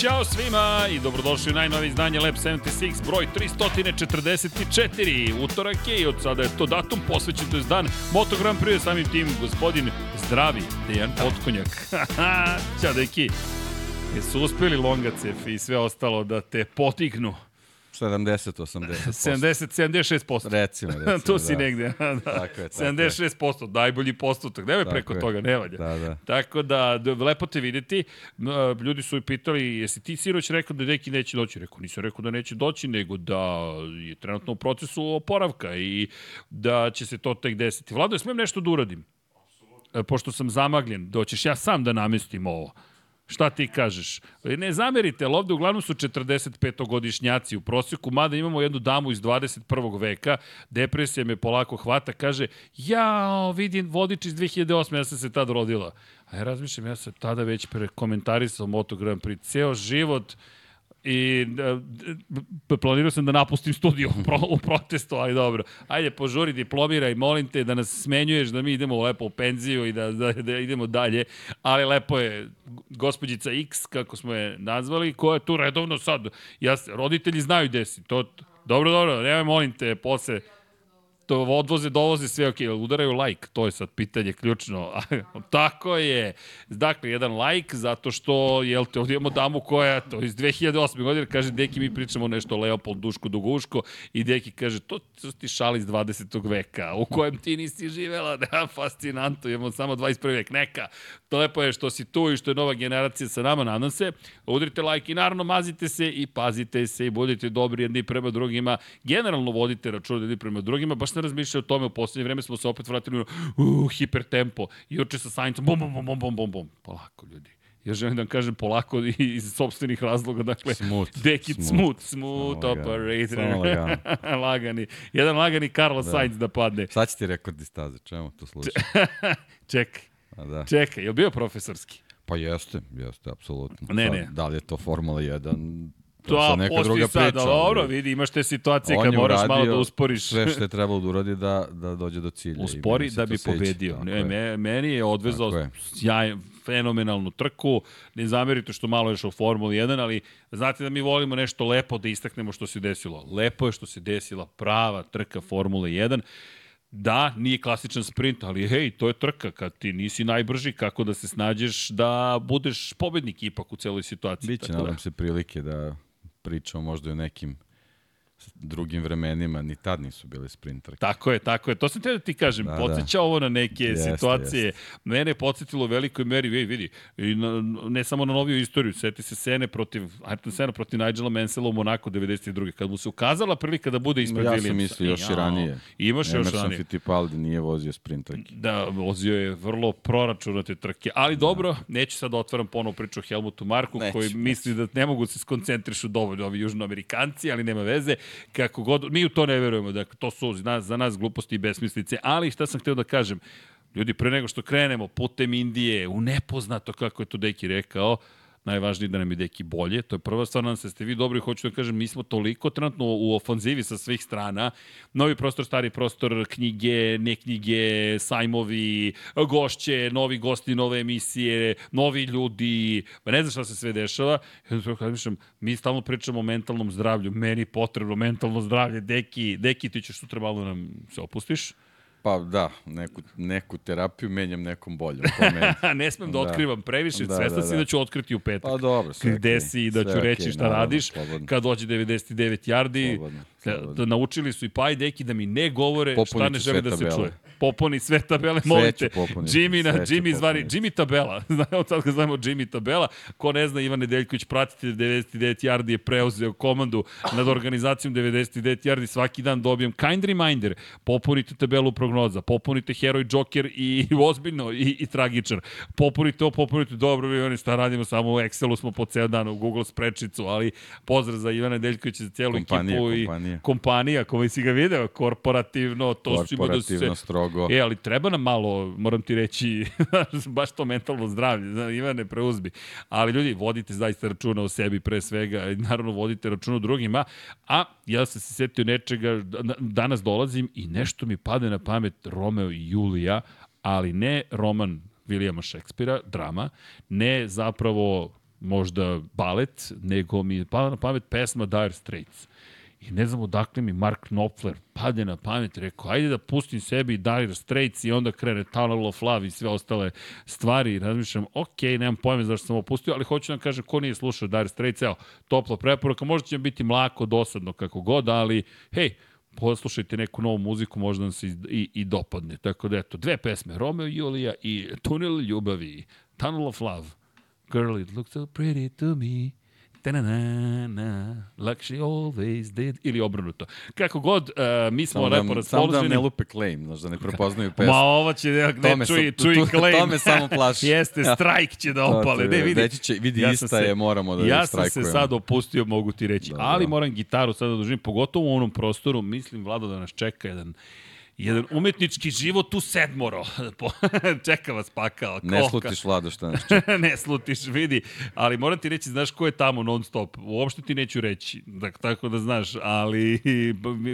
Ćao svima i dobrodošli u najnovi izdanje Lab 76, broj 344. Utorak je i od sada je to datum posvećen, to je dan Moto Grand Prix, samim tim gospodin zdravi Dejan Potkonjak. Ćao deki. Jesu uspeli Longacef i sve ostalo da te potignu? 70, 80. 70, 76%. Recimo, recimo. tu si da. negde. da. Tako je, tako 76%, najbolji postotak. Nemoj Tako preko je. toga, ne valja. Da, da. Tako da, lepo te videti. Ljudi su i pitali, jesi ti sinoć rekao da neki neće doći? Rekao, nisam rekao da neće doći, nego da je trenutno u procesu oporavka i da će se to tek desiti. Vlado, smijem nešto da uradim? E, Pošto sam zamagljen, doćeš ja sam da namestim ovo. Šta ti kažeš? E, Ne zamerite, ali ovde uglavnom su 45-godišnjaci u prosjeku, mada imamo jednu damu iz 21. veka, depresija me polako hvata, kaže, ja vidim vodič iz 2008. ja sam se tad rodila. A ja razmišljam, ja sam tada već prekomentarisao Moto Grand Prix, ceo život, i d- planirao sam da napustim studiju u, pro, u protestu, ali dobro. Ajde, požuri, diplomiraj, molim te da nas smenjuješ, da mi idemo lepo u penziju i da, da, da idemo dalje. Ali lepo je gospođica X, kako smo je nazvali, koja je tu redovno sad. Ja, roditelji znaju gde si. To, dobro, dobro, nemoj, molim te, posle to odvoze, dovoze sve, ok, udaraju like, to je sad pitanje ključno. Tako je. Dakle, jedan like, zato što, jel te, ovdje imamo damu koja, to iz 2008. godine, kaže, deki, mi pričamo nešto o Leopold Duško Duguško, i deki kaže, to, ti šali iz 20. veka, u kojem ti nisi živela, da, fascinantno, imamo samo 21. vek, neka. To lepo je što si tu i što je nova generacija sa nama, nadam se. Udrite like i naravno mazite se i pazite se i budite dobri jedni prema drugima. Generalno vodite račun jedni prema drugima. Baš sam razmišljao o tome, u poslednje vreme smo se opet vratili u uh, hipertempo. Juče sa Saincom, bum, bum, bum, bum, bum, bum. Polako, ljudi. Ja želim da vam kažem polako i iz sobstvenih razloga, dakle, Smooth, Dekit smooth. smooth, smooth, Samo operator. samo lagano. lagani. Jedan lagani Carlos da. Sainz da padne. Sad će ti rekordi staze, čemu to sluša? Čekaj, A da. čekaj, je li bio profesorski? Pa jeste, jeste, apsolutno. Ne, ne. Da li je to Formula 1, to To, je a sad neka druga sad, priča. dobro, vidi, imaš te situacije kad moraš malo da usporiš. Sve što je trebalo da uradi da, da dođe do cilja. Uspori da bi pobedio. Tako Ne, je. me, meni je odvezao sjaj, fenomenalnu trku. Ne zamerite što malo još u Formuli 1, ali znate da mi volimo nešto lepo da istaknemo što se desilo. Lepo je što se desila prava trka Formule 1. Da, nije klasičan sprint, ali hej, to je trka. Kad ti nisi najbrži, kako da se snađeš da budeš pobednik ipak u celoj situaciji. Biće, da- nadam se, prilike da pričamo možda i o nekim drugim vremenima, ni tad nisu bili sprint trke. Tako je, tako je. To sam te da ti kažem. Da, Da, Podseća da. ovo na neke Jeste, situacije. jeste. Mene je podsjetilo u velikoj meri, vidi, vidi, i na, ne samo na noviju istoriju, seti se Sene protiv, Ayrton Sena protiv Nigela Mansella u Monaku 92. Kad mu se ukazala prilika da bude ispred Ja Williamsa. sam mislio još i ranije. Imaš još Emerson ranije. Fittipaldi nije vozio sprint trke. Da, vozio je vrlo proračunate trke. Ali dobro, neću sad da otvaram ponovo priču o Helmutu Marku, Neću, koji neću. misli da ne mogu da se skoncentrišu dovoljno ovi južnoamerikanci, ali nema veze. Kako god, mi u to ne verujemo. Dakle, to su za nas, za nas gluposti i besmislice. Ali šta sam hteo da kažem, ljudi, pre nego što krenemo putem Indije, u nepoznato, kako je to Deki rekao, najvažnije da nam je deki bolje. To je prva stvar, nam se ste vi dobri, hoću da kažem, mi smo toliko trenutno u ofanzivi sa svih strana. Novi prostor, stari prostor, knjige, ne knjige, sajmovi, gošće, novi gosti, nove emisije, novi ljudi, pa ne znam šta se sve dešava. Mišljam, mi stalno pričamo o mentalnom zdravlju, meni potrebno mentalno zdravlje, deki, deki ti ćeš sutra malo nam se opustiš. Pa da, neku, neku terapiju menjam nekom boljom. Ne smem da, Da. otkrivam previše, Da, svestan da, si da. da ću otkriti u petak. Pa dobro, sve gde okej, si i da ću sve reći šta naravno, radiš slobodno. kad dođe 99 yardi. Slobodno, Da, slobodno. da naučili su i pa i deki da mi ne govore šta Popunit ne žele da se čuje. Popuni sve tabele, molim te. Jimmy, na, Jimmy zvari. Jimmy tabela. Znamo sad ga znamo Jimmy tabela. Ko ne zna, Ivan Nedeljković, pratite 99 yardi je preuzeo komandu nad organizacijom 99 yardi. Svaki dan dobijem kind reminder. Popunite tabelu prognoza, popunite heroj, joker i ozbiljno i, i tragičar. Popunite ovo, popunite dobro, oni šta radimo, samo u Excelu smo po ceo dan, u Google sprečicu, ali pozdrav za Ivana Nedeljkovića, za cijelu Kompanija, ekipu i kompanija. kompanija, koji si ga video, korporativno, to su ima da se... Korporativno, strogo. E, ali treba nam malo, moram ti reći, baš to mentalno zdravlje, znaš, Ivane, preuzbi. Ali ljudi, vodite zaista računa o sebi pre svega, i naravno vodite računa o drugima, a ja sam se setio nečega, da- danas dolazim i nešto mi pade na pamet Romeo i Julija, ali ne roman Vilijama Šekspira, drama, ne zapravo možda balet, nego mi je pala na pamet pesma Dire Straits. I ne znam odakle mi Mark Knopfler pade na pamet, rekao, ajde da pustim sebi Dire Straits i onda krene Tunnel of Love i sve ostale stvari. Razmišljam, ok, nemam pojme zašto sam opustio, ali hoću da kažem, ko nije slušao Dire Straits, evo, topla preporuka, možda će biti mlako, dosadno, kako god, ali, hej, poslušajte neku novu muziku, možda vam se i, i, i dopadne. Tako da, eto, dve pesme, Romeo i Julija i Tunel ljubavi, Tunnel of Love. Girl, it looks so pretty to me. Ta-na-na-na, like she always did. Ili obrnuto. Kako god, uh, mi smo Samo da, lepo nam- samo da raspoloženi. ne lupe claim, znaš, da ne prepoznaju pesmu. Ma ovo će, ne, ne me čuj, sam- čuj to- claim. to me samo plaši. Jeste, Ja. strajk će da opale. Ne, vidi. reći će, vidi, sam ista je, moramo da ja je sam se strajkujemo. sad opustio, mogu ti reći. Dobro. Ali moram gitaru sada da držim, pogotovo u onom prostoru. Mislim, Vlado, da nas čeka jedan jedan umetnički život u sedmoro. Čeka vas pakao. Ne koka. slutiš vlado šta nas čeka. ne slutiš, vidi. Ali moram ti reći, znaš ko je tamo non stop. Uopšte ti neću reći, da, tako da znaš, ali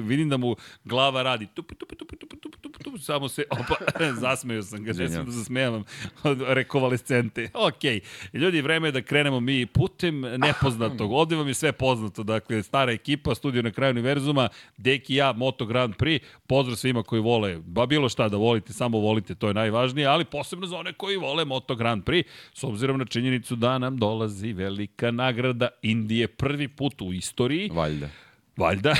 vidim da mu glava radi. Tup, tup, tup, tup, tup, tup, tup, samo se, opa, zasmeju sam ga, ne sam da zasmejavam od rekovalescente. Ok, ljudi, vreme je da krenemo mi putem nepoznatog. Ovde vam je sve poznato, dakle, stara ekipa, studio na kraju univerzuma, Deki ja, Moto Grand Prix, pozdrav svima koji vole, ba bilo šta da volite, samo volite, to je najvažnije, ali posebno za one koji vole Moto Grand Prix, s obzirom na činjenicu da nam dolazi velika nagrada Indije prvi put u istoriji. Valjda. Valjda.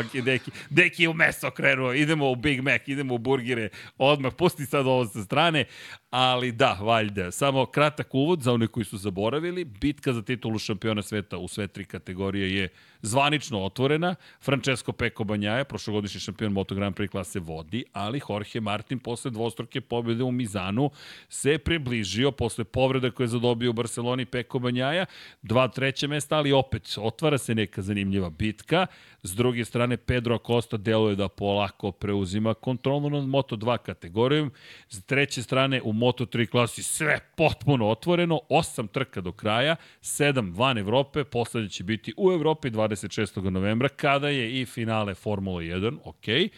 ok, Deki, Deki je u meso krenuo, idemo u Big Mac, idemo u burgere, odmah, pusti sad ovo sa strane, ali da, valjda. Samo kratak uvod za one koji su zaboravili, bitka za titulu šampiona sveta u sve tri kategorije je zvanično otvorena. Francesco Peko Banjaja, prošlogodišnji šampion Moto Grand Prix klase vodi, ali Jorge Martin posle dvostruke pobjede u Mizanu se približio posle povreda koje je zadobio u Barceloni Peko Banjaja, dva treće mesta, ali opet otvara se neka zanimljiva bitka. S druge strane, Pedro Acosta deluje da polako preuzima kontrolu nad Moto2 kategorijom. S treće strane, u Moto3 klasi sve potpuno otvoreno, osam trka do kraja, sedam van Evrope, poslednje će biti u Evropi 26. novembra, kada je i finale Formula 1, ok,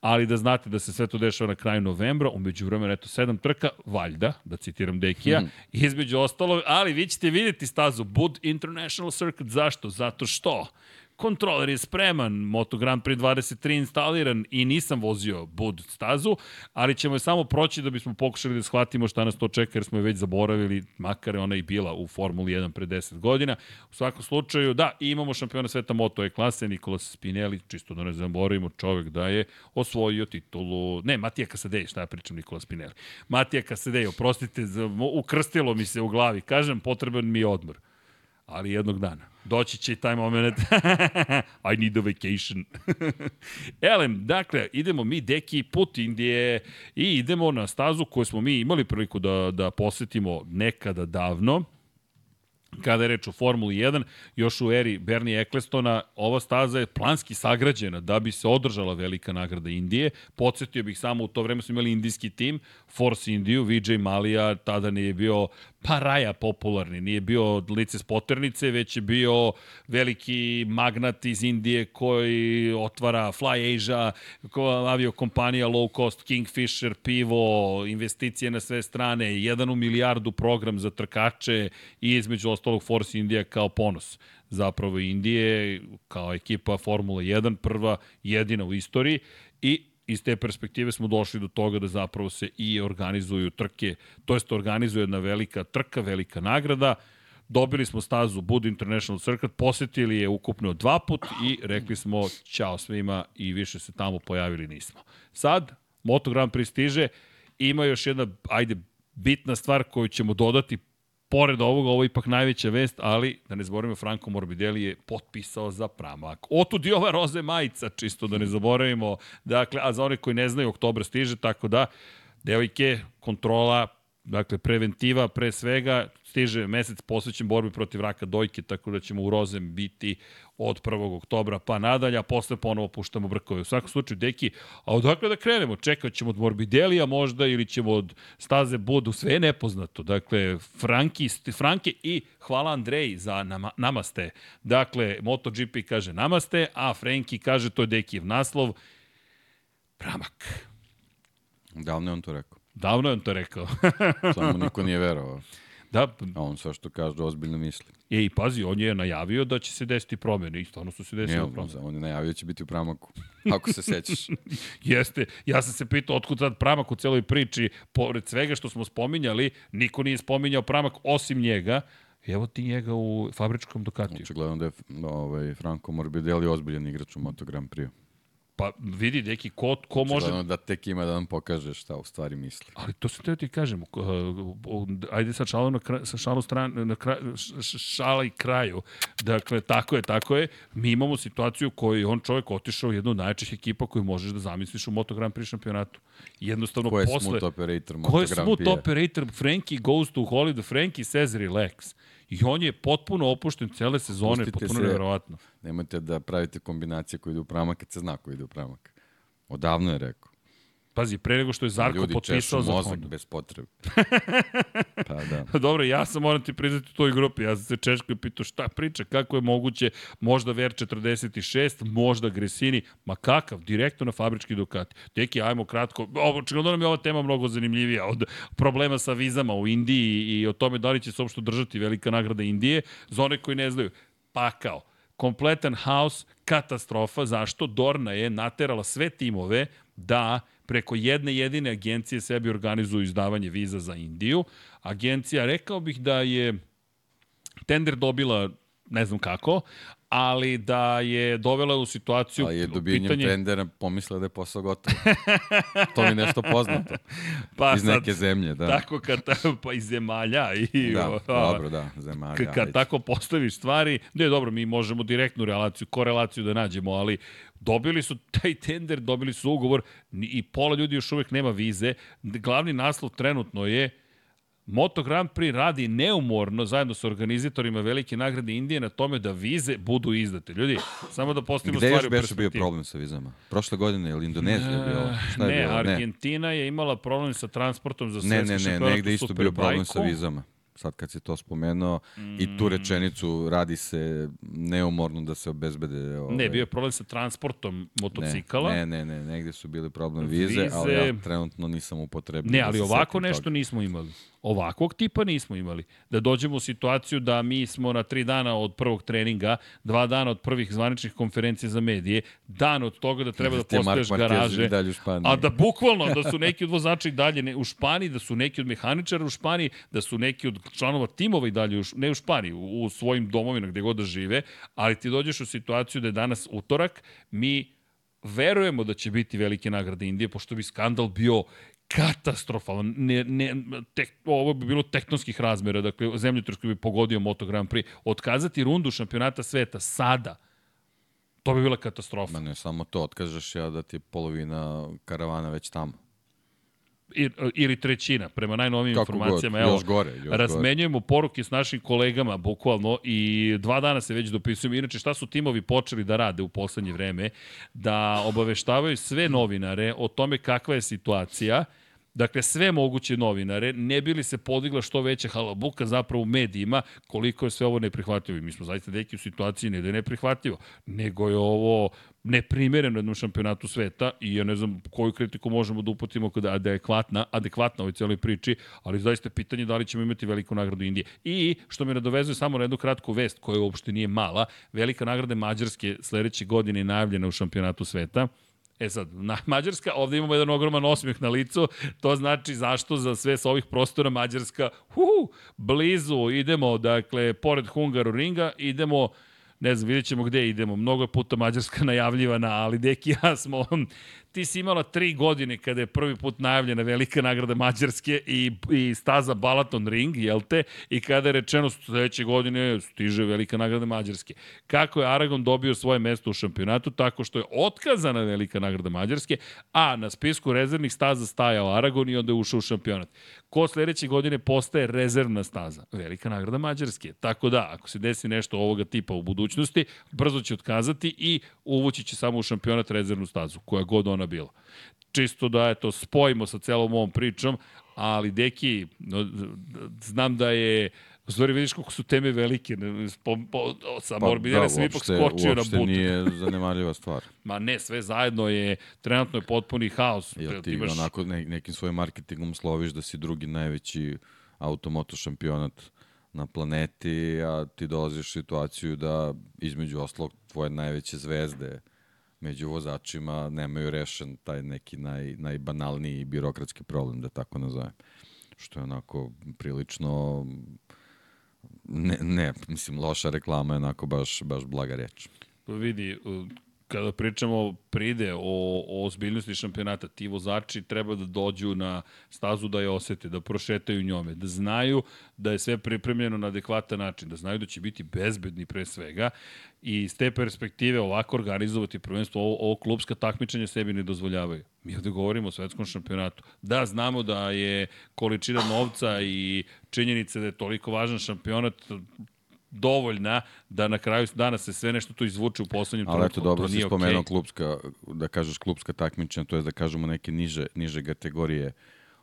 ali da znate da se sve to dešava na kraju novembra, umeđu vremena, eto, sedam trka, valjda, da citiram Dekija, mm. između ostalo, ali vi ćete vidjeti stazu Bud International Circuit, zašto? Zato što kontroler je spreman, Moto Grand Prix 23 instaliran i nisam vozio Bud stazu, ali ćemo je samo proći da bismo pokušali da shvatimo šta nas to čeka, jer smo je već zaboravili, makar je ona i bila u Formuli 1 pre 10 godina. U svakom slučaju, da, imamo šampiona sveta Moto E klase, Nikola Spinelli, čisto da ne zaboravimo čovek da je osvojio titulu, ne, Matija Kasadej, šta ja pričam Nikola Spinelli. Matija Kasadej, oprostite, ukrstilo mi se u glavi, kažem, potreban mi je odmor ali jednog dana. Doći će i taj moment. I need a vacation. Elem, dakle, idemo mi, deki, put Indije i idemo na stazu koju smo mi imali priliku da, da posetimo nekada davno kada je reč o Formuli 1, još u eri Bernie Ecclestona, ova staza je planski sagrađena da bi se održala velika nagrada Indije. Podsjetio bih samo, u to vreme smo imali indijski tim, Force Indiju, Vijay Malija, tada nije bio paraja popularni, nije bio lice spoternice, već je bio veliki magnat iz Indije koji otvara Fly Asia, ko- aviokompanija low cost, Kingfisher, pivo, investicije na sve strane, jedan u milijardu program za trkače i između ostalog Force India kao ponos. Zapravo Indije kao ekipa Formula 1, prva jedina u istoriji i iz te perspektive smo došli do toga da zapravo se i organizuju trke, to jest organizuje jedna velika trka, velika nagrada, dobili smo stazu Bud International Circuit, posetili je ukupno dva put i rekli smo ćao svima i više se tamo pojavili nismo. Sad, Moto Grand Prix stiže, ima još jedna, ajde, bitna stvar koju ćemo dodati pored ovoga, ovo je ipak najveća vest, ali da ne zaboravimo, Franco Morbidelli je potpisao za pramak. Otud i ova roze majica, čisto da ne zaboravimo. Dakle, a za one koji ne znaju, oktober stiže, tako da, devojke, kontrola, dakle, preventiva pre svega, stiže mesec posvećen borbi protiv raka dojke, tako da ćemo u rozem biti od 1. oktobra pa nadalje, a posle ponovo puštamo brkove. U svakom slučaju, deki, a odakle da krenemo? Čekat ćemo od Morbidelija možda ili ćemo od staze Budu, sve je nepoznato. Dakle, Franki, Franke i hvala Andreji za nama, namaste. Dakle, MotoGP kaže namaste, a Frenki kaže to je Dekijev naslov, pramak. Da li ne on to rekao? Davno je on to rekao. Samo niko nije verovao. Da, A on sve što kaže ozbiljno misli. e, i pazi, on je najavio da će se desiti promene i stvarno su se Nije, desile on, promene. on je najavio da će biti u pramaku. Ako se sećaš. Jeste, ja sam se pitao otkud sad pramak u celoj priči, pored svega što smo spominjali, niko nije spominjao pramak osim njega, Evo ti njega u fabričkom Ducatiju. Očigledno da je ovaj, Franco Morbidelli ozbiljan igrač u Moto Grand Prix. Pa vidi, neki, ko, ko može... Očigledno da tek ima da nam pokaže šta u stvari misli. Ali to se teo ti kažem, uh, ajde sa šalom na, kraj, sa šalu stran, na kraj, šala i kraju. Dakle, tako je, tako je. Mi imamo situaciju u kojoj je on čovjek otišao u jednu od najjačih ekipa koju možeš da zamisliš u Moto Grand Prix šampionatu. Jednostavno, Ko je posle... smooth operator Moto Ko je Grand smooth Prix? operator? Frankie goes to Hollywood, Frankie says relax. I on je potpuno opušten cele sezone, Pustite potpuno se- nevjerovatno. Nemojte da pravite kombinacije koje idu u pramak kad se zna ko ide u pramak. Odavno je rekao. Pazi, pre nego što je Zarko Ljudi potpisao za mozak Honda. bez potrebe. pa da. Dobro, ja sam moram ti priznati u toj grupi. Ja sam se Češko i pitao šta priča, kako je moguće, možda Ver 46, možda Gresini, ma kakav, direktno na fabrički Ducati. Deki, ajmo kratko, očigledno nam je ova tema mnogo zanimljivija od problema sa vizama u Indiji i o tome da li će se uopšte držati velika nagrada Indije. Za one koji ne znaju, pakao kompletan haos, katastrofa. Zašto? Dorna je naterala sve timove da preko jedne jedine agencije sebi organizuju izdavanje viza za Indiju. Agencija, rekao bih da je tender dobila ne znam kako, ali da je dovela u situaciju Ali je dobijenjem pitanje, tendera pomislila da je posao gotov. to mi je nešto poznato. pa Iz sad, neke zemlje, da. Tako kad, pa iz zemalja i Da, a, dobro, da, zemalja. Kad ajde. tako postaviš stvari, ne, dobro, mi možemo direktnu relaciju, korelaciju da nađemo, ali dobili su taj tender, dobili su ugovor i pola ljudi još uvek nema vize. Glavni naslov trenutno je Moto Grand Prix radi neumorno zajedno sa organizatorima velike nagrade Indije na tome da vize budu izdate. Ljudi, samo da postavimo Gde stvari još u beše bio perspektivu. problem sa vizama? Prošle godine ili Indonezija je bilo? Šta je ne, bilo? Argentina je imala problem sa transportom za Ne, svetski ne, ne, šampionat negde isto bio problem sa vizama. Sad kad si to spomenuo i Mm. tu rečenicu radi se neumorno da se obezbede... Ovaj, Ne, bio je problem sa transportom motocikala. Ne, ne, ne, negde su bili problem vize, Vize- ali ja trenutno nisam upotrebio. Ne, da ali se ovako nešto toga. nismo imali. Ovakvog tipa nismo imali. Da dođemo u situaciju da mi smo na tri dana od prvog treninga, dva dana od prvih zvaničnih konferencija za medije, dan od toga da treba da Marquez garaže, a da bukvalno da su neki od vozača i dalje ne, u Španiji, da su neki od mehaničara u Španiji, da su neki od članova timova i dalje, u, ne u Španiji, u, u svojim domovima gde god da žive, ali ti dođeš u situaciju da je danas utorak, mi verujemo da će biti velike nagrade Indije, pošto bi skandal bio katastrofalan. Ne, ne, tek, ovo bi bilo tektonskih razmera, dakle, zemljotres bi pogodio Moto Grand Prix. Otkazati rundu šampionata sveta sada, to bi bila katastrofa. Ma ne, samo to, otkažeš ja da ti je polovina karavana već tamo. Ili trećina, prema najnovijim Kako god, informacijama. Evo, još gore, još gore. razmenjujemo poruke s našim kolegama, bukvalno, i dva dana se već dopisujemo. Inače, šta su timovi počeli da rade u poslednje vreme? Da obaveštavaju sve novinare o tome kakva je situacija, Dakle, sve moguće novinare, ne bi li se podigla što veća halabuka zapravo u medijima, koliko je sve ovo neprihvatljivo. I mi smo zaista neki u situaciji ne da je neprihvatljivo, nego je ovo neprimereno jednom šampionatu sveta i ja ne znam koju kritiku možemo da uputimo kada adekvatna, adekvatna ovoj celoj priči, ali zaista je pitanje da li ćemo imati veliku nagradu Indije. I što me nadovezuje samo na jednu kratku vest koja uopšte nije mala, velika nagrada Mađarske sledeće godine je najavljena u šampionatu sveta. E sad, na Mađarska, ovde imamo jedan ogroman osmeh na licu, to znači zašto za sve sa ovih prostora Mađarska, uhu, blizu, idemo, dakle, pored Hungaru ringa, idemo, ne znam, vidjet ćemo gde idemo, mnogo je puta Mađarska najavljivana, ali deki ja smo, ti si imala tri godine kada je prvi put najavljena velika nagrada Mađarske i, i staza Balaton Ring, jel te? I kada je rečeno sledeće godine stiže velika nagrada Mađarske. Kako je Aragon dobio svoje mesto u šampionatu? Tako što je otkazana velika nagrada Mađarske, a na spisku rezervnih staza stajao Aragon i onda je ušao u šampionat. Ko sledeće godine postaje rezervna staza? Velika nagrada Mađarske. Tako da, ako se desi nešto ovoga tipa u budućnosti, brzo će otkazati i uvući će samo u šampionat rezervnu stazu, koja god ona bila. Čisto da, eto, spojimo sa celom ovom pričom, ali, deki, no, znam da je U stvari vidiš koliko su teme velike. Po, po, sa pa, Morbidelli da, sam ipak skočio na uopšte butu. nije zanemarljiva stvar. Ma ne, sve zajedno je, trenutno je potpuni haos. Jel ti Imaš- onako ne, nekim svojim marketingom sloviš da si drugi najveći automoto šampionat na planeti, a ti dolaziš u situaciju da između oslog tvoje najveće zvezde među vozačima nemaju rešen taj neki naj, najbanalniji birokratski problem, da tako nazovem. Što je onako prilično ne, ne, mislim, loša reklama je onako baš, baš blaga reč. Pa vidi, kada pričamo pride o, o ozbiljnosti šampionata, ti vozači treba da dođu na stazu da je osete, da prošetaju njome, da znaju da je sve pripremljeno na adekvatan način, da znaju da će biti bezbedni pre svega i iz te perspektive ovako organizovati prvenstvo, ovo, ovo klubska takmičenja sebi ne dozvoljavaju. Mi ovde govorimo o svetskom šampionatu. Da, znamo da je količina novca i činjenica da je toliko važan šampionat dovoljna da na kraju dana se sve nešto to izvuče u poslednjem trenutku. Ali eto, dobro si spomenuo okay. klubska, da kažeš klubska takmičenja, to je da kažemo neke niže, niže kategorije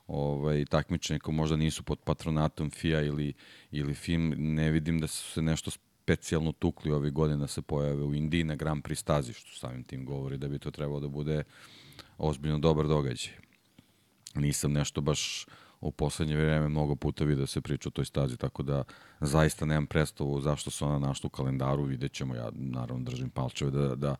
ovaj, takmičenja ko možda nisu pod patronatom FIA ili, ili FIM, ne vidim da su se nešto specijalno tukli ove godine da se pojave u Indiji na Grand Prix stazi, što samim tim govori da bi to trebalo da bude ozbiljno dobar događaj. Nisam nešto baš u poslednje vreme mnogo puta vidio da se priča o toj stazi, tako da zaista nemam predstavu zašto se ona našla u kalendaru, vidjet ćemo, ja naravno držim palčeve da, da,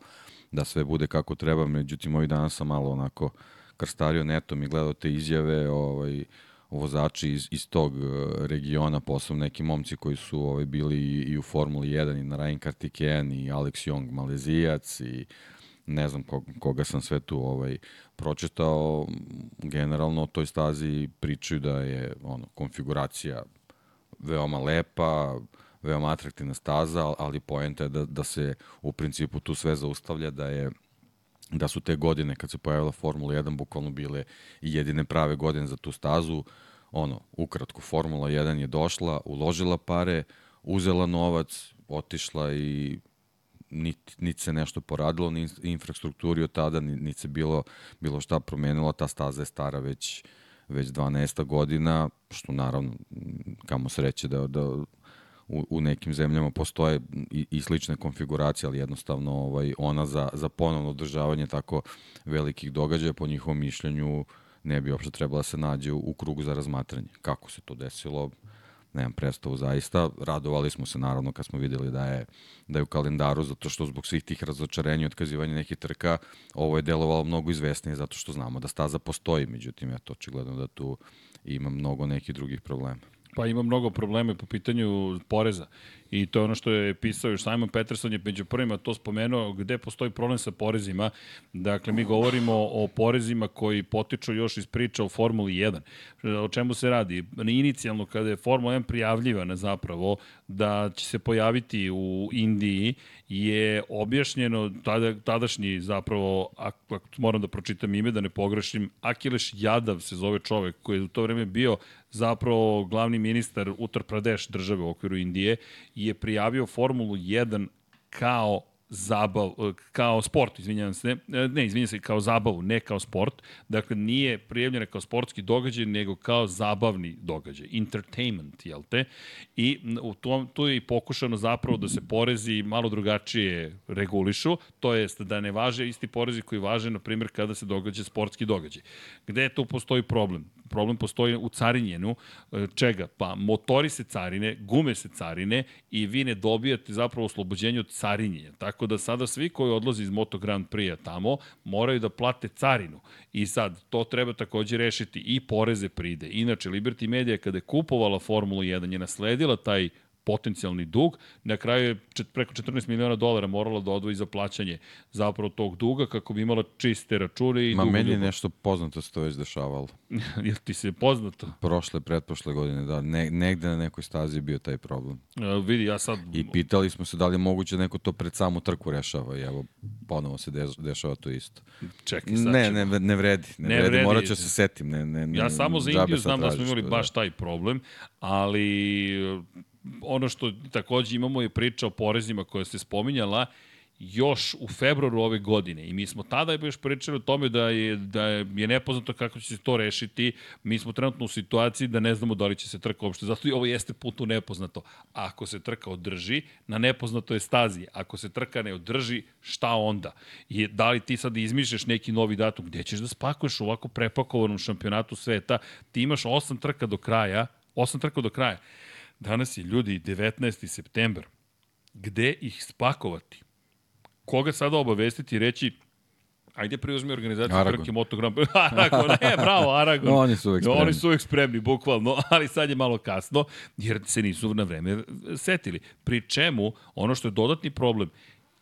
da sve bude kako treba, međutim ovih dana sam malo onako krstario netom i gledao te izjave, ovaj, vozači iz, iz tog eh, regiona, posebno neki momci koji su ovaj, bili i, i u Formuli 1 i na Ryan Kartikeyan i Alex Young, Malezijac i ne znam koga sam sve tu ovaj, pročitao, generalno o toj stazi pričaju da je ono, konfiguracija veoma lepa, veoma atraktivna staza, ali poenta je da, da se u principu tu sve zaustavlja, da je da su te godine kad se pojavila Formula 1 bukvalno bile i jedine prave godine za tu stazu. Ono, ukratko, Formula 1 je došla, uložila pare, uzela novac, otišla i niti nit se nešto poradilo ni infrastrukturi od tada, niti se bilo, bilo šta promenilo, ta staza je stara već, već 12 godina, što naravno, kamo sreće da, da u, u nekim zemljama postoje i, i slične konfiguracije, ali jednostavno ovaj, ona za, za ponovno održavanje tako velikih događaja, po njihovom mišljenju, ne bi uopšte trebala da se nađe u, u krugu za razmatranje. Kako se to desilo, nemam predstavu zaista. Radovali smo se naravno kad smo videli da je, da je u kalendaru, zato što zbog svih tih razočarenja i otkazivanja nekih trka, ovo je delovalo mnogo izvesnije zato što znamo da staza postoji, međutim, ja to očigledno da tu ima mnogo nekih drugih problema. Pa ima mnogo problema po pitanju poreza. I to je ono što je pisao još Simon Peterson je među prvima to spomenuo gde postoji problem sa porezima. Dakle, mi govorimo o porezima koji potiču još iz priča o Formuli 1. O čemu se radi? Inicijalno kada je Formula 1 prijavljivana zapravo da će se pojaviti u Indiji je objašnjeno tada, tadašnji zapravo, ako moram da pročitam ime, da ne pogrešim, Akileš Jadav se zove čovek koji je u to vreme bio zapravo glavni ministar Uttar Pradesh države u okviru Indije je prijavio Formulu 1 kao zabav, kao sport, izvinjavam se, ne, izvinjavam se, kao zabavu, ne kao sport. Dakle, nije prijavljena kao sportski događaj, nego kao zabavni događaj, entertainment, jel te? I u tom, tu je i pokušano zapravo da se porezi malo drugačije regulišu, to jest da ne važe isti porezi koji važe, na primjer, kada se događa sportski događaj. Gde tu postoji problem? Problem postoji u carinjenu. E, čega? Pa motori se carine, gume se carine i vi ne dobijate zapravo oslobođenje od carinjenja. Tako da sada svi koji odlaze iz Moto Grand Prix-a tamo moraju da plate carinu. I sad, to treba takođe rešiti i poreze pride. Inače, Liberty Media kada je kupovala Formulu 1 je nasledila taj potencijalni dug. Na kraju je čet, preko 14 miliona dolara morala da odvoji za plaćanje zapravo tog duga kako bi imala čiste račune. I Ma meni je nešto poznato se to već dešavalo. Jel ti se poznato? Prošle, pretprošle godine, da. Ne, negde na nekoj stazi je bio taj problem. Uh, vidi, ja sad... I pitali smo se da li je moguće da neko to pred samu trku rešava i evo, ponovo se dešava to isto. Čekaj, sad ne, ne, ne vredi. Ne, ne vredi, vredi. morat ću da se setim. Ne, ne, ne, ja samo za Indiju znam da smo imali da. baš taj problem, ali ono što takođe imamo je priča o porezima koja se spominjala još u februaru ove godine i mi smo tada još pričali o tome da je, da je nepoznato kako će se to rešiti. Mi smo trenutno u situaciji da ne znamo da li će se trka uopšte. Zato i ovo jeste put u nepoznato. Ako se trka održi, na nepoznato je stazi. Ako se trka ne održi, šta onda? I da li ti sad izmišljaš neki novi datum? Gde ćeš da spakuješ u ovako prepakovanom šampionatu sveta? Ti imaš osam trka do kraja, Osam trka do kraja. Danas je ljudi 19. september. Gde ih spakovati? Koga sada obavestiti i reći Ajde preuzmi organizaciju Aragon. trke Moto Grand Prix. Aragon, ne, bravo, Aragon. No, oni su uvek spremni. Oni su uvek spremni, bukvalno, ali sad je malo kasno, jer se nisu na vreme setili. Pri čemu, ono što je dodatni problem,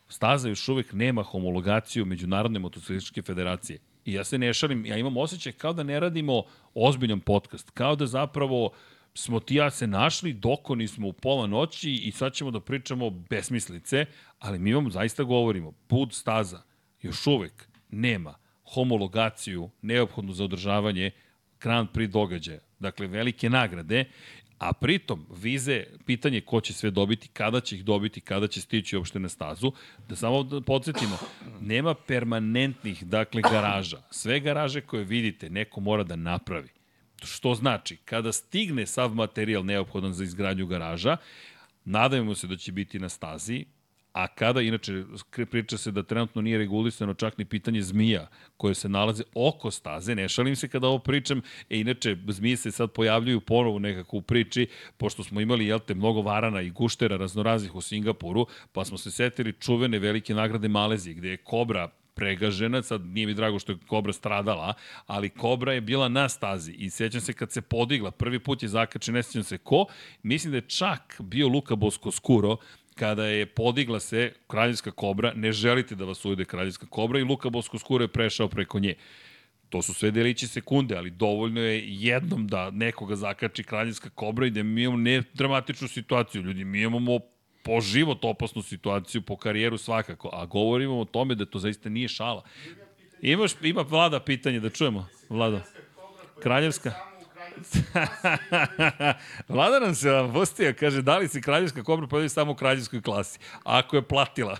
staza još uvek nema homologaciju Međunarodne motociklističke federacije. I ja se ne šalim, ja imam osjećaj kao da ne radimo ozbiljan podcast, kao da zapravo smo ti ja se našli, dokoni smo u pola noći i sad ćemo da pričamo besmislice, ali mi vam zaista govorimo, put staza još uvek nema homologaciju neophodnu za održavanje Grand Prix događaja. Dakle, velike nagrade, a pritom vize, pitanje ko će sve dobiti, kada će ih dobiti, kada će stići uopšte na stazu, da samo da podsjetimo, nema permanentnih, dakle, garaža. Sve garaže koje vidite, neko mora da napravi. Što znači, kada stigne sav materijal neophodan za izgradnju garaža, nadajmo se da će biti na stazi, A kada, inače, priča se da trenutno nije regulisano čak ni pitanje zmija koje se nalaze oko staze, ne šalim se kada ovo pričam, e inače, zmije se sad pojavljuju ponovo nekako u priči, pošto smo imali, jel te, mnogo varana i guštera raznoraznih u Singapuru, pa smo se setili čuvene velike nagrade Malezije, gde je Kobra pregažena, sad nije mi drago što je Kobra stradala, ali Kobra je bila na stazi i sećam se kad se podigla, prvi put je zakačen, ne sećam se ko, mislim da je čak bio Luka Bosko Skuro, kada je podigla se kraljevska kobra, ne želite da vas ujede kraljevska kobra i Luka Bosko Skuro je prešao preko nje. To su sve delići sekunde, ali dovoljno je jednom da nekoga zakači kraljevska kobra i da mi imamo ne dramatičnu situaciju. Ljudi, mi imamo po život opasnu situaciju, po karijeru svakako, a govorimo o tome da to zaista nije šala. Imaš, ima vlada pitanje, da čujemo, vlada. Kraljevska. Vlada nam se postija, kaže, da li se kraljevska kobra pojavlja samo u kraljevskoj klasi? Ako je platila.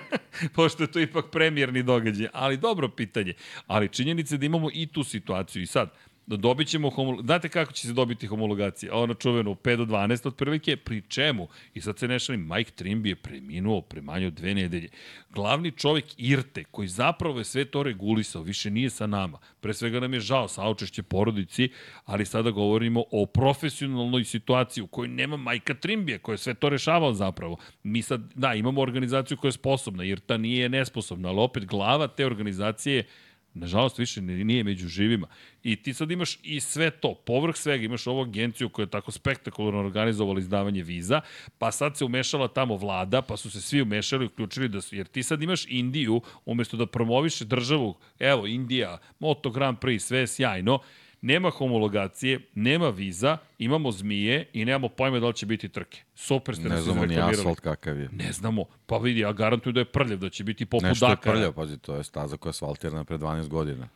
Pošto je to ipak premijerni događaj. Ali dobro pitanje. Ali činjenica je da imamo i tu situaciju. I sad, dobit ćemo homologacije. Znate kako će se dobiti homologacija? Ono čuveno 5 do 12 od prvike, pri čemu? I sad se ne šalim, Mike Trimby je preminuo pre manje od dve nedelje. Glavni čovek Irte, koji zapravo je sve to regulisao, više nije sa nama. Pre svega nam je žao saučešće porodici, ali sada govorimo o profesionalnoj situaciji u kojoj nema Majka Trimbija, koja je sve to rešavao zapravo. Mi sad, da, imamo organizaciju koja je sposobna, Irta nije nesposobna, ali opet glava te organizacije je Nažalost, više nije među živima. I ti sad imaš i sve to, povrh svega, imaš ovu agenciju koja je tako spektakularno organizovala izdavanje viza, pa sad se umešala tamo vlada, pa su se svi umešali, uključili da su, jer ti sad imaš Indiju, umesto da promoviše državu, evo, Indija, Moto Grand Prix, sve je sjajno, nema homologacije, nema viza, imamo zmije i nemamo pojma da li će biti trke. Super ste ne znamo ni asfalt kakav je. Ne znamo. Pa vidi, ja garantuju da je prljav, da će biti poput Nešto Dakara. Nešto je prljav, pazi, to je staza koja je asfaltirana pre 12 godina.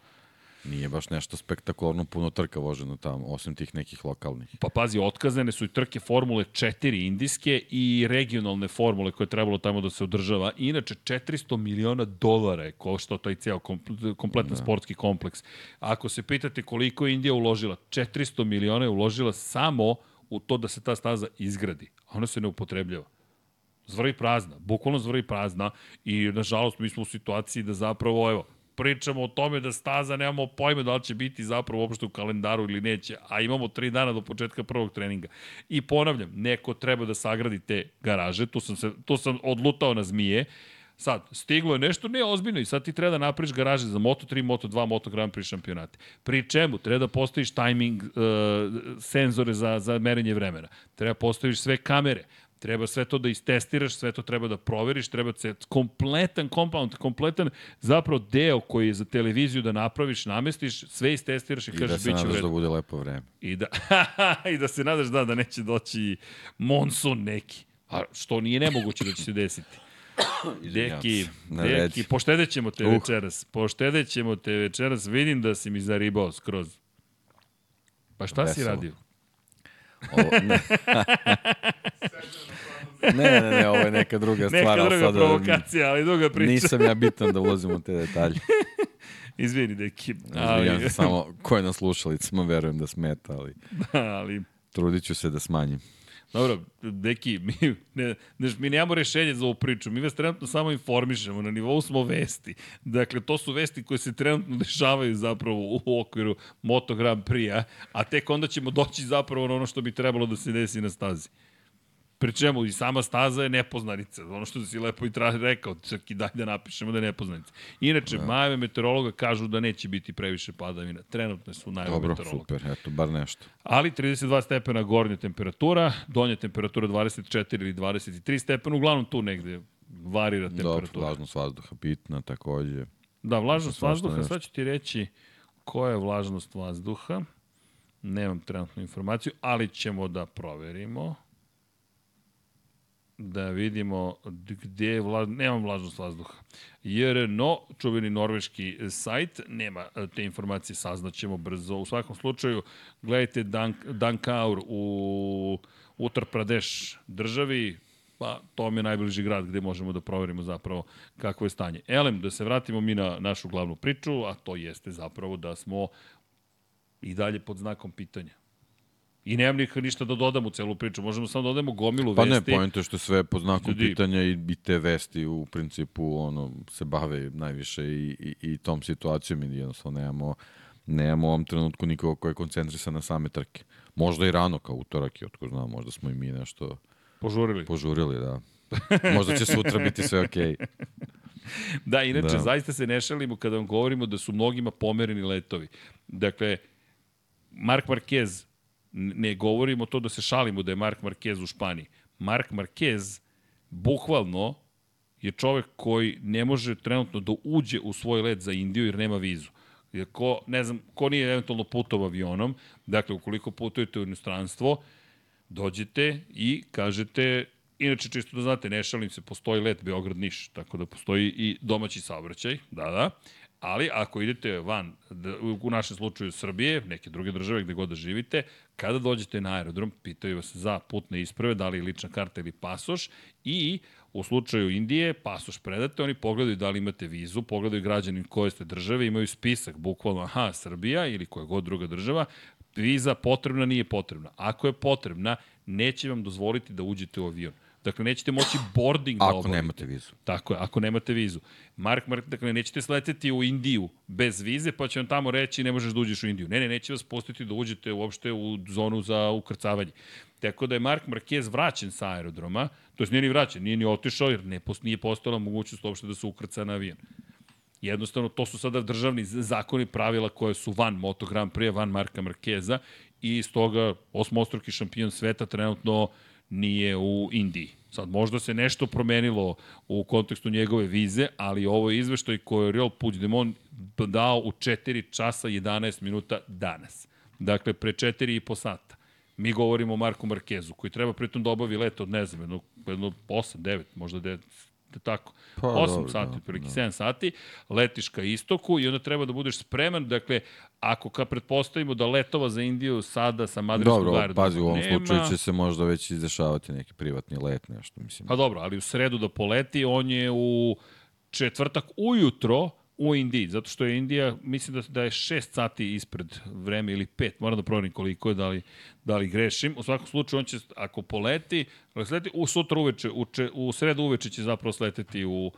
Nije baš nešto spektakularno puno trka voženo tamo, osim tih nekih lokalnih. Pa pazi, otkazane su i trke Formule 4 indijske i regionalne formule koje je trebalo tamo da se održava. Inače, 400 miliona dolara je koštao taj ceo kompletan da. sportski kompleks. Ako se pitate koliko je Indija uložila, 400 miliona je uložila samo u to da se ta staza izgradi. A ona se ne upotrebljava zvrvi prazna, bukvalno zvrvi prazna i nažalost mi smo u situaciji da zapravo, evo, pričamo o tome da staza nemamo pojma da li će biti zapravo uopšte u kalendaru ili neće, a imamo tri dana do početka prvog treninga. I ponavljam, neko treba da sagradi te garaže, tu sam, se, tu sam odlutao na zmije, Sad, stiglo je nešto neozbiljno i sad ti treba da napriš garaže za Moto3, Moto2, Moto Grand Prix šampionate. Pri čemu? Treba da postaviš timing, uh, senzore za, za merenje vremena. Treba da postaviš sve kamere. Treba sve to da istestiraš, sve to treba da proveriš, treba se kompletan compound, kompletan zapravo deo koji je za televiziju da napraviš, namestiš, sve istestiraš i, I kažeš biće redu. I da se nadaš da bude lepo vreme. I da, I da se nadaš da, da neće doći monsun neki. A što nije nemoguće da će se desiti. Deki, deki, poštedet ćemo te uh. večeras. Poštedet ćemo te večeras. Vidim da si mi zaribao skroz. Pa šta Veselo. si radio? Ovo, ne. ne, ne, ne, ovo je neka druga stvar. Neka druga sada, provokacija, ali druga priča. Nisam ja bitan da ulazim u te detalje. Izvini, deki. Ali... Izvini, samo ko je na slušalicama, verujem da smeta, ali... Da, ali... Trudit ću se da smanjim. Dobro, neki, mi, ne, ne, mi nemamo rešenje za ovu priču, mi vas trenutno samo informišemo, na nivou smo vesti. Dakle, to su vesti koje se trenutno dešavaju zapravo u okviru Moto Grand Prix-a, a tek onda ćemo doći zapravo na ono što bi trebalo da se desi na stazi. Pri čemu i sama staza je nepoznanica. Ono što si lepo i tra rekao, čak i daj da napišemo da je nepoznanica. Inače, da. majeve meteorologa kažu da neće biti previše padavina. Trenutno su najave Dobro, meteorologa. super, eto, bar nešto. Ali 32 stepena gornja temperatura, donja temperatura 24 ili 23 stepena, uglavnom tu negde varira temperatura. Dobro, vlažnost vazduha bitna takođe. Da, vlažnost vazduha, sad ću ti reći koja je vlažnost vazduha. Nemam trenutnu informaciju, ali ćemo da proverimo da vidimo gde je vlaž... nema vlažnost vazduha. Jer no, čuveni norveški sajt, nema te informacije, saznaćemo brzo. U svakom slučaju, gledajte Dan, Dankaur u Uttar Pradesh državi, pa to mi je najbliži grad gde možemo da proverimo zapravo kakvo je stanje. Elem, da se vratimo mi na našu glavnu priču, a to jeste zapravo da smo i dalje pod znakom pitanja. I nemam nik, ništa da dodam u celu priču, možemo samo da dodamo gomilu pa vesti. Pa ne, pojento što sve po znaku Ljudi, pitanja i, i te vesti u principu ono, se bave najviše i, i, i tom situacijom i jednostavno nemamo, nemamo u ovom trenutku nikoga ko je koncentrisan na same trke. Možda i rano kao utorak i otko znam, možda smo i mi nešto požurili. Požurili, da. Možda će sutra biti sve okej. Okay. Da, inače, da. zaista se ne šalimo kada vam govorimo da su mnogima pomereni letovi. Dakle, Mark Marquez ne govorimo to da se šalimo da je Mark Marquez u Španiji. Mark Marquez bukvalno je čovek koji ne može trenutno da uđe u svoj let za Indiju jer nema vizu. Jer ko, ne znam, ko nije eventualno putov avionom, dakle, ukoliko putujete u inostranstvo, dođete i kažete, inače čisto da znate, ne šalim se, postoji let Beograd-Niš, tako da postoji i domaći saobraćaj, da, da, Ali ako idete van, u našem slučaju Srbije, neke druge države gde god da živite, kada dođete na aerodrom, pitaju vas za putne isprave, da li lična karta ili pasoš i u slučaju Indije, pasoš predate, oni pogledaju da li imate vizu, pogledaju građanin koje ste države, imaju spisak, bukvalno, aha, Srbija ili koja god druga država, viza potrebna, nije potrebna. Ako je potrebna, neće vam dozvoliti da uđete u avion. Dakle, nećete moći boarding da obavite. Ako nemate vizu. Tako je, ako nemate vizu. Mark, Mark, dakle, nećete sleteti u Indiju bez vize, pa će vam tamo reći ne možeš da uđeš u Indiju. Ne, ne, neće vas pustiti da uđete uopšte u zonu za ukrcavanje. Tako da je Mark Marquez vraćen sa aerodroma, to je nije ni vraćen, nije ni otišao jer ne, nije postojala mogućnost uopšte da se ukrca na avion. Jednostavno, to su sada državni zakoni pravila koje su van Moto Grand Prix, van Marka Markeza i iz toga osmostruki šampion sveta trenutno nije u Indiji. Sad, možda se nešto promenilo u kontekstu njegove vize, ali ovo je izveštaj koje je Real Puigdemont dao u 4 časa 11 minuta danas. Dakle, pre 4 i po sata. Mi govorimo o Marku Markezu, koji treba pritom da obavi let od, ne znam, jedno, jedno 8, 9, možda 9, da tako, pa, 8 dobro, sati, da, prilike da. 7 sati, letiš ka istoku i onda treba da budeš spreman, dakle, ako ka pretpostavimo da letova za Indiju sada sa madridskog Dobro, Dobro, pazi, u ovom nema... slučaju će se možda već izdešavati neki privatni let, nešto, mislim. Pa dobro, ali u sredu da poleti, on je u četvrtak ujutro, u Indiji, zato što je Indija, mislim da, da je 6 sati ispred vreme ili 5, moram da proverim koliko je, da li, da li grešim. U svakom slučaju, on će, ako poleti, ako sleti, u sutra uveče, u, če, u sredu uveče će zapravo sleteti u,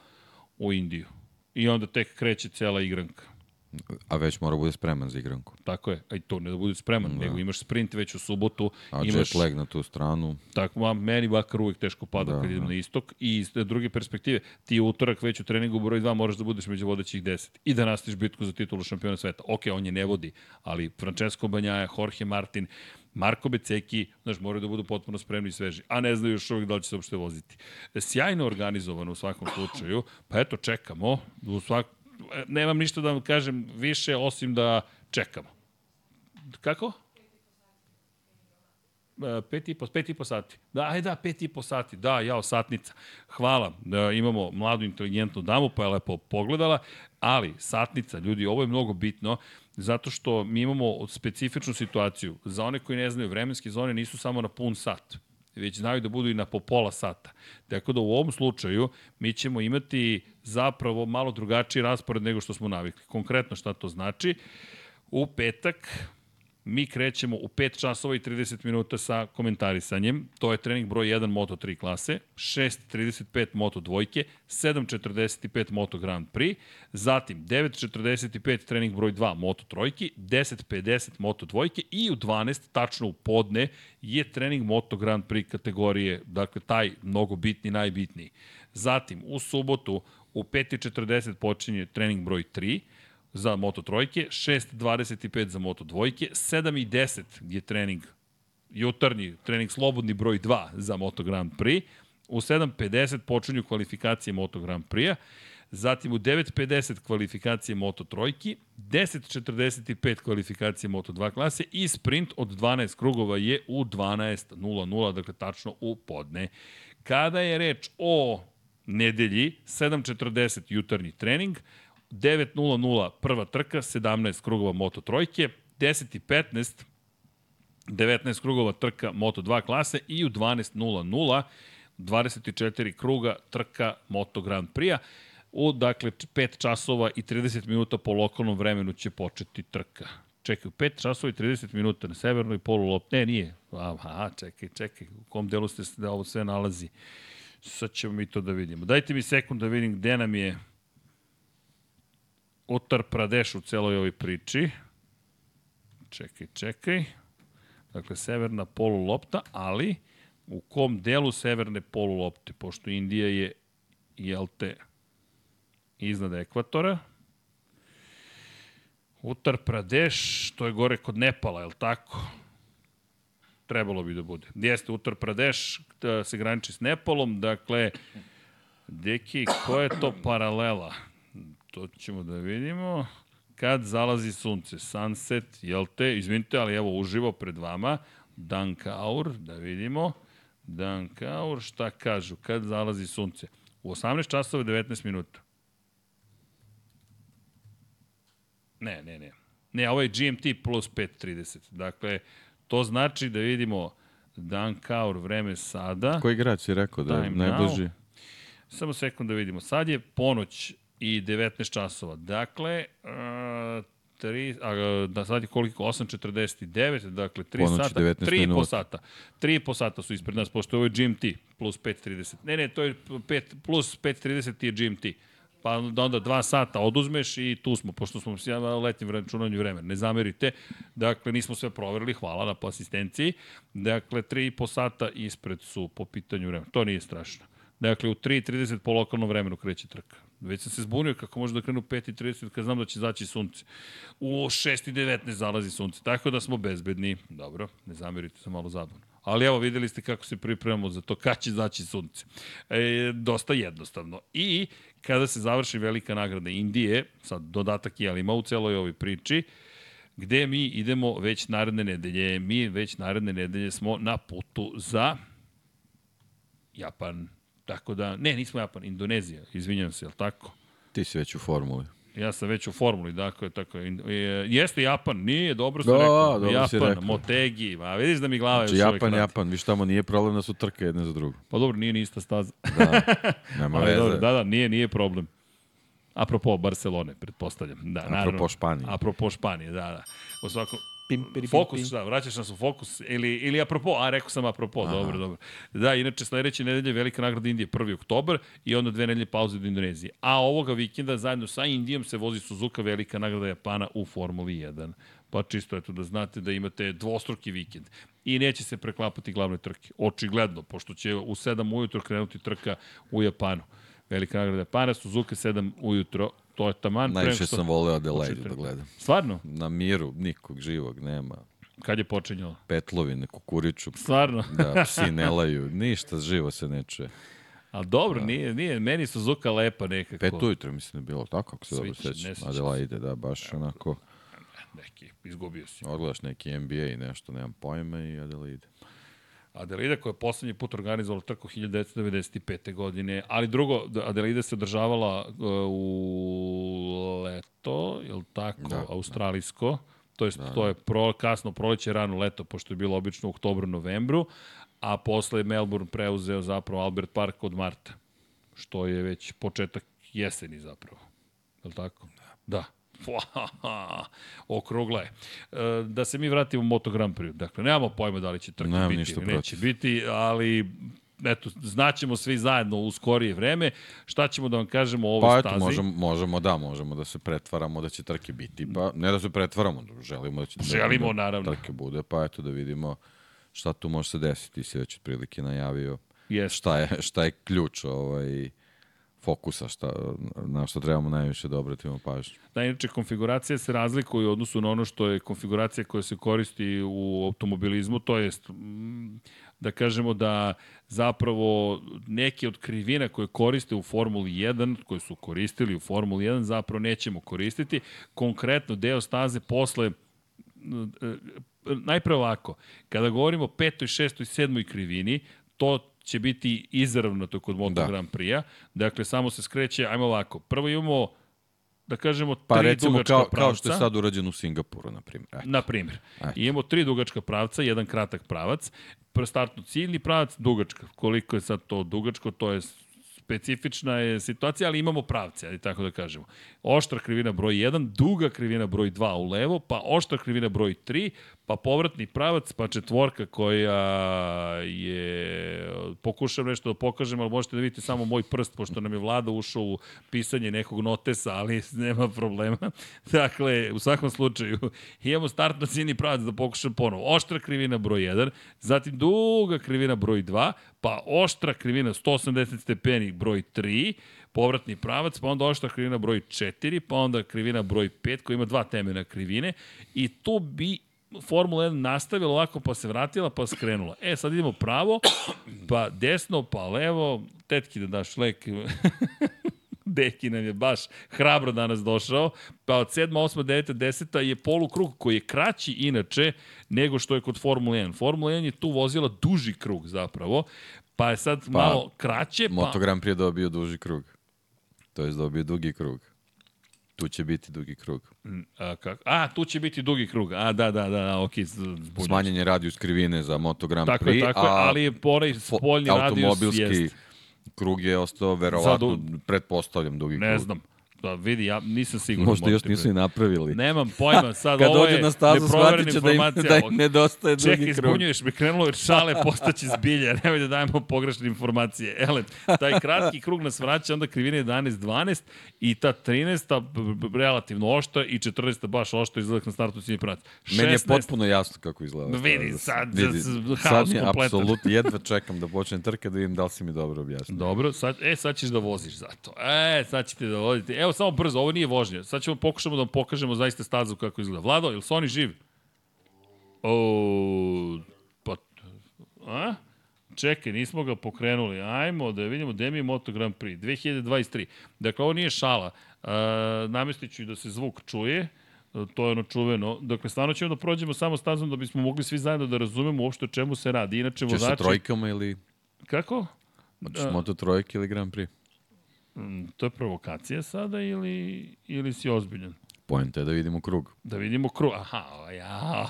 u Indiju. I onda tek kreće cela igranka. A već mora bude spreman za igranku. Tako je, a i to ne da bude spreman, da. nego imaš sprint već u subotu. A imaš, jet lag na tu stranu. Tako, ma, meni bakar uvijek teško pada da, kad idem da. na istok. I iz druge perspektive, ti utorak već u treningu broj 2 moraš da budeš među vodećih 10 i da nastiš bitku za titulu šampiona sveta. Ok, on je ne vodi, ali Francesco Banjaja, Jorge Martin, Marko Beceki, znaš, moraju da budu potpuno spremni i sveži, a ne znaju još uvijek da li će se uopšte voziti. Sjajno organizovano u svakom slučaju, pa eto, čekamo, u svak, nemam ništa da vam kažem više, osim da čekamo. Kako? E, pet i po, pet i po sati. Da, aj da, pet i po sati. Da, jao, satnica. Hvala da imamo mladu inteligentnu damu, pa je lepo pogledala, ali satnica, ljudi, ovo je mnogo bitno, zato što mi imamo specifičnu situaciju. Za one koji ne znaju, vremenske zone nisu samo na pun sat već znaju da budu i na po pola sata. Tako da u ovom slučaju mi ćemo imati zapravo malo drugačiji raspored nego što smo navikli. Konkretno šta to znači? U petak mi krećemo u 5 časova i 30 minuta sa komentarisanjem. To je trening broj 1 Moto3 klase, 6.35 Moto dvojke, 7.45 Moto Grand Prix, zatim 9.45 trening broj 2 Moto trojki, 10.50 Moto dvojke i u 12, tačno u podne, je trening Moto Grand Prix kategorije, dakle taj mnogo bitni, najbitniji. Zatim, u subotu u 5.40 počinje trening broj 3, za Moto trojke, 6.25 za Moto dvojke, 7.10 je trening jutarnji, trening slobodni broj 2 za Moto Grand Prix, u 7.50 počinju kvalifikacije Moto Grand Prix-a, zatim u 9.50 kvalifikacije Moto trojki, 10.45 kvalifikacije Moto 2 klase i sprint od 12 krugova je u 12.00, dakle tačno u podne. Kada je reč o nedelji, 7.40 jutarnji trening, 9.00 prva trka, 17 krugova Moto trojke, 10.15 19 krugova trka Moto 2 klase i u 12.00 24 kruga trka Moto Grand Prix-a. U, dakle, 5 časova i 30 minuta po lokalnom vremenu će početi trka. Čekaj, 5 časova i 30 minuta na severnoj polulop. Ne, nije. Aha, čekaj, čekaj. U kom delu ste da ovo sve nalazi? Sad ćemo mi to da vidimo. Dajte mi sekund da vidim gde nam je Uttar Pradesh u celoj ovoj priči. Čekaj, čekaj. Dakle, severna polulopta, ali u kom delu severne polulopte, pošto Indija je, jel te, iznad ekvatora. Uttar Pradesh, to je gore kod Nepala, je tako? Trebalo bi da bude. Jeste, Uttar Pradesh da se graniči s Nepalom, dakle, deki, koja je to paralela? To ćemo da vidimo. Kad zalazi sunce, sunset, jel te, izvinite, ali evo uživo pred vama, Dan Kaur, da vidimo. Dan Kaur, šta kažu, kad zalazi sunce? U 18 časova 19 minuta. Ne, ne, ne. Ne, ovo je GMT plus 5.30. Dakle, to znači da vidimo Dan Kaur vreme sada. Koji grad si rekao da je najbliži? Samo sekund da vidimo. Sad je ponoć i 19 časova. Dakle, uh, tri, a, da sad je koliko, 8.49, dakle 3 Ponoći sata, 3,5 sata. 3,5 sata su ispred nas, pošto ovo je GMT plus 5.30. Ne, ne, to je 5, plus 5.30 je GMT. Pa da onda dva sata oduzmeš i tu smo, pošto smo svi na letnjem računanju vremena. Ne zamerite. Dakle, nismo sve proverili, hvala na asistenciji. Dakle, 3,5 sata ispred su po pitanju vremena. To nije strašno. Dakle, u 3.30 po lokalnom vremenu kreće trka. Već sam se zbunio kako može da krenu 5.30 kad znam da će zaći sunce. U 6.19 zalazi sunce, tako da smo bezbedni. Dobro, ne zamerite se malo zabavno. Ali evo, videli ste kako se pripremamo za to kad će zaći sunce. E, dosta jednostavno. I kada se završi velika nagrada Indije, sad dodatak je, ali ima u celoj ovoj priči, gde mi idemo već naredne nedelje. Mi već naredne nedelje smo na putu za Japan. Tako da, ne, nismo Japan, Indonezija, izvinjam se, je li tako? Ti si već u formuli. Ja sam već u formuli, dakle, tako je. Jeste Japan, nije, dobro sam da, rekao. Dobro Japan, si rekao. Motegi, ma vidiš da mi glava znači, još Japan, Japan, viš tamo nije problem da su trke jedne za drugu. Pa dobro, nije ni ista staza. Da, nema veze. Dobro, da, da, nije, nije problem. Apropo Barcelone, pretpostavljam. Da, Apropo naravno, Španije. Apropo Španije, da, da. U svakom, Pim, pim, fokus, pim. šta, vraćaš nas u fokus, ili, ili apropo, a rekao sam apropo, Aha. dobro, dobro. Da, inače sledeće nedelje velika nagrada Indije 1. oktobar i onda dve nedelje pauze do Indonezije. A ovoga vikenda zajedno sa Indijom se vozi Suzuka velika nagrada Japana u Formuli 1. Pa čisto eto da znate da imate dvostruki vikend. I neće se preklapati glavne trke. Očigledno, pošto će u 7 ujutro krenuti trka u Japanu. Velika nagrada Japana, Suzuka 7 ujutro, to je taman. Najviše sam voleo Adelaide da gledam. Stvarno? Na miru, nikog živog nema. Kad je počinjalo? Petlovine, kukuriču. Stvarno? da, psi ne laju, ništa živo se ne čuje. A dobro, da. nije, nije, meni Suzuka lepa nekako. Pet ujutro mislim da je bilo tako, ako se dobro sećam. Adelaide, da, baš onako... Neki, izgubio si. Odgledaš neki NBA i nešto, nemam pojma i Adelaide. Adelaida koja je poslednji put organizovala trku 1995. godine, ali drugo, Adelaida se održavala uh, u leto, je li tako, da, australijsko, da. to je, da, to je pro, kasno proleće, rano leto, pošto je bilo obično u oktobru, novembru, a posle je Melbourne preuzeo zapravo Albert Park od marta, što je već početak jeseni zapravo. Je li tako? Da. Da Okrugla je. E, da se mi vratimo u Moto Grand Prix. Dakle, nemamo pojma da li će trke Nemam biti ništa ili neće protiv. biti, ali eto, znaćemo svi zajedno u skorije vreme. Šta ćemo da vam kažemo o ovoj Pa eto, stazi? možemo, možemo, da, možemo da se pretvaramo da će trke biti. Pa ne da se pretvaramo, da želimo da će Želimo, da naravno. trke bude, pa eto da vidimo šta tu može se desiti. Ti si već otprilike najavio Jeste. šta je, šta je ključ ovaj, fokusa, šta, na što trebamo najviše da obratimo pažnju. Da, inače, konfiguracija se razlikuje u odnosu na ono što je konfiguracija koja se koristi u automobilizmu, to jest da kažemo da zapravo neke od krivina koje koriste u Formuli 1, koje su koristili u Formuli 1, zapravo nećemo koristiti. Konkretno, deo staze posle najpre ovako, kada govorimo o petoj, šestoj, sedmoj krivini, to će biti izravnato kod Moto Da. Grand Prix-a. Dakle, samo se skreće, ajmo ovako. Prvo imamo, da kažemo, Pa tri recimo dugačka kao, pravca. kao što je sad urađeno u Singapuru, na primjer. Eto. Na primjer. Eto. Imamo tri dugačka pravca, jedan kratak pravac. Startno ciljni pravac, dugačka. Koliko je sad to dugačko, to je specifična je situacija, ali imamo pravce, ali tako da kažemo. Oštra krivina broj 1, duga krivina broj 2 u levo, pa oštra krivina broj 3, pa povratni pravac, pa četvorka koja je... Pokušam nešto da pokažem, ali možete da vidite samo moj prst, pošto nam je vlada ušao u pisanje nekog notesa, ali nema problema. Dakle, u svakom slučaju, imamo startno ciljni pravac da pokušam ponovo. Oštra krivina broj 1, zatim duga krivina broj 2, pa oštra krivina 180 stepeni broj 3, povratni pravac, pa onda oštra krivina broj 4, pa onda krivina broj 5 koja ima dva temena krivine i tu bi Formula 1 nastavila ovako, pa se vratila, pa skrenula. E, sad idemo pravo, pa desno, pa levo, tetki da daš lek. Deki nam je baš hrabro danas došao. Pa od 7, 8, 9, 10 je polukrug koji je kraći inače nego što je kod Formula 1. Formula 1 je tu vozila duži krug zapravo, pa je sad pa, malo kraće. Pa... Moto Grand Prix je dobio duži krug. To je dobio dugi krug. Tu će biti dugi krug. A, kak, a, tu će biti dugi krug. A, da, da, da, da ok. Zbunjujem. Smanjen je radijus krivine za Moto Grand Tako Prix, je, tako je, ali je onaj spoljni radijus automobilski jest. krug je ostao verovatno, pretpostavljam, dugi Ne krug. znam. Da, vidi, ja nisam siguran. Možda još nisu i napravili. Nemam pojma, sad Kad ovo je na stazu, neproverena da im, da im nedostaje drugi Čekaj, krug. zbunjuješ me, krenulo je šale, postaće zbilje, nemoj da dajemo pogrešne informacije. Ele, taj kratki krug nas vraća, onda krivina 11-12 i ta 13 b- b- relativno oštra i 14 baš oštra izgleda na startu ciljni pravac. Meni je 16 potpuno jasno kako izgleda. Vidi, sad- vidi, sad- je kompletan. apsolutno, jedva čekam da počnem trke da vidim da li si mi dobro objasnio. Dobro, sad, e, sad ćeš da voziš zato. E, sad ćete da vozite. Evo, samo brzo, ovo nije vožnja. Sad ćemo pokušamo da vam pokažemo zaista stazu kako izgleda. Vlado, je li Sony živ? O, pa, a? Čekaj, nismo ga pokrenuli. Ajmo da vidimo gde mi je Moto Grand Prix. 2023. Dakle, ovo nije šala. E, namestit ću da se zvuk čuje. E, To je ono čuveno. Dakle, stvarno ćemo da prođemo samo stazom da bismo mogli svi zajedno da razumemo uopšte o čemu se radi. Inače, Češ sa vozači... trojkama ili... Kako? Hoćeš Moto trojke ili Grand Prix? Mm, To je provokacija sada ili, ili si ozbiljan? Pojenta je da vidimo krug. Da vidimo krug. Aha, ja.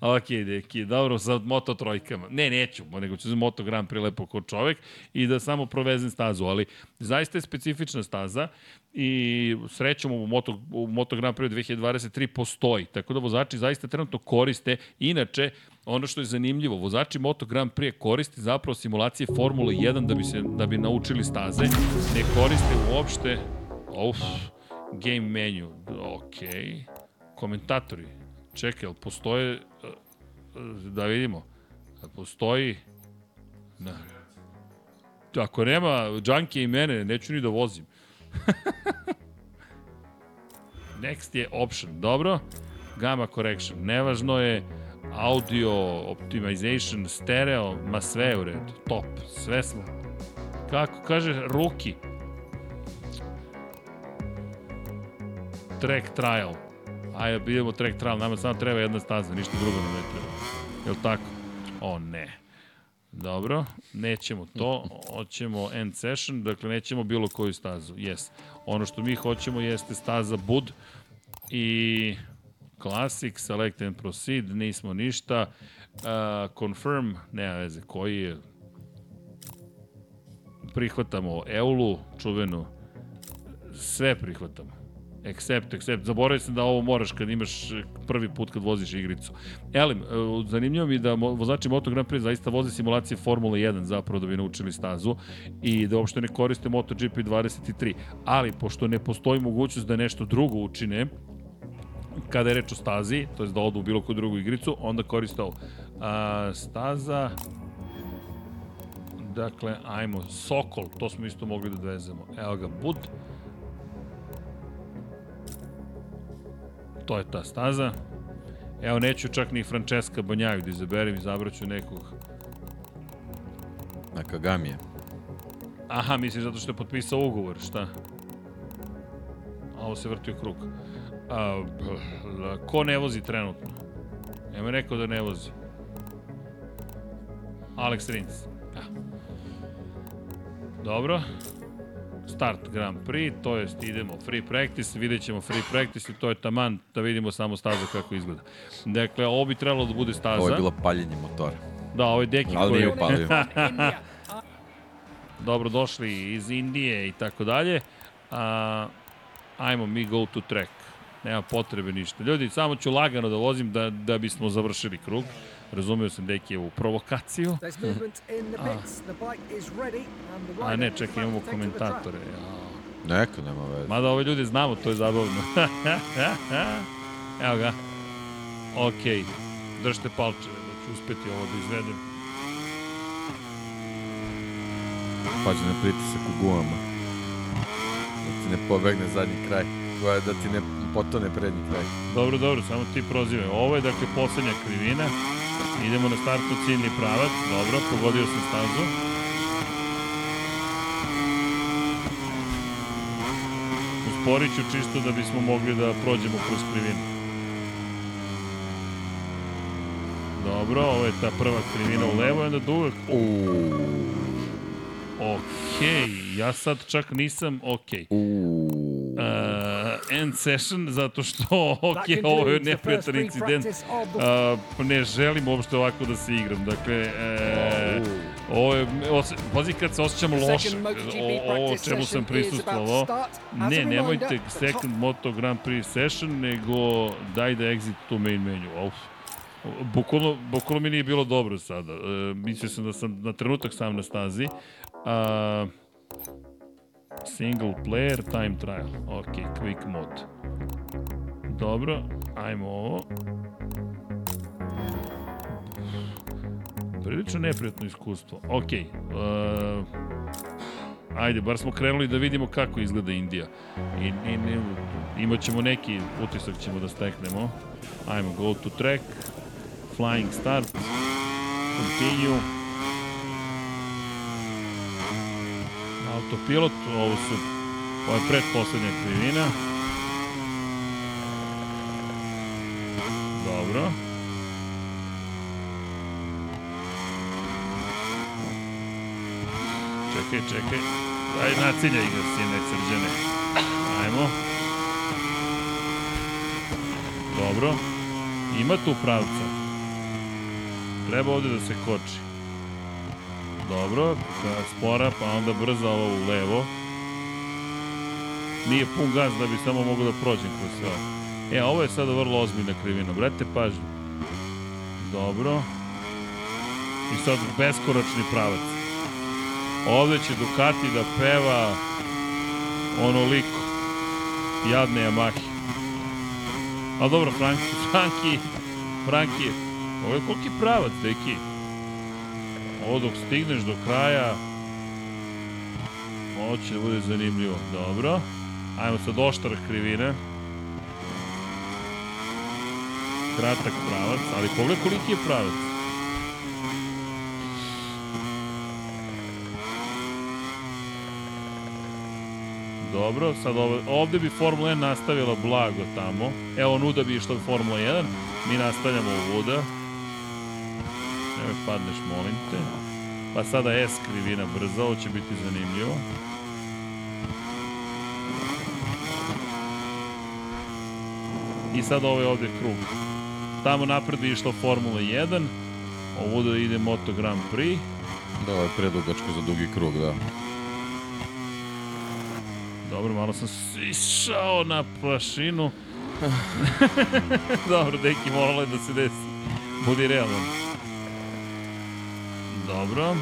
Ok, deki, dobro, sa moto trojkama. Ne, neću, nego ću za moto Grand Prix lepo kod čovek i da samo provezem stazu, ali zaista je specifična staza i srećom u Moto, u Moto Grand Prix 2023 postoji, tako da vozači zaista trenutno koriste. Inače, ono što je zanimljivo, vozači Moto Grand Prix koriste zapravo simulacije Formule 1 da bi, se, da bi naučili staze, ne koriste uopšte Uf, game menu, ok. Komentatori, čekaj, jel postoje, uh, da vidimo, postoji, na, ako nema Džanke i mene, neću ni da vozim. Next je option, dobro. Gamma correction, nevažno je audio optimization, stereo, ma sve je u redu, top, sve smo. Kako kaže, ruki, track trial. Ajde, idemo track trial, nama samo treba jedna staza, ništa drugo nam ne treba. Jel tako? O, ne. Dobro, nećemo to, hoćemo end session, dakle nećemo bilo koju stazu, yes. Ono što mi hoćemo jeste staza Bud i Classic, Select and Proceed, nismo ništa, uh, Confirm, nema veze, koji je, prihvatamo Eulu, čuvenu, sve prihvatamo. Accept, accept. Zaboravio sam da ovo moraš kad imaš prvi put kad voziš igricu. Elim, e, zanimljivo mi da vozači Moto Grand Prix zaista voze simulacije Formule 1 zapravo da bi naučili stazu i da uopšte ne koriste MotoGP 23. Ali, pošto ne postoji mogućnost da nešto drugo učine, kada je reč o stazi, to je da odu u bilo koju drugu igricu, onda koriste ovo. A, staza, dakle, ajmo, Sokol, to smo isto mogli da dovezemo. Evo ga, Bud, to je ta staza. Evo, neću čak ni Francesca Banjaju da izaberem, izabraću nekog. Na Kagamije. Aha, misliš zato što je potpisao ugovor, šta? A ovo se vrti u krug. A, ko ne vozi trenutno? Evo je rekao da ne vozi. Alex Rins. Ja. Dobro start Grand Prix, to jest idemo free practice, vidjet ćemo free practice i to je taman da vidimo samo staza kako izgleda. Dakle, ovo bi trebalo da bude staza. Ovo je bilo paljenje motora. Da, ovo je deki Ali koji... nije upalio. Dobro došli iz Indije i tako dalje. A, ajmo mi go to track. Nema potrebe ništa. Ljudi, samo ću lagano da vozim da, da bismo završili krug. Razumeo sam deki u provokaciju. A, a ne, čekaj, imamo komentatore. Ja. Neka, nema veze. Mada ove ljudi znamo, to je zabavno. Evo ga. Ok, držite palčeve da ću uspeti ovo da izvedem. Pađe na pritisak u gumama. Da ti ne pobegne zadnji kraj. Da ti ne potone prednji kraj. Dobro, dobro, samo ti prozivaj. Ovo je dakle poslednja krivina. Idemo na startnu ciljni pravac. Dobro, pogodio sam stazu. Usporit ću čisto da bismo mogli da prođemo kroz krivinu. Dobro, ovo je ta prva krivina u levo onda da uvek... Okej, okay, ja sad čak nisam okej. Okay uh, end session zato što, ok, ovo je neprijatan incident. Uh, ne želim uopšte ovako da se igram. Dakle, uh, ovo je, pazi kad se osjećam loše, o, ovo čemu sam prisustvovao. Ne, nemojte second Moto Grand Prix session, nego daj da exit to main menu. Uf. Bukvalno, bukvalno mi nije bilo dobro sada. Uh, mislio sam da sam na trenutak sam na stazi. Uh, Single player time trial. Ok, quick mode. Dobro, ajmo ovo. Prilično neprijatno iskustvo. Ok. Uh, ajde, bar smo krenuli da vidimo kako izgleda Indija. I, i, i, imat ćemo neki utisak ćemo da steknemo. Ajmo, go to track. Flying start. Continue. Autopilot, ovo su, ovo je predposlednja krivina. Dobro. Čekaj, čekaj. Aj, naciljaj ga, sine srđane. Ajmo. Dobro. Ima tu pravca. Treba ovde da se koči. Dobro, spora, pa onda brza ovo u levo. Nije pun gaz da bi samo mogo da prođem kroz sve. E, ovo je sada vrlo ozbiljna krivina. Brate, pažnju. Dobro. I sad beskoračni pravac. Ovde će Ducati da peva onoliko. Jadne Yamahe. A dobro, Franki, Franki, Franki, ovo je koliki pravac, deki. Ovo dok stigneš do kraja, ovo će da bude zanimljivo. Dobro. Ajmo sad oštara krivine. Kratak pravac, ali pogled koliki je pravac. Dobro, sad ovo, ovde bi Formula 1 nastavila blago tamo. Evo, nuda bi išla Formula 1. Mi nastavljamo ovuda. Nemoj padneš, molim te. Pa sada S krivina brzo, ovo će biti zanimljivo. I sad ovo je ovde krug. Tamo napred je išla Formula 1, ovo da ide Moto Grand Prix. Da, ovo je predugačko za dugi krug, da. Dobro, malo sam sišao na prašinu. Dobro, deki, moralo je da se desi. Budi realan. Dobro.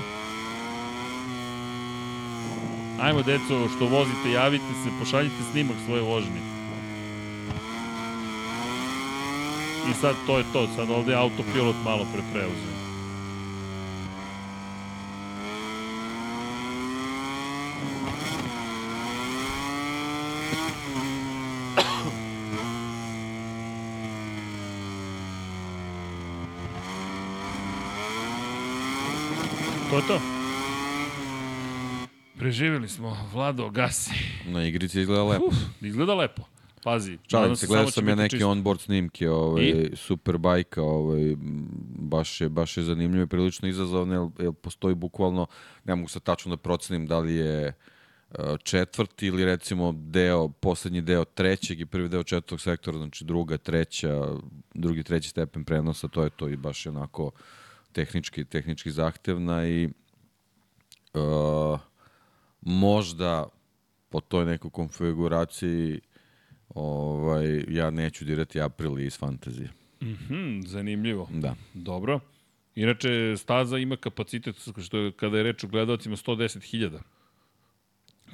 Ajmo, deco, što vozite, javite se, pošaljite snimak svoje vožnje. I sad to je to, sad ovde je autopilot malo pre preuzeo. To je to. Preživjeli smo, Vlado, gasi. Na igrici izgleda lepo. Uf, izgleda lepo. Pazi. Šalim se, gledao sam ja neke čisto. onboard snimke ovaj, I? Superbike-a, ovaj, baš, je, baš je zanimljivo i prilično izazovno, jer, jer postoji bukvalno, ne mogu se tačno da procenim da li je e, četvrti ili recimo deo, poslednji deo trećeg i prvi deo četvrtog sektora, znači druga, treća, drugi, treći stepen prenosa, to je to i baš je onako tehnički, tehnički zahtevna i uh, možda po toj nekoj konfiguraciji ovaj, ja neću dirati April iz fantazije. Mm -hmm, zanimljivo. Da. Dobro. Inače, staza ima kapacitet, što je, kada je reč o gledalcima, 110.000.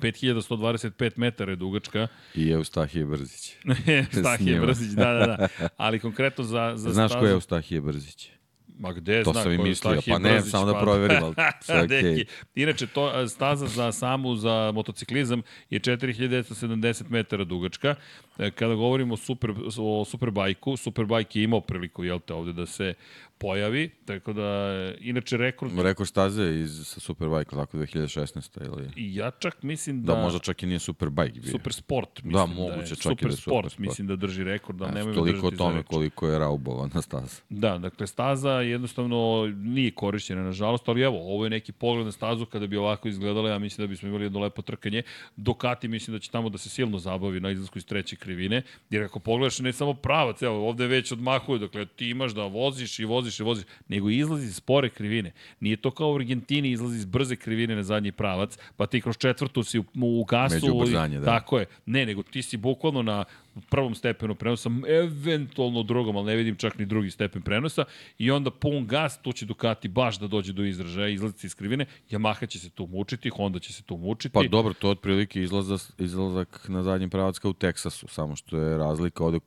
5125 metara je dugačka. I Eustahije Brzić. Eustahije Brzić, da, da, da. Ali konkretno za, za Znaš stazu... ko je Eustahije Brzić? Ma gde to zna sam i mislio, pa ne, Brzić, samo da proverim, ali sve okej. Okay. Inače, to, staza za samu za motociklizam je 4970 metara dugačka. E, kada govorimo o, super, o Superbajku, Superbike je imao priliku, jel te, ovde da se pojavi, tako da, inače rekord... Rekord staze iz, sa Superbike, tako 2016. Ili... I ja čak mislim da... Da, možda čak i nije Superbike bio. Super Sport, mislim da, moguće, da je. Čak super, i da Sport, Super mislim da drži rekord, da nemoj Toliko o tome koliko je raubovana staza. Da, dakle, staza jednostavno nije korišćena, nažalost, ali evo, ovo je neki pogled na stazu kada bi ovako izgledala, ja mislim da bismo imali jedno lepo trkanje. Dokati mislim da će tamo da se silno zabavi na izlasku iz treće krivine, jer ako pogledaš ne samo pravac, evo, ovde već odmahuje, dakle, ti imaš da voziš i voziš i voziš, nego izlazi iz spore krivine. Nije to kao u Argentini, izlazi iz brze krivine na zadnji pravac, pa ti kroz četvrtu si u, u gasu. Među ubrzanje, da. Tako je. Ne, nego ti si bukvalno na prvom stepenu prenosa, eventualno drugom, ali ne vidim čak ni drugi stepen prenosa, i onda pun gas, to će Ducati baš da dođe do izražaja, izlazi iz krivine, Yamaha će se tu mučiti, Honda će se tu mučiti. Pa dobro, to je otprilike izlazak, izlazak na zadnji pravac kao u Teksasu, samo što je razlika ovde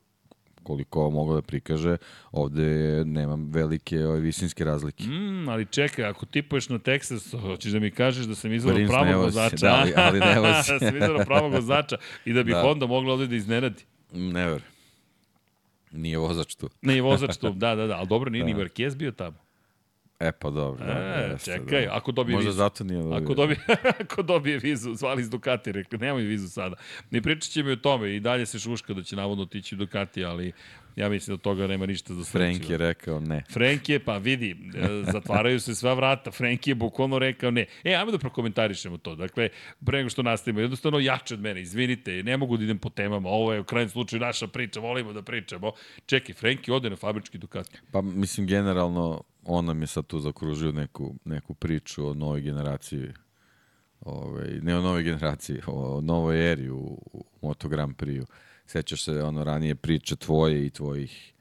koliko mogu da prikaže, ovde nema velike ove, visinske razlike. Mm, ali čekaj, ako tipuješ na Texas, hoćeš da mi kažeš da sam izvaro pravog vozača. Da, ali, ali ne da sam izvaro pravog vozača i da bi da. Honda mogla ovde da iznenadi. Never. Nije vozač tu. Nije vozač tu, da, da, da. Ali dobro, nije da. ni Marquez bio tamo. E pa dobro. Da, e, jeste, čekaj, da. ako dobije Možda vizu. zato nije dobio. Ako dobije, ako dobije vizu, zvali iz Ducati, rekli, nemoj vizu sada. Ne pričat će mi o tome i dalje se šuška da će navodno otići u Ducati, ali ja mislim da toga nema ništa za sreću. Frank je rekao ne. Frank je, pa vidi, e, zatvaraju se sva vrata, Frank je bukvalno rekao ne. E, ajmo da prokomentarišemo to. Dakle, pre nego što nastavimo, jednostavno jače od mene, izvinite, ne mogu da idem po temama, ovo je u krajnjem slučaju naša priča, volimo da pričamo. Čekaj, Frank je ode na fabrički Ducati. Pa mislim, generalno, on nam je sad tu zakružio neku, neku priču o novoj generaciji ovaj, ne o novoj generaciji, o novoj eri u, u Moto Grand Prix-u. Sećaš se ono ranije priče tvoje i tvojih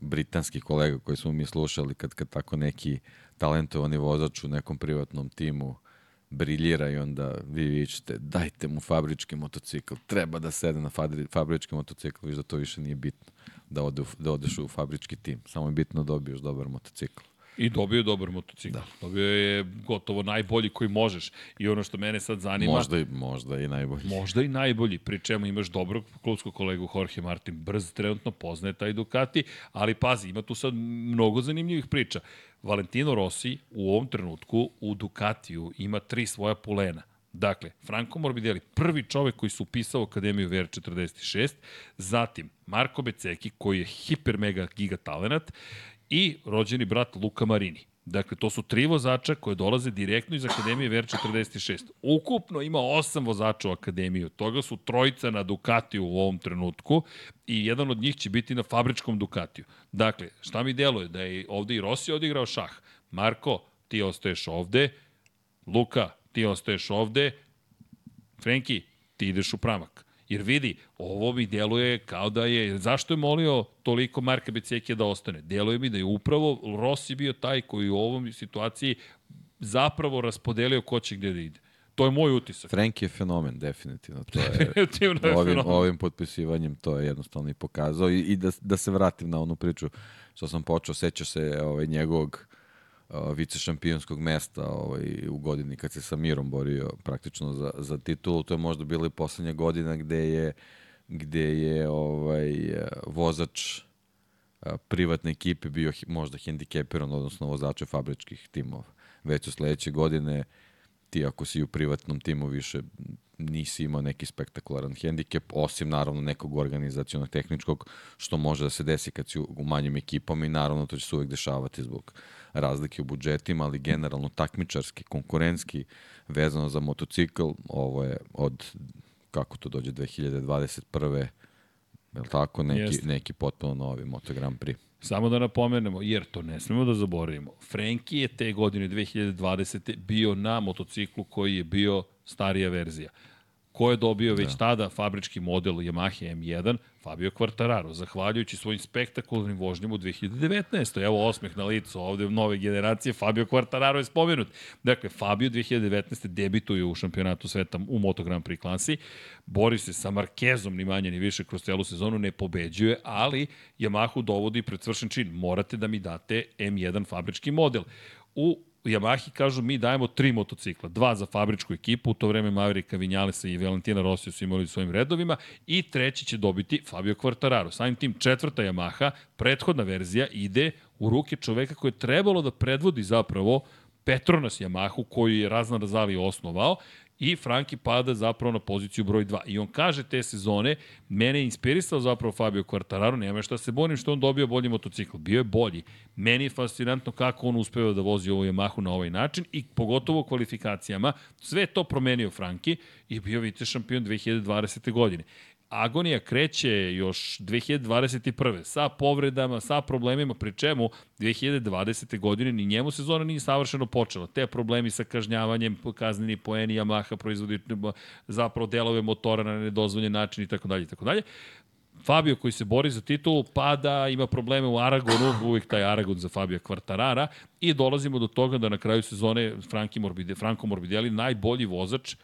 britanskih kolega koji smo mi slušali kad, kad tako neki talentovani vozač u nekom privatnom timu briljira i onda vi vičete dajte mu fabrički motocikl, treba da sede na fabrički motocikl, viš da to više nije bitno da, ode, da odeš u fabrički tim, samo je bitno da dobiješ dobar motocikl. I dobio je dobar motocikl. Da. Dobio je gotovo najbolji koji možeš. I ono što mene sad zanima... Možda i, možda i najbolji. Možda i najbolji, pri čemu imaš dobrog klubskog kolegu Jorge Martin Brz, trenutno poznaje taj Ducati, ali pazi, ima tu sad mnogo zanimljivih priča. Valentino Rossi u ovom trenutku u Ducatiju ima tri svoja pulena. Dakle, Franco Morbidelli, prvi čovek koji su upisao Akademiju VR46, zatim Marko Beceki, koji je hiper mega giga talenat, i rođeni brat Luka Marini. Dakle, to su tri vozača koje dolaze direktno iz Akademije VR46. Ukupno ima osam vozača u Akademiju. Toga su trojica na Ducatiju u ovom trenutku i jedan od njih će biti na fabričkom Ducatiju. Dakle, šta mi deluje? Da je ovde i Rossi odigrao šah. Marko, ti ostaješ ovde. Luka, ti ostaješ ovde. Frenki, ti ideš u pramak. Jer vidi, ovo mi djeluje kao da je, zašto je molio toliko Marka Becekija da ostane? Djeluje mi da je upravo Rossi bio taj koji u ovom situaciji zapravo raspodelio ko će gde da ide. To je moj utisak. Frank je fenomen, definitivno. To je, definitivno je ovim, fenomen. ovim potpisivanjem to je jednostavno i pokazao. I, i da, da se vratim na onu priču što sam počeo, seća se ovaj, njegovog uh, vice šampionskog mesta ovaj, u godini kad se sa Mirom borio praktično za, za titulu. To je možda bila i poslednja godina gde je gde je ovaj vozač privatne ekipe bio možda hendikepiran, odnosno vozače fabričkih timova. Već u sledeće godine ti ako si u privatnom timu više nisi imao neki spektakularan hendikep, osim naravno nekog organizacijonog tehničkog, što može da se desi kad si u manjim ekipama i naravno to će se uvek dešavati zbog razlike u budžetima, ali generalno takmičarski, konkurentski, vezano za motocikl, ovo je od, kako to dođe, 2021. Je li tako? Neki, Jeste. neki potpuno novi Moto Grand Prix. Samo da napomenemo, jer to ne smemo da zaboravimo. Frenki je te godine 2020. bio na motociklu koji je bio starija verzija. Ko je dobio već da. tada fabrički model Yamaha M1? Fabio Quartararo, zahvaljujući svojim spektakularnim vožnjama u 2019. Evo osmeh na licu ovde nove generacije, Fabio Quartararo je spomenut. Dakle, Fabio 2019. debituje u šampionatu sveta u Moto Grand Prix klasi, bori se sa Markezom, ni manje ni više kroz celu sezonu, ne pobeđuje, ali Yamahu dovodi pred svršen čin. Morate da mi date M1 fabrički model. U Yamahi kažu mi dajemo tri motocikla, dva za fabričku ekipu, u to vreme Maverika Vinjalesa i Valentina Rossi su imali u svojim redovima i treći će dobiti Fabio Quartararo. Samim tim četvrta Yamaha, prethodna verzija, ide u ruke čoveka koji je trebalo da predvodi zapravo Petronas Yamahu koju je Razna Razali osnovao i Franki pada zapravo na poziciju broj 2. I on kaže te sezone, mene je inspirisao zapravo Fabio Quartararo, nema šta se bonim što on dobio bolji motocikl. Bio je bolji. Meni je fascinantno kako on uspeva da vozi ovo Yamahu na ovaj način i pogotovo u kvalifikacijama. Sve to promenio Franki i bio vice šampion 2020. godine agonija kreće još 2021. sa povredama, sa problemima, pri čemu 2020. godine ni njemu sezona nije savršeno počela. Te problemi sa kažnjavanjem, kazneni poeni Yamaha proizvodi zapravo delove motora na nedozvoljen način i tako dalje i tako dalje. Fabio koji se bori za titulu pada, ima probleme u Aragonu, uvijek taj Aragon za Fabio Kvartarara i dolazimo do toga da na kraju sezone Franki Morbide, Franco Morbidelli najbolji vozač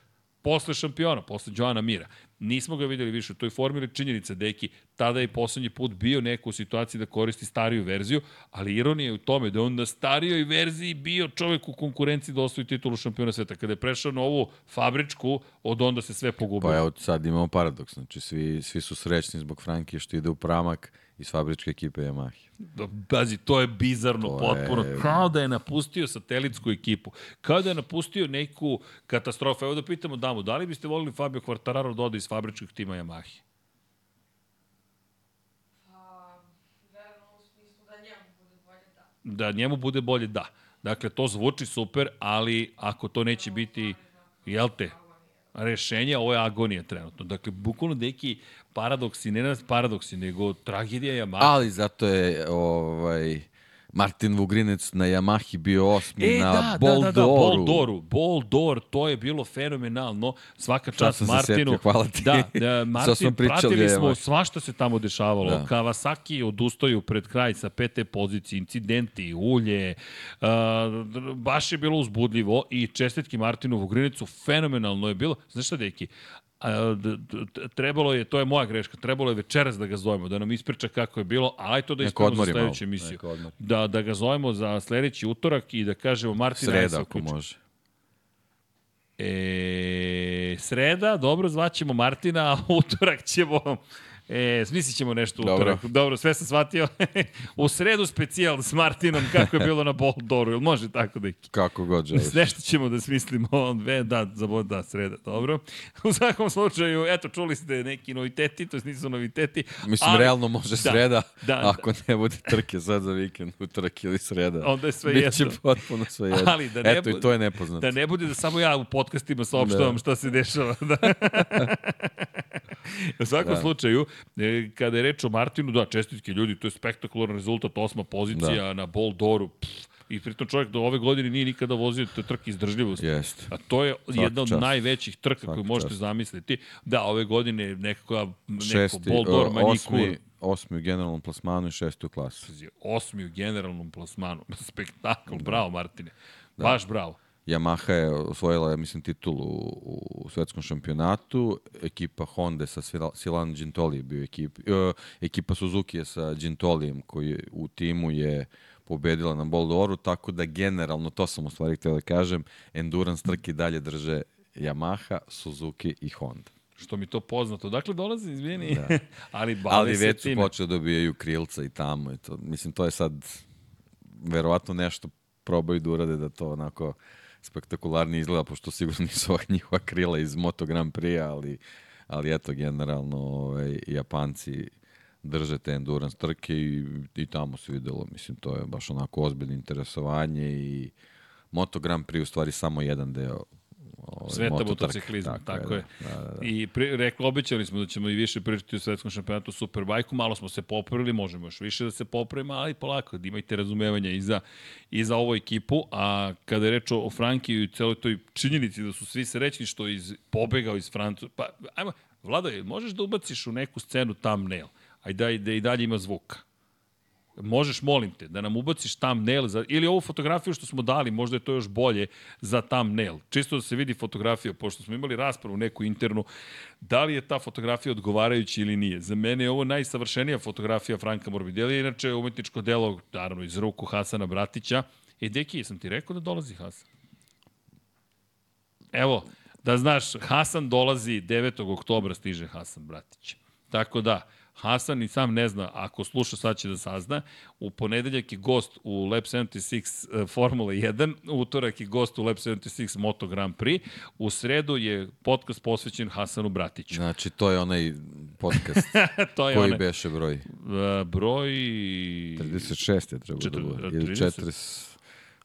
posle šampiona, posle Joana Mira. Nismo ga videli više u toj formuli činjenica, deki, tada je poslednji put bio neko u situaciji da koristi stariju verziju, ali ironija je u tome da on na starijoj verziji bio čovek u konkurenciji da osvoji titulu šampiona sveta. Kada je prešao na ovu fabričku, od onda se sve pogubilo. Pa evo, sad imamo paradoks, znači svi, svi su srećni zbog Franki što ide u pramak, iz fabričke ekipe Yamaha. Bazi, to je bizarno to potpuno. Je... Kao da je napustio satelitsku ekipu. Kao da je napustio neku katastrofu. Evo da pitamo Damu, da li biste volili Fabio Quartararo da ode iz fabričkog tima Yamaha? Da njemu bude bolje, da. Dakle, to zvuči super, ali ako to neće biti, jel te, rešenje, ovo je agonija trenutno. Dakle, bukvalno neki paradoksi, ne nas paradoksi, nego tragedija Yamaha. Ali zato je ovaj, Martin Vugrinec na Yamahi bio osmi e, na da, Boldoru. Da, da, da, Boldoru. Boldor, to je bilo fenomenalno. Svaka čast Martinu. Setio, hvala ti. Da, da Martin, smo pratili smo svašta se tamo dešavalo. Da. Kawasaki odustaju pred kraj sa pete pozicije, incidenti, ulje. Uh, baš je bilo uzbudljivo i čestitki Martinu Vugrinecu fenomenalno je bilo. Znaš šta, deki? Trebalo je, to je moja greška, trebalo je večeras da ga zovemo, da nam ispriča kako je bilo, a aj to da ispravimo za sledeću emisiju. Da, da ga zovemo za sledeći utorak i da kažemo Martin Sreda, ako može. E, sreda, dobro, zvaćemo Martina, a utorak ćemo E, smislit ćemo nešto Dobro. utorak. Dobro, sve sam shvatio. u sredu specijal s Martinom, kako je bilo na Boldoru, ili može tako da Kako god želiš. Nešto ćemo da smislimo, ve, da, za da, sreda, dobro. U svakom slučaju, eto, čuli ste neki noviteti, to nisu noviteti. Mislim, ali, realno može da, sreda, da, ako ne bude trke sad za vikend, utorak ili sreda. Onda je sve Biće jedno. Biće potpuno sve jedno. Ali da ne eto, bude, i to je nepoznato. Da ne bude da samo ja u podcastima saopštavam da. šta se dešava. Da. U svakom da. slučaju, e, kada je reč o Martinu, da, čestitke ljudi, to je spektakularan rezultat, osma pozicija da. na Boldoru, pff, I pritom čovjek do ove godine nije nikada vozio te trke izdržljivosti. Jeste. A to je Svaki jedna od čast. najvećih trka Svaki koju možete čast. zamisliti. Da, ove godine nekako, neko Šesti, Boldor, o, Manikur. osmi, osmi u generalnom plasmanu i šesti u. Pazi, Osmi u generalnom plasmanu. Spektakl, bravo Martine. Baš bravo. Yamaha je osvojila, mislim, titul u, u svetskom šampionatu. Ekipa Honda sa Sila- Silan Gintoli je bio ekip, e, ekipa Suzuki je sa Gintolijem koji je- u timu je pobedila na Boldoru, tako da generalno, to sam u stvari htio da kažem, endurance trke dalje drže Yamaha, Suzuki i Honda. Što mi to poznato. Dakle, dolazi, izvini, da. ali bave Ali se već su počeli da dobijaju krilca i tamo. I to, mislim, to je sad verovatno nešto probaju da urade da to onako spektakularnije izgleda, pošto sigurno nisu ova njihova krila iz Moto Grand Prix, ali, ali eto, generalno ovaj, Japanci drže te endurance trke i, i tamo se videlo, mislim, to je baš onako ozbiljno interesovanje i Moto Grand Prix u stvari samo jedan deo ovaj, Sveta motociklizma, tako, je. Da, da, da. I pri, rekli, obećali smo da ćemo i više pričati o svetskom šampionatu Superbajku, malo smo se popravili, možemo još više da se popravimo, ali polako, da imajte razumevanja i za, i za ovu ekipu, a kada je reč o Frankiju i celoj toj činjenici da su svi srećni što je iz, pobegao iz Francuske, pa ajmo, Vlada, možeš da ubaciš u neku scenu thumbnail, ajde da, da i dalje ima zvuka. Možeš, molim te, da nam ubaciš thumbnail za, ili ovu fotografiju što smo dali, možda je to još bolje za thumbnail. Čisto da se vidi fotografija, pošto smo imali raspravu neku internu, da li je ta fotografija odgovarajuća ili nije. Za mene je ovo najsavršenija fotografija Franka Morbidelija, inače umetničko delo, naravno, iz ruku Hasana Bratića. E, deki, sam ti rekao da dolazi Hasan? Evo, da znaš, Hasan dolazi 9. oktobra stiže Hasan Bratić. Tako da, Hasan i sam ne zna, ako sluša sad će da sazna, u ponedeljak je gost u Lab 76 uh, Formula 1, u utorak je gost u Lab 76 Moto Grand Prix, u sredu je podcast posvećen Hasanu Bratiću. Znači, to je onaj podcast to je koji onaj, beše broj. uh, broj... 36 je trebao da bude. Ili 30? 40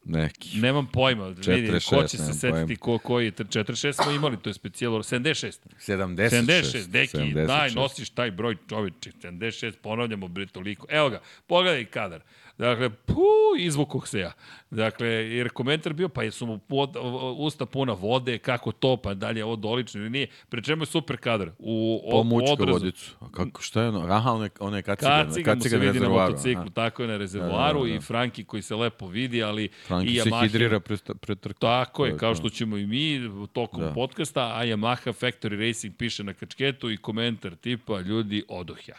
neki. Nemam pojma, vidi, 46, ko će se setiti pojma. ko, koji je, 46 smo imali, to je specijalo, 76. 76. 76, deki, 76. daj, nosiš taj broj čoveče, 76, ponavljamo bre toliko. Evo ga, pogledaj kadar. Dakle, pu, izvukog se ja. Dakle, jer komentar bio, pa jesu mu pod, usta puna vode, kako to, pa dalje ovo dolično ili nije. Pre čemu je super kadar. U, o- Pomučka odrazu. vodicu. A kako, šta je ono? Aha, one, one kacigan, Kaciga mu se vidi na motociklu, aha. tako je na rezervoaru Da, da, da. i Franki koji se lepo vidi, ali Franki i se Yamaha. hidrira pre, pre trke. Tako je, To kao to. što ćemo i mi tokom Da. podcasta, a Yamaha Factory Racing piše na kačketu i komentar tipa ljudi odohja.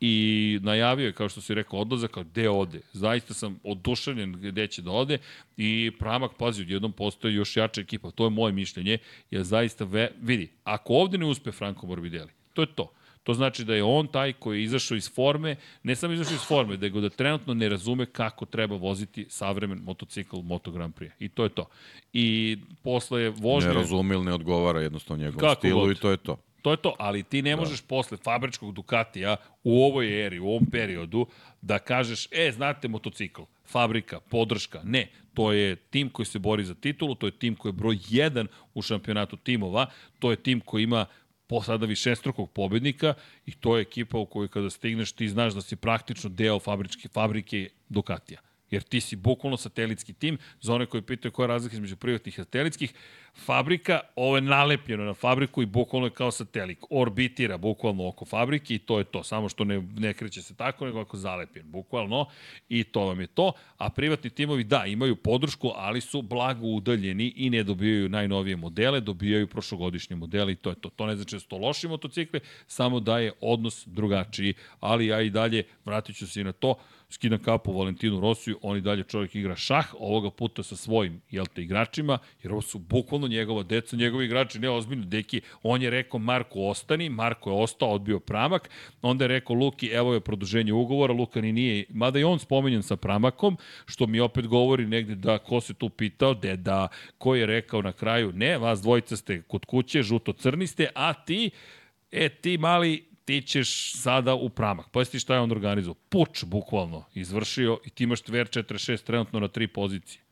I najavio je, kao što si rekao, odlazak, kao gde ode. Zaista sam oduševljen gde će da ode i Pramak, pazi, odjednom postoje još jača ekipa. To je moje mišljenje. Ja zaista, ve, vidi, ako ovde ne uspe Franco Morbidelli, to je to. To znači da je on taj koji je izašao iz forme, ne samo izašao iz forme, nego da trenutno ne razume kako treba voziti savremen motocikl Moto Grand Prix. I to je to. I posle vožnje... Ne razume ili ne odgovara jednostavno njegovom stilu god. i to je to. To je to, ali ti ne možeš posle fabričkog Ducatija u ovoj eri, u ovom periodu, da kažeš, e, znate motocikl, fabrika, podrška. Ne, to je tim koji se bori za titulu, to je tim koji je broj 1 u šampionatu timova, to je tim koji ima po sada višestrukog pobednika i to je ekipa u kojoj kada stigneš ti znaš da si praktično deo fabričke fabrike Ducatija. Jer ti si bukvalno satelitski tim, za one koji pitaju koja je razlika između privatnih i satelitskih, fabrika, ovo je nalepljeno na fabriku i bukvalno je kao satelit, orbitira bukvalno oko fabrike i to je to, samo što ne, ne kreće se tako, nego ako zalepljen, bukvalno, i to vam je to, a privatni timovi, da, imaju podršku, ali su blago udaljeni i ne dobijaju najnovije modele, dobijaju prošlogodišnje modele i to je to. To ne znači da su to loši motocikli, samo da je odnos drugačiji, ali ja i dalje vratit ću se i na to, skidam kapu Valentinu Rosiju, on i dalje čovjek igra šah, ovoga puta sa svojim, jel te, igračima, jer ovo su bukvalno njegova deca, njegovi igrači, ne ozbiljno, deki, on je rekao Marko ostani, Marko je ostao, odbio pramak, onda je rekao Luki, evo je produženje ugovora, Luka ni nije, mada je on spomenjen sa pramakom, što mi opet govori negde da ko se tu pitao, de da, ko je rekao na kraju, ne, vas dvojica ste kod kuće, žuto-crni ste, a ti, e, ti mali, ti ćeš sada u pramak. Pa ti šta je on organizovao? Puč, bukvalno, izvršio i ti imaš Tver 46 trenutno na tri pozicije.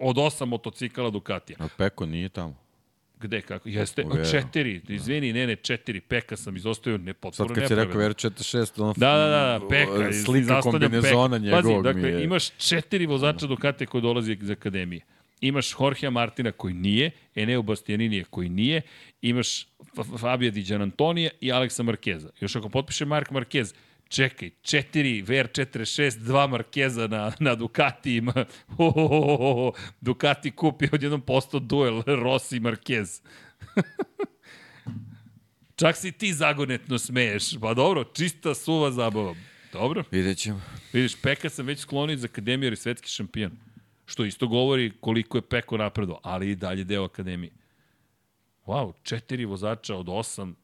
Od osam motocikala Ducatija. A Peko nije tamo. Gde, kako? Jeste, Veru. četiri, izvini, ne, ne, četiri, Peka sam izostavio, ne, potpuno Sad kad si rekao nepravedno. VR46, ono, Da, da, da, da, Peka, slika kombinezona njegovog Pazi, dakle, mi je... imaš četiri vozača Ducatija koji dolazi iz akademije. Imaš Jorgea Martina koji nije, Eneo Bastianinija koji nije, imaš Fabio Di Gianantonija i Aleksa Markeza. Još ako potpiše Mark Marquez, čekaj, četiri VR46, dva Markeza na, na Ducati ima. Ho, ho, ho, ho. Ducati kupi odjednom posto duel Rossi Marquez. Čak si ti zagonetno smeješ. Pa dobro, čista suva zabava. Dobro. Vidjet ćemo. Vidiš, Peka sam već sklonio iz akademije jer je svetski šampion. Što isto govori koliko je Peko napredo, ali i dalje deo akademije. Wow, četiri vozača od osam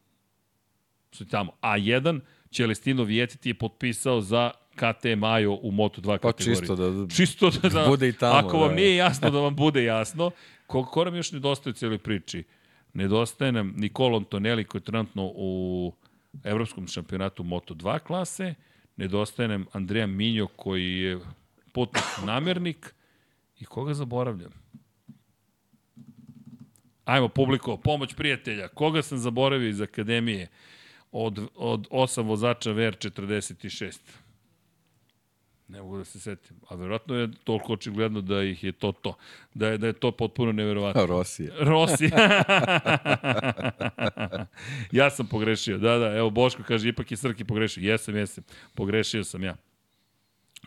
su tamo. A jedan, Celestino Vijetiti je potpisao za KT Majo u Moto2 Pa kategoriji. čisto da... Čisto da, da Bude i tamo, ako vam da. nije jasno da vam bude jasno, ko, ko nam još nedostaje u cijeloj priči? Nedostaje nam Nicolo Antonelli koji je trenutno u evropskom šampionatu Moto2 klase, nedostaje nam Andreja Minjo koji je putnik namernik i koga zaboravljam? Ajmo, publiko, pomoć prijatelja. Koga sam zaboravio iz akademije od, od osam vozača VR46? Ne mogu da se setim. A verovatno je toliko očigledno da ih je to to. Da je, da je to potpuno neverovatno. Rosije. Rossi. ja sam pogrešio, da, da, evo Boško kaže, ipak je Srki pogrešio. Jesam, jesam, pogrešio sam ja.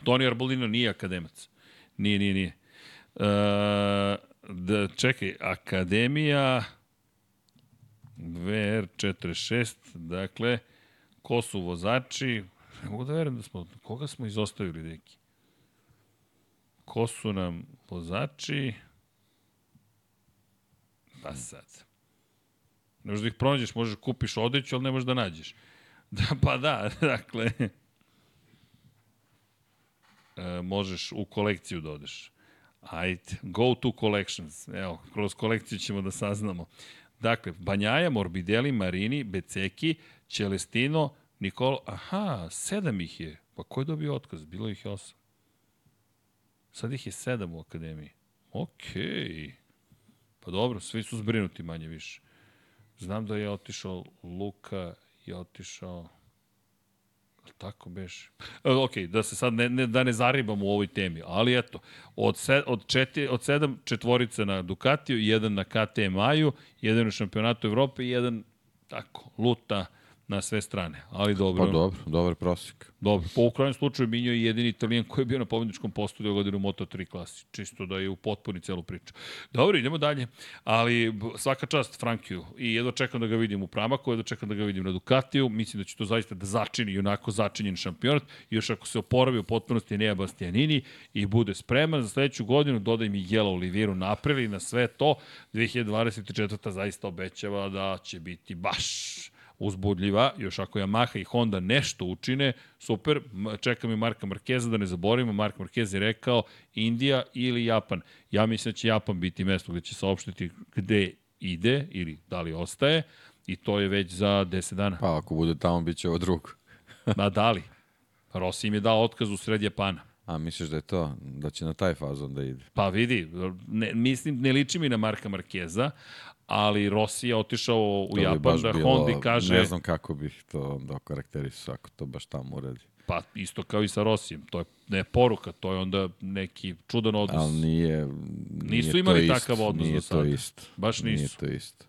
Toni Arbolino nije akademac. Nije, nije, nije. E, da, čekaj, Akademija VR46, dakle, ko su vozači? Ne mogu da verujem da smo, koga smo izostavili, deki? Ko su nam vozači? Pa sad. Ne možeš da ih pronađeš, možeš kupiš odeću, ali ne možeš da nađeš. Da, pa da, dakle, e, možeš u kolekciju da odeš. Ajde, go to collections. Evo, kroz kolekciju ćemo da saznamo. Dakle, Banjaja, Morbidelli, Marini, Beceki, Celestino, Nikolo, aha, sedam ih je. Pa ko je dobio otkaz? Bilo ih je osam. Sad ih je sedam u akademiji. Okej. Pa dobro, svi su zbrinuti manje više. Znam da je otišao Luka, je otišao... Tako beš. E, ok, da se sad ne, ne, da ne zaribamo u ovoj temi, ali eto, od, se, od, četiri, od sedam četvorice na Ducatiju, jedan na KTM-aju, jedan u šampionatu Evrope i jedan tako, luta na sve strane. Ali dobro. Pa dobro, dobar prosjek. Dobro, po u krajnjem slučaju Minjo je jedini italijan koji je bio na pobedničkom postu dve godine u Moto3 klasi. Čisto da je u potpuni celu priču. Dobro, idemo dalje. Ali svaka čast Frankiju i jedva čekam da ga vidim u Pramaku, jedva čekam da ga vidim na Ducatiju. Mislim da će to zaista da začini i onako začinjen šampionat. I još ako se oporavi u potpunosti Nea Bastianini i bude spreman za sledeću godinu, dodaj mi Jela Oliviru na na sve to 2024. zaista obećava da će biti baš uzbudljiva, još ako Yamaha i Honda nešto učine, super, čekam i Marka Markeza, da ne zaboravimo, Mark Marquez je rekao Indija ili Japan. Ja mislim da će Japan biti mesto gde će saopštiti gde ide ili da li ostaje i to je već za 10 dana. Pa ako bude tamo, bit će ovo drugo. Ma da li? Rossi im je dao otkaz u sred Japana. A misliš da je to? Da će na taj fazon da ide? Pa vidi, ne, mislim, ne liči mi na Marka Markeza, ali Rossi je otišao u To Japan da bilo- Hondi kaže... Ne znam kako bih to onda okarakterisao ako to baš tamo uradi. Pa isto kao i sa Rosijem. To je ne poruka, to je onda neki čudan odnos. Ali nije, nije Nisu imali isto, takav odnos Nije do sada. to isto. Baš Nije nisu. to isto.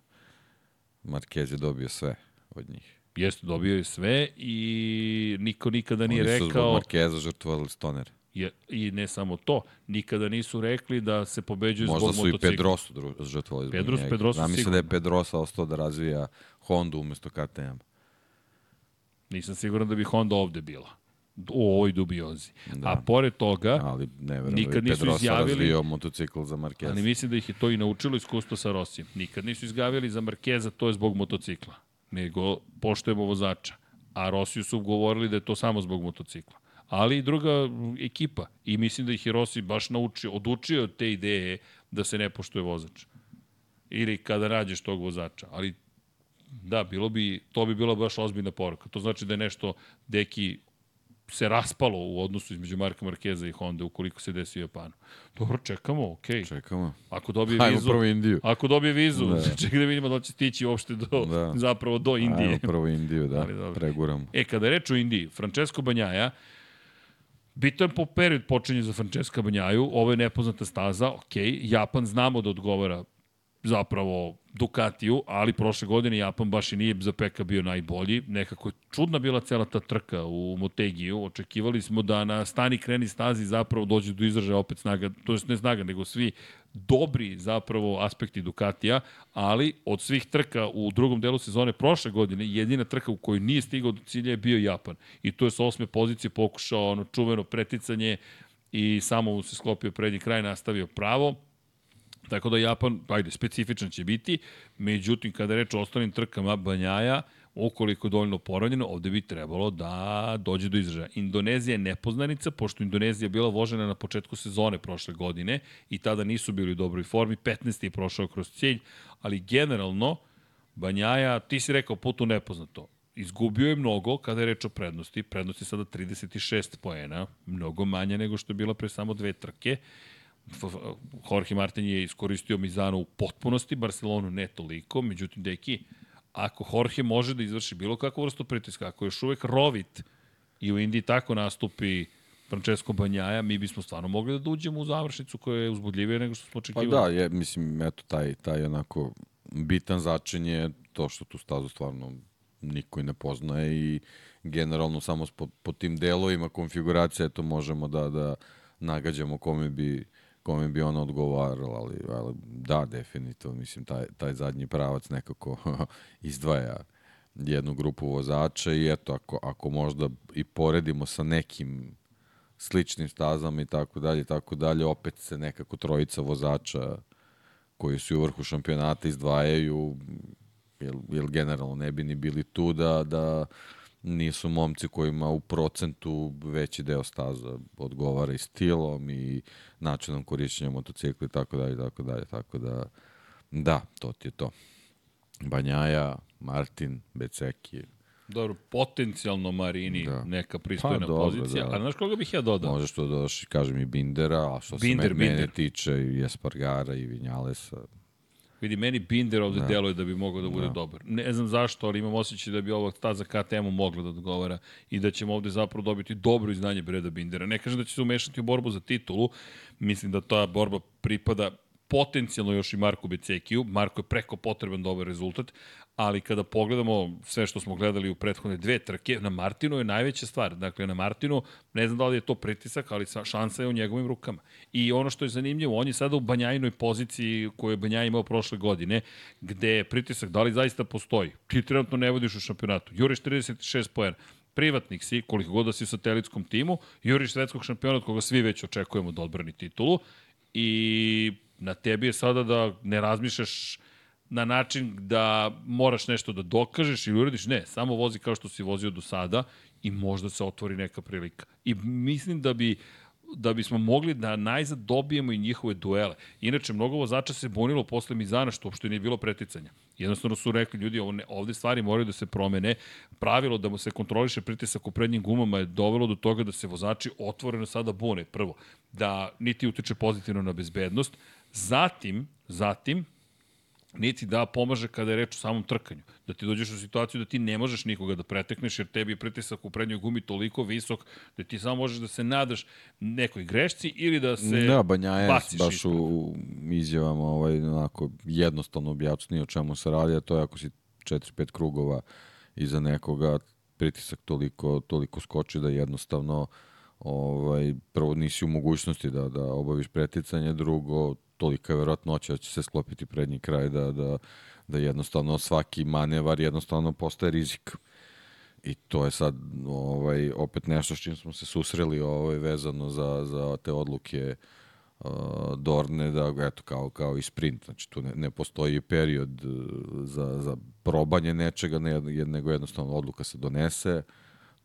Marquez je dobio sve od njih. Jeste, dobio je sve i niko nikada nije Oni su rekao, zbog Markeza žrtvovali stoner. Je, i ne samo to, nikada nisu rekli da se pobeđuje Možda zbog su i motocikla. Pedrosu žrtvovali zbog Pedros- njega. Pedrosu Ja mislim da je sigurno. Pedrosa ostao da razvija Hondu umesto KTM. Nisam siguran da bi Honda ovde bila. U ovoj dubiozi. Da. A pored toga, Ali ne verujem Nikad da bi nisu Pedrosa izjavili- razvio motocikl za Marquez. ali mislim da ih je to i naučilo iskustvo sa Rosijem. Nikad nisu izgavili za Markeza, to je zbog motocikla. Nego poštujemo vozača. A Rosiju su govorili da je to samo zbog motocikla. Ali i druga ekipa. I mislim da je Rossi baš naučio, odučio od te ideje da se ne poštuje vozač. Ili kada nađeš tog vozača. Ali da, bilo bi, to bi bila baš ozbiljna poruka. To znači da je nešto Deki se raspalo u odnosu između Marka Markeza i Honda ukoliko se desi u Japanu. Dobro, čekamo, okej. Okay. Čekamo. Ako dobije Hajmo vizu, prvo Indiju. ako dobije vizu, Da. čekaj da vidimo da li će stići uopšte do, Da. zapravo do Indije. Ajmo prvo Indiju, da, Ali dobro. preguramo. E, kada je reč o Indiji, Francesco Banjaja, bitan po period počinje za Francesca Banjaju, ovo je nepoznata staza, ok, Japan znamo da odgovara zapravo Ducatiju, ali prošle godine Japan baš i nije za Peka bio najbolji. Nekako je čudna bila cela ta trka u Motegiju. Očekivali smo da na stani kreni stazi zapravo dođe do izražaja opet snaga, to jest ne snaga, nego svi dobri zapravo aspekti Ducatija, ali od svih trka u drugom delu sezone prošle godine, jedina trka u kojoj nije stigao do cilja je bio Japan. I to je sa osme pozicije pokušao ono čuveno preticanje i samo mu se sklopio prednji kraj, nastavio pravo. Tako da Japan, ajde, specifičan će biti, međutim, kada reč o ostalim trkama, Banjaja, ukoliko je dovoljno poravljeno, ovde bi trebalo da dođe do izražaja. Indonezija je nepoznanica, pošto Indonezija bila vožena na početku sezone prošle godine i tada nisu bili u dobroj formi, 15. je prošao kroz cilj, ali generalno, Banjaja, ti si rekao putu nepoznato, izgubio je mnogo kada je reč o prednosti, prednost je sada 36 poena, mnogo manje nego što je bila pre samo dve trke, Jorge Martin je iskoristio Mizano u potpunosti, Barcelonu ne toliko, međutim, deki, ako Jorge može da izvrši bilo kakvu vrstu pritiska, ako je još uvek rovit i u Indiji tako nastupi Francesco Banjaja, mi bismo stvarno mogli da uđemo u završnicu koja je uzbudljivija nego što smo Pa očekivali. da, je, mislim, eto, taj, taj onako bitan začin je to što tu stazu stvarno niko i ne poznaje i generalno samo po, po tim delovima konfiguracije to možemo da, da nagađamo kome bi kome bi ona odgovarala, ali, ali da, definitivno, mislim, taj, taj zadnji pravac nekako izdvaja jednu grupu vozača i eto, ako, ako možda i poredimo sa nekim sličnim stazama i tako dalje, tako dalje, opet se nekako trojica vozača koji su u vrhu šampionata izdvajaju, jer, jer generalno ne bi ni bili tu da, da nisu momci kojima u procentu veći deo staza odgovara i stilom i načinom korišćenja motocikla i tako dalje, tako dalje, tako da da, to ti je to. Banjaja, Martin, Beceki, Dobro, potencijalno Marini Da. neka pristojna Pa, dobro, pozicija. da. A znaš koga bih ja dodao? Možeš to dodaš, kažem, i Bindera, a što Binder, se me, mene Binder. tiče i Espargara i Vinjalesa. Vidi, meni Binder ovde da. deluje da bi mogao da bude da. dobar. Ne znam zašto, ali imam osjećaj da bi ova staza KTM-u mogla da odgovara i da ćemo ovde zapravo dobiti dobro izdanje Breda Bindera. Ne kažem da će se umešati u borbu za titulu, mislim da ta borba pripada potencijalno još i Marku Becekiju. Marko je preko potreban dobar rezultat, ali kada pogledamo sve što smo gledali u prethodne dve trke, na Martinu je najveća stvar. Dakle, na Martinu, ne znam da li je to pritisak, ali sa- šansa je u njegovim rukama. I ono što je zanimljivo, on je sada u banjajnoj poziciji koju je Banjaj imao prošle godine, gde je pritisak, da li zaista postoji? Ti trenutno ne vodiš u šampionatu. Juriš 36 poena privatnik si, koliko god da si u satelitskom timu, juriš svetskog šampiona od koga svi već očekujemo da odbrani titulu i na tebi je sada da ne razmišljaš na način da moraš nešto da dokažeš ili uradiš, ne, samo vozi kao što si vozio do sada i možda se otvori neka prilika. I mislim da bi da bismo mogli da najzad dobijemo i njihove duele. Inače, mnogo vozača se bunilo posle Mizana, što uopšte nije bilo preticanja. Jednostavno su rekli, ljudi, ovo ne, ovde stvari moraju da se promene. Pravilo da mu se kontroliše pritisak u prednjim gumama je dovelo do toga da se vozači otvoreno sada bune. Prvo, da niti utiče pozitivno na bezbednost. Zatim, zatim, niti da pomaže kada je reč o samom trkanju. Da ti dođeš u situaciju da ti ne možeš nikoga da pretekneš, jer tebi je pritisak u prednjoj gumi toliko visok da ti samo možeš da se nadaš nekoj grešci ili da se Da, Banja je baciš baš ispred. u, izjavama ovaj, onako jednostavno objasnio o čemu se radi, a to je ako si 4-5 krugova iza nekoga, pritisak toliko, toliko skoči da jednostavno ovaj, prvo nisi u mogućnosti da, da obaviš preticanje, drugo tolika je verovatnoća da će se sklopiti prednji kraj da, da, da jednostavno svaki manevar jednostavno postaje rizik. I to je sad ovaj, opet nešto s čim smo se susreli ovaj, vezano za, za te odluke uh, Dorne, da eto, kao, kao i sprint. Znači, tu ne, ne postoji period uh, za, za probanje nečega, ne, nego jednostavno odluka se donese,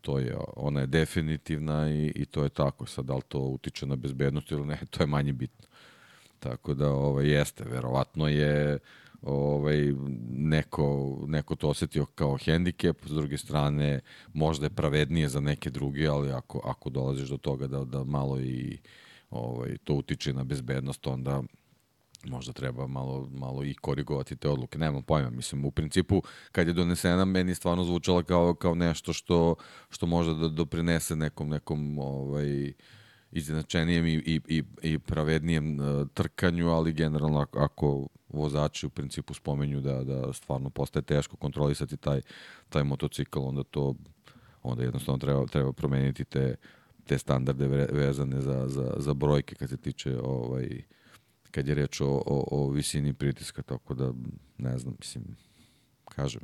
to je, ona je definitivna i, i to je tako. Sad, da li to utiče na bezbednost ili ne, to je manje bitno. Tako da, ovaj, jeste, verovatno je ovaj, neko, neko to osetio kao hendikep, s druge strane možda je pravednije za neke druge, ali ako, ako dolaziš do toga da, da malo i ovaj, to utiče na bezbednost, onda možda treba malo, malo i korigovati te odluke. Nemam pojma, mislim, u principu, kad je donesena, meni stvarno zvučala kao, kao nešto što, što može da doprinese nekom, nekom ovaj, izjednačenijem i, i, i, i pravednijem uh, trkanju, ali generalno ako, ako vozači u principu spomenju da, da stvarno postaje teško kontrolisati taj, taj motocikl, onda to onda jednostavno treba, treba promeniti te, te standarde vezane za, za, za brojke kad se tiče ovaj, kad je reč o, o, o visini pritiska, tako da ne znam, mislim, kažem,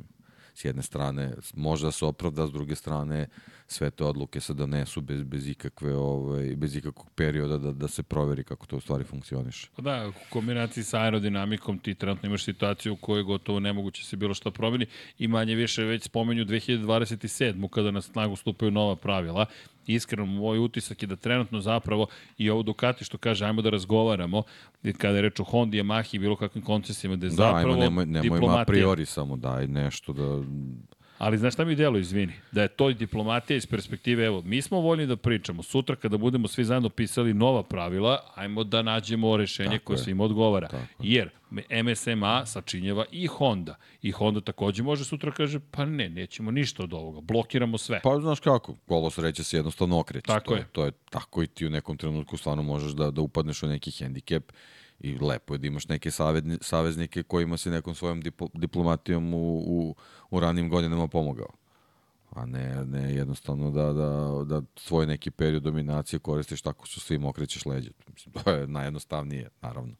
s jedne strane možda se opravda, s druge strane sve te odluke se donesu bez, bez, ikakve, ovaj, bez ikakvog perioda da, da se proveri kako to u stvari funkcioniše. Pa da, u kombinaciji sa aerodinamikom ti trenutno imaš situaciju u kojoj gotovo nemoguće se bilo šta promeni i manje više već spomenju 2027. kada na snagu stupaju nova pravila iskreno moj utisak je da trenutno zapravo i ovo Ducati što kaže ajmo da razgovaramo kada je reč o Honda, Yamahi i bilo kakvim koncesijama da je da, zapravo ajmo, nemoj, nemoj a priori samo daj nešto da Ali znaš šta mi delo, izvini, da je to diplomatija iz perspektive, evo, mi smo voljni da pričamo, sutra kada budemo svi zajedno pisali nova pravila, ajmo da nađemo rešenje Tako koje je. svima odgovara. Tako. Jer MSMA sačinjeva i Honda. I Honda takođe može sutra kaže, pa ne, nećemo ništa od ovoga, blokiramo sve. Pa znaš kako, kolo sreće se jednostavno okreće. Tako to je. To je tako i ti u nekom trenutku stvarno možeš da, da upadneš u neki hendikep i lepo je da imaš neke saveznike kojima si nekom svojom diplomatijom u, u, u ranim godinama pomogao. A ne, ne jednostavno da, da, da svoj neki period dominacije koristiš tako što svim okrećeš leđe. Mislim, to je najjednostavnije, naravno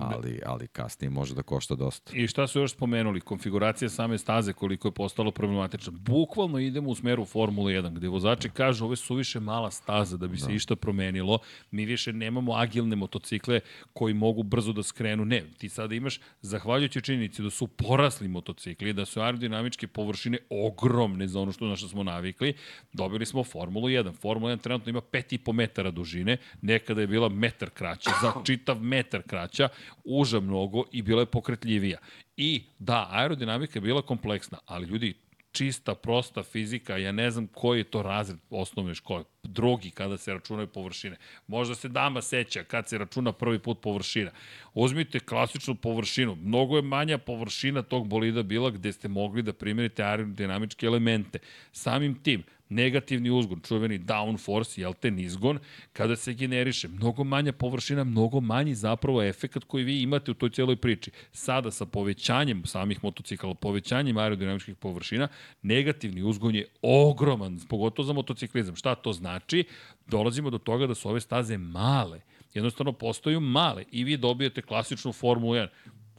ali, ali kasnije može da košta dosta. I šta su još spomenuli? Konfiguracija same staze koliko je postalo problematična. Bukvalno idemo u smeru Formule 1, gde vozači kažu ove su više mala staza da bi da. se išta promenilo. Mi više nemamo agilne motocikle koji mogu brzo da skrenu. Ne, ti sada imaš, zahvaljujući činjenici da su porasli motocikli, da su aerodinamičke površine ogromne za ono što na što smo navikli, dobili smo Formulu 1. Formula 1 trenutno ima 5,5 metara dužine, nekada je bila metar kraća, za čitav metar kraća, uža mnogo i bila je pokretljivija. I da, aerodinamika je bila kompleksna, ali ljudi, čista, prosta fizika, ja ne znam koji je to razred osnovne škole, drugi kada se računaju površine. Možda se dama seća kad se računa prvi put površina. Uzmite klasičnu površinu, mnogo je manja površina tog bolida bila gde ste mogli da primjerite aerodinamičke elemente. Samim tim, negativni uzgon, čuveni downforce, jel te, nizgon, kada se generiše mnogo manja površina, mnogo manji zapravo efekat koji vi imate u toj cijeloj priči. Sada sa povećanjem samih motocikala, povećanjem aerodinamičkih površina, negativni uzgon je ogroman, pogotovo za motociklizam. Šta to znači? Dolazimo do toga da su ove staze male jednostavno postaju male i vi dobijete klasičnu Formulu 1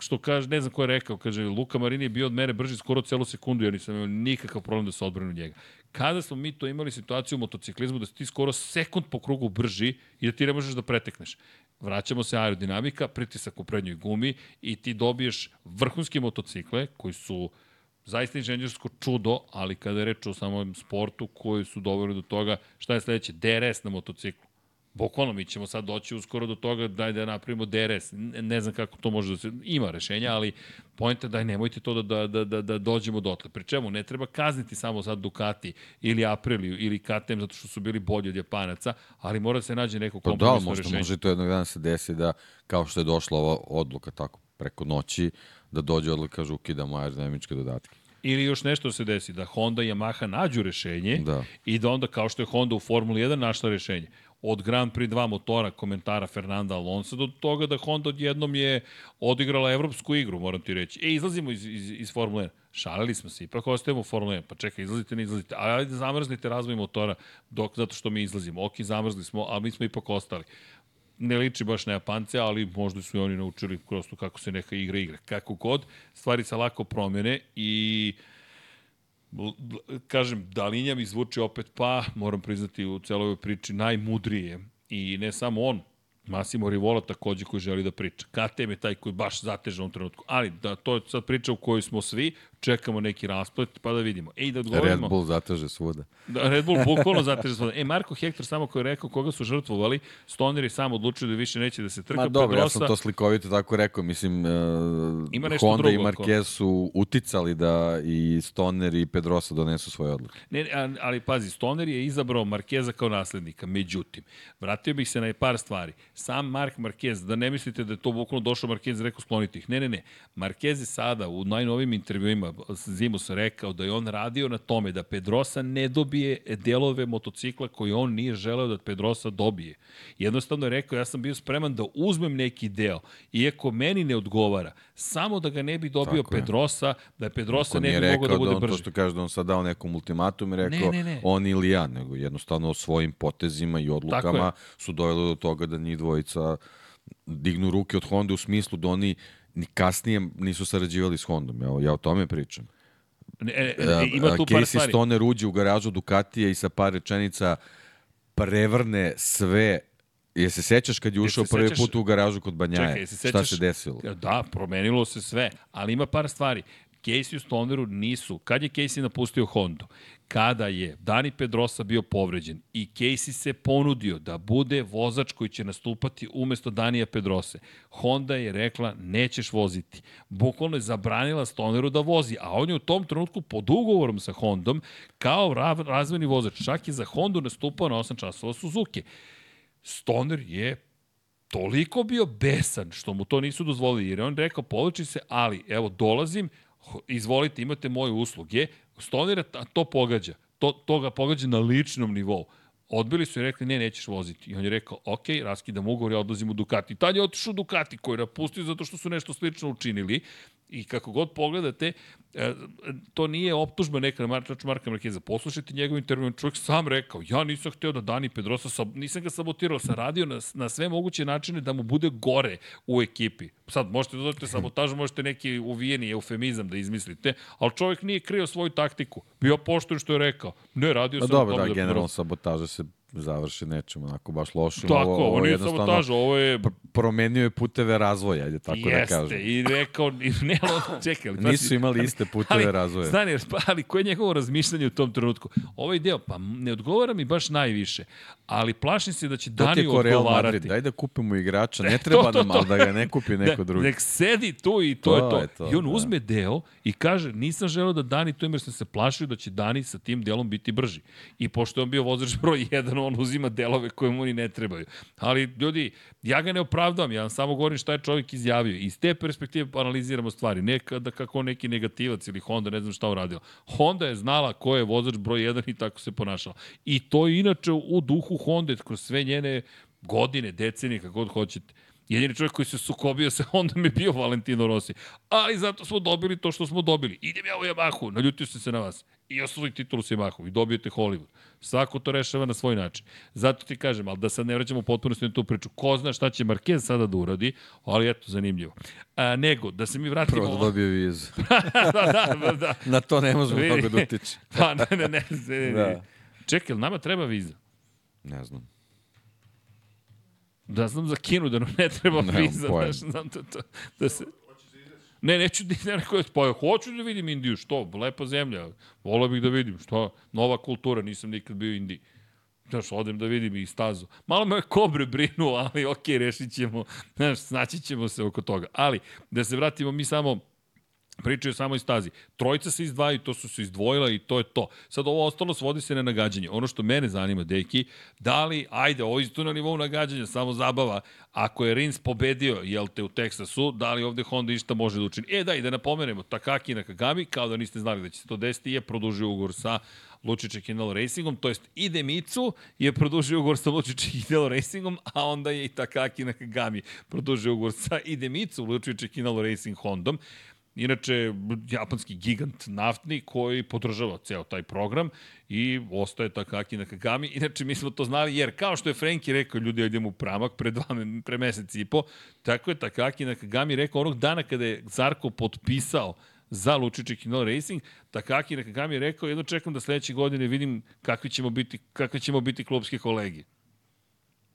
što kaže, ne znam ko je rekao, kaže, Luka Marini je bio od mene brži skoro celu sekundu, ja nisam imao nikakav problem da se odbranu njega. Kada smo mi to imali situaciju u motociklizmu da si ti skoro sekund po krugu brži i da ti ne možeš da pretekneš. Vraćamo se aerodinamika, pritisak u prednjoj gumi i ti dobiješ vrhunske motocikle koji su zaista inženjersko čudo, ali kada je reč o samom sportu koji su doveli do toga, šta je sledeće? DRS na motociklu. Bukvalno, mi ćemo sad doći uskoro do toga daj da napravimo DRS. Ne, znam kako to može da se... Ima rešenja, ali pojenta daj nemojte to da, da, da, da, da dođemo dotle. Pri čemu ne treba kazniti samo sad Ducati ili Apriliju ili KTM zato što su bili bolji od Japanaca, ali mora se nađe neko kompromisno pa da, možda, rešenje. Može to jednog dana se desi da kao što je došla ova odluka tako preko noći, da dođe odluka kaže ukidamo aerodinamičke dodatke. Ili još nešto se desi, da Honda i Yamaha nađu rešenje da. i da onda kao što je Honda u Formuli 1 našla rešenje od Grand Prix 2 motora komentara Fernanda Alonso do toga da Honda odjednom je odigrala evropsku igru, moram ti reći. E, izlazimo iz, iz, iz Formule 1. Šalili smo se, ipak ostajemo u Formule 1. Pa čekaj, izlazite, ne izlazite. A ajde zamrznite razvoj motora dok, zato što mi izlazimo. Ok, zamrzli smo, ali mi smo ipak ostali. Ne liči baš na Japance, ali možda su i oni naučili prosto kako se neka igra igra. Kako god, stvari se lako promene i kažem, Dalinja mi zvuči opet pa, moram priznati u celoj ovoj priči, najmudrije. I ne samo on, Massimo Rivola takođe koji želi da priča. KTM je taj koji baš zateže u trenutku. Ali da to je sad priča u kojoj smo svi, čekamo neki rasplet, pa da vidimo. Ej, da odgovorimo... Red Bull zateže svuda. Da, Red Bull bukvalno zateže svuda. E, Marko Hektor samo koji je rekao koga su žrtvovali, Stoner je sam odlučio da više neće da se trka. Ma dobro, Pedrosa... ja sam to slikovito tako rekao. Mislim, uh, Ima Honda drugo, i Marquez su uticali da i Stoner i Pedrosa donesu svoje odluke. Ne, ali pazi, Stoner je izabrao Markeza kao naslednika. Međutim, vratio bih se na par stvari. Sam Mark Marquez, da ne mislite da je to bukvalno došao Marquez i rekao skloniti ih. Ne, ne, ne. Marquez je sada u najnovim intervjuima Zimus rekao da je on radio na tome da Pedrosa ne dobije delove motocikla koje on nije želeo da Pedrosa dobije. Jednostavno je rekao, ja sam bio spreman da uzmem neki deo, iako meni ne odgovara, samo da ga ne bi dobio Tako Pedrosa, je. da je Pedrosa ne bi mogao da bude da on, brži. To što kaže da on sad dao nekom ultimatum i rekao ne, ne, ne. on ili ja, nego jednostavno svojim potezima i odlukama su doveli do toga da njih dvojica dignu ruke od Honda u smislu da oni ni kasnije nisu sarađivali s Hondom. Ja, ja o tome pričam. Ne, ne, ne, ima tu par Casey stvari. Stoner uđe u garažu Ducatija i sa par rečenica prevrne sve Je se sećaš kad je ušao prvi sećaš, put u garažu kod Banjaje? Čekaj, se sećaš, Šta se desilo? Da, promenilo se sve, ali ima par stvari. Casey u Stoneru nisu. Kad je Casey napustio Hondu? Kada je Dani Pedrosa bio povređen i Casey se ponudio da bude vozač koji će nastupati umesto Danija Pedrose. Honda je rekla nećeš voziti. Bukvalno je zabranila Stoneru da vozi, a on je u tom trenutku pod ugovorom sa Hondom kao razvojni vozač. Čak je za Hondu nastupao na 8 časova Suzuki. Stoner je toliko bio besan što mu to nisu dozvolili, jer on rekao, povlači se, ali evo, dolazim, izvolite, imate moje usluge, Stonera to pogađa, to, to ga pogađa na ličnom nivou. Odbili su i rekli, ne, nećeš voziti. I on je rekao, ok, raskidam ugovor, ja odlazim u Ducati. Tad je otišao Ducati koji je napustio zato što su nešto slično učinili. I kako god pogledate, e, to nije optužba neka na Marka, Marka Markeza. Poslušajte njegov intervju, čovjek sam rekao, ja nisam hteo da Dani Pedrosa, nisam ga sabotirao, sam radio na, na sve moguće načine da mu bude gore u ekipi. Sad, možete da dodate sabotažu, možete neki uvijeni eufemizam da izmislite, ali čovjek nije krio svoju taktiku. Bio poštojen što je rekao. Ne, radio sam... Dobro, da, da generalno sabotaža se završi nečem onako baš lošim. Tako, ovo, ovo, nije sabotaža, ovo je... Promenio je puteve razvoja, ajde tako Jeste, da kažem. Jeste, i rekao, ne, čekaj. Ali, Nisu imali iste puteve ali, razvoja. Stani, ali koje je njegovo razmišljanje u tom trenutku? Ovaj deo, pa ne odgovara mi baš najviše, ali plašim se da će Dani odgovarati. Madrid, daj da kupimo igrača, ne treba to, to, nam, ali da ga ne kupi neko da, drugi. Nek sedi tu i to, to je to. Je to. I on da. uzme deo i kaže, nisam želeo da Dani to ima, jer sam se plašio da će Dani sa tim delom biti brži. I pošto je on bio vozač broj 1, on uzima delove koje mu ni ne trebaju. Ali, ljudi, ja ga ne opravdam, ja vam samo govorim šta je čovjek izjavio. Iz te perspektive analiziramo stvari. Ne kada kako neki negativac ili Honda, ne znam šta uradila. Honda je znala ko je vozač broj 1 i tako se ponašala. I to je inače u duhu Honda, kroz sve njene godine, decenije, kako god hoćete. Jedini čovjek koji se sukobio sa Hondom je bio Valentino Rossi. Ali zato smo dobili to što smo dobili. Idem ja u Yamahu, naljutio sam se na vas. I osvoji titulu s Yamahu i dobijete Hollywood. Svako to rešava na svoj način. Zato ti kažem, ali da sad ne vraćamo potpunosti na tu priču. Ko zna šta će Marquez sada da uradi, ali eto, zanimljivo. A, nego, da se mi vratimo... Prvo da dobije vizu. da, da, da, da. na to ne možemo mnogo da utiče. pa, ne, ne, ne. ne, ne. Da. Čekaj, nama treba viza? Ne znam. Da znam za Kinu da nam ne treba ne, viza, znaš, znam to, to, da se... Ne, neću da ne rekao, pa hoću da vidim Indiju, što, lepa zemlja, volao bih da vidim, što, nova kultura, nisam nikad bio u Indiji. Znaš, odem da vidim i stazu. Malo me kobre brinu, ali okay, rešit ćemo, znaš, snaći ćemo se oko toga. Ali, da se vratimo mi samo Pričaju samo iz stazi. Trojica se izdvaju, to su se izdvojila i to je to. Sad ovo ostalo svodi se na nagađanje. Ono što mene zanima, deki, da li, ajde, ovo isto na nivou nagađanja, samo zabava, ako je Rins pobedio, jel te, u Teksasu, da li ovde Honda išta može da učini? E, da, i da napomenemo, Takaki Nakagami, kao da niste znali da će se to desiti, je produžio ugovor sa Lučiće Kindle Racingom, to jest i Demicu je produžio ugovor sa Lučiće Kindle Racingom, a onda je i Takaki Nakagami produžio ugovor sa i Demicu Lučiće Kindle Racing Hondom. Inače, japanski gigant naftni koji podržava ceo taj program i ostaje Takaki na Kagami. Inače, mi smo to znali jer kao što je Frenki rekao, ljudi, ja idem u pramak pre, dva, pre mesec i po, tako je Takaki na Kagami rekao onog dana kada je Zarko potpisao za Lučiće Kinol Racing, Takaki Nakagami je rekao, jedno čekam da sledeće godine vidim kakvi ćemo biti, kakvi ćemo biti klubski kolegi.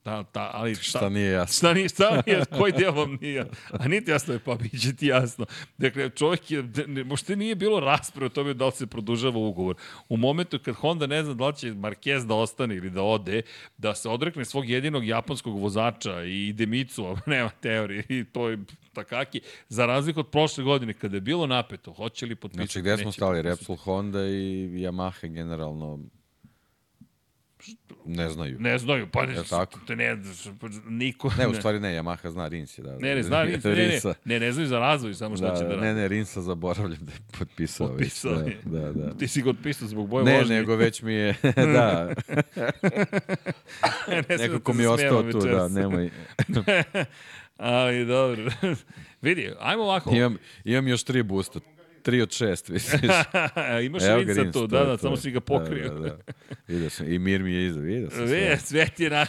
Da, da, ali šta, šta nije jasno? Šta nije, šta nije, koji deo vam nije A niti jasno je, pa biće ti jasno. Dakle, čovjek je, ne, možda nije bilo rasprave o tome da li se produžava ugovor. U momentu kad Honda ne zna da li će Marquez da ostane ili da ode, da se odrekne svog jedinog japanskog vozača i Demicu, nema teorije, i to je Takaki, za razliku od prošle godine, kada je bilo napeto, hoće li potpisati? Znači, gde smo stali? Repsol, Honda i Yamaha generalno Ne znaju. Ne znaju, pa ne, tako? Ne, niko... Ne, u stvari ne, Yamaha zna Rins je. Da, ne, ne, zna Rins, ne, ne, ne, ne znaju za razvoj, samo šta da, će da radi. Ne, ne, Rinsa zaboravljam da je potpisao. Potpisao već, je. Da, da, da. Ti si ga otpisao zbog boje ne, vožnje. Ne, nego već mi je, da. ne Nekako mi je ostao tu, da, nemoj. Ali dobro. Vidi, ajmo ovako. Imam, imam još tri boosta. 3 od 6, misliš. Imaš Evo Rinca tu, da, da, samo si ga pokrio. Da, da, da. Vidio sam, i Mir mi je iza, vidio sam sve. sve ti je na,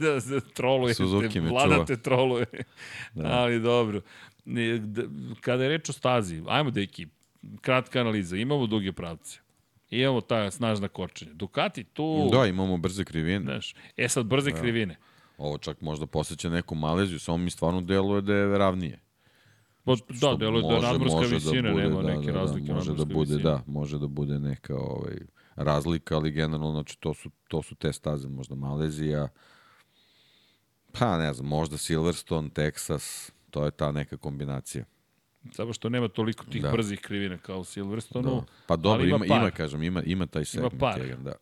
da se troluje, Suzuki me vlada te troluje. Da. Ali dobro. Kada je reč o stazi, ajmo da ekip, kratka analiza, imamo duge pravce. I imamo ta snažna kočenja. Ducati tu... Da, imamo brze krivine. Znaš, e sad, brze da. krivine. Ovo čak možda posjeća neku Maleziju, samo mi stvarno deluje da je ravnije. Pa, da, delo da nadmorska može visina, da bude, nema da, neke da, razlike. Da, može da bude, visine. da, može da bude neka ovaj, razlika, ali generalno, znači, to su, to su te staze, možda Malezija, pa ne znam, možda Silverstone, Texas, to je ta neka kombinacija. Samo što nema toliko tih da. brzih krivina kao u Silverstonu. Da. Pa dobro, ima, ima, ima, kažem, ima, ima taj segment. Ima par. Jedan, da.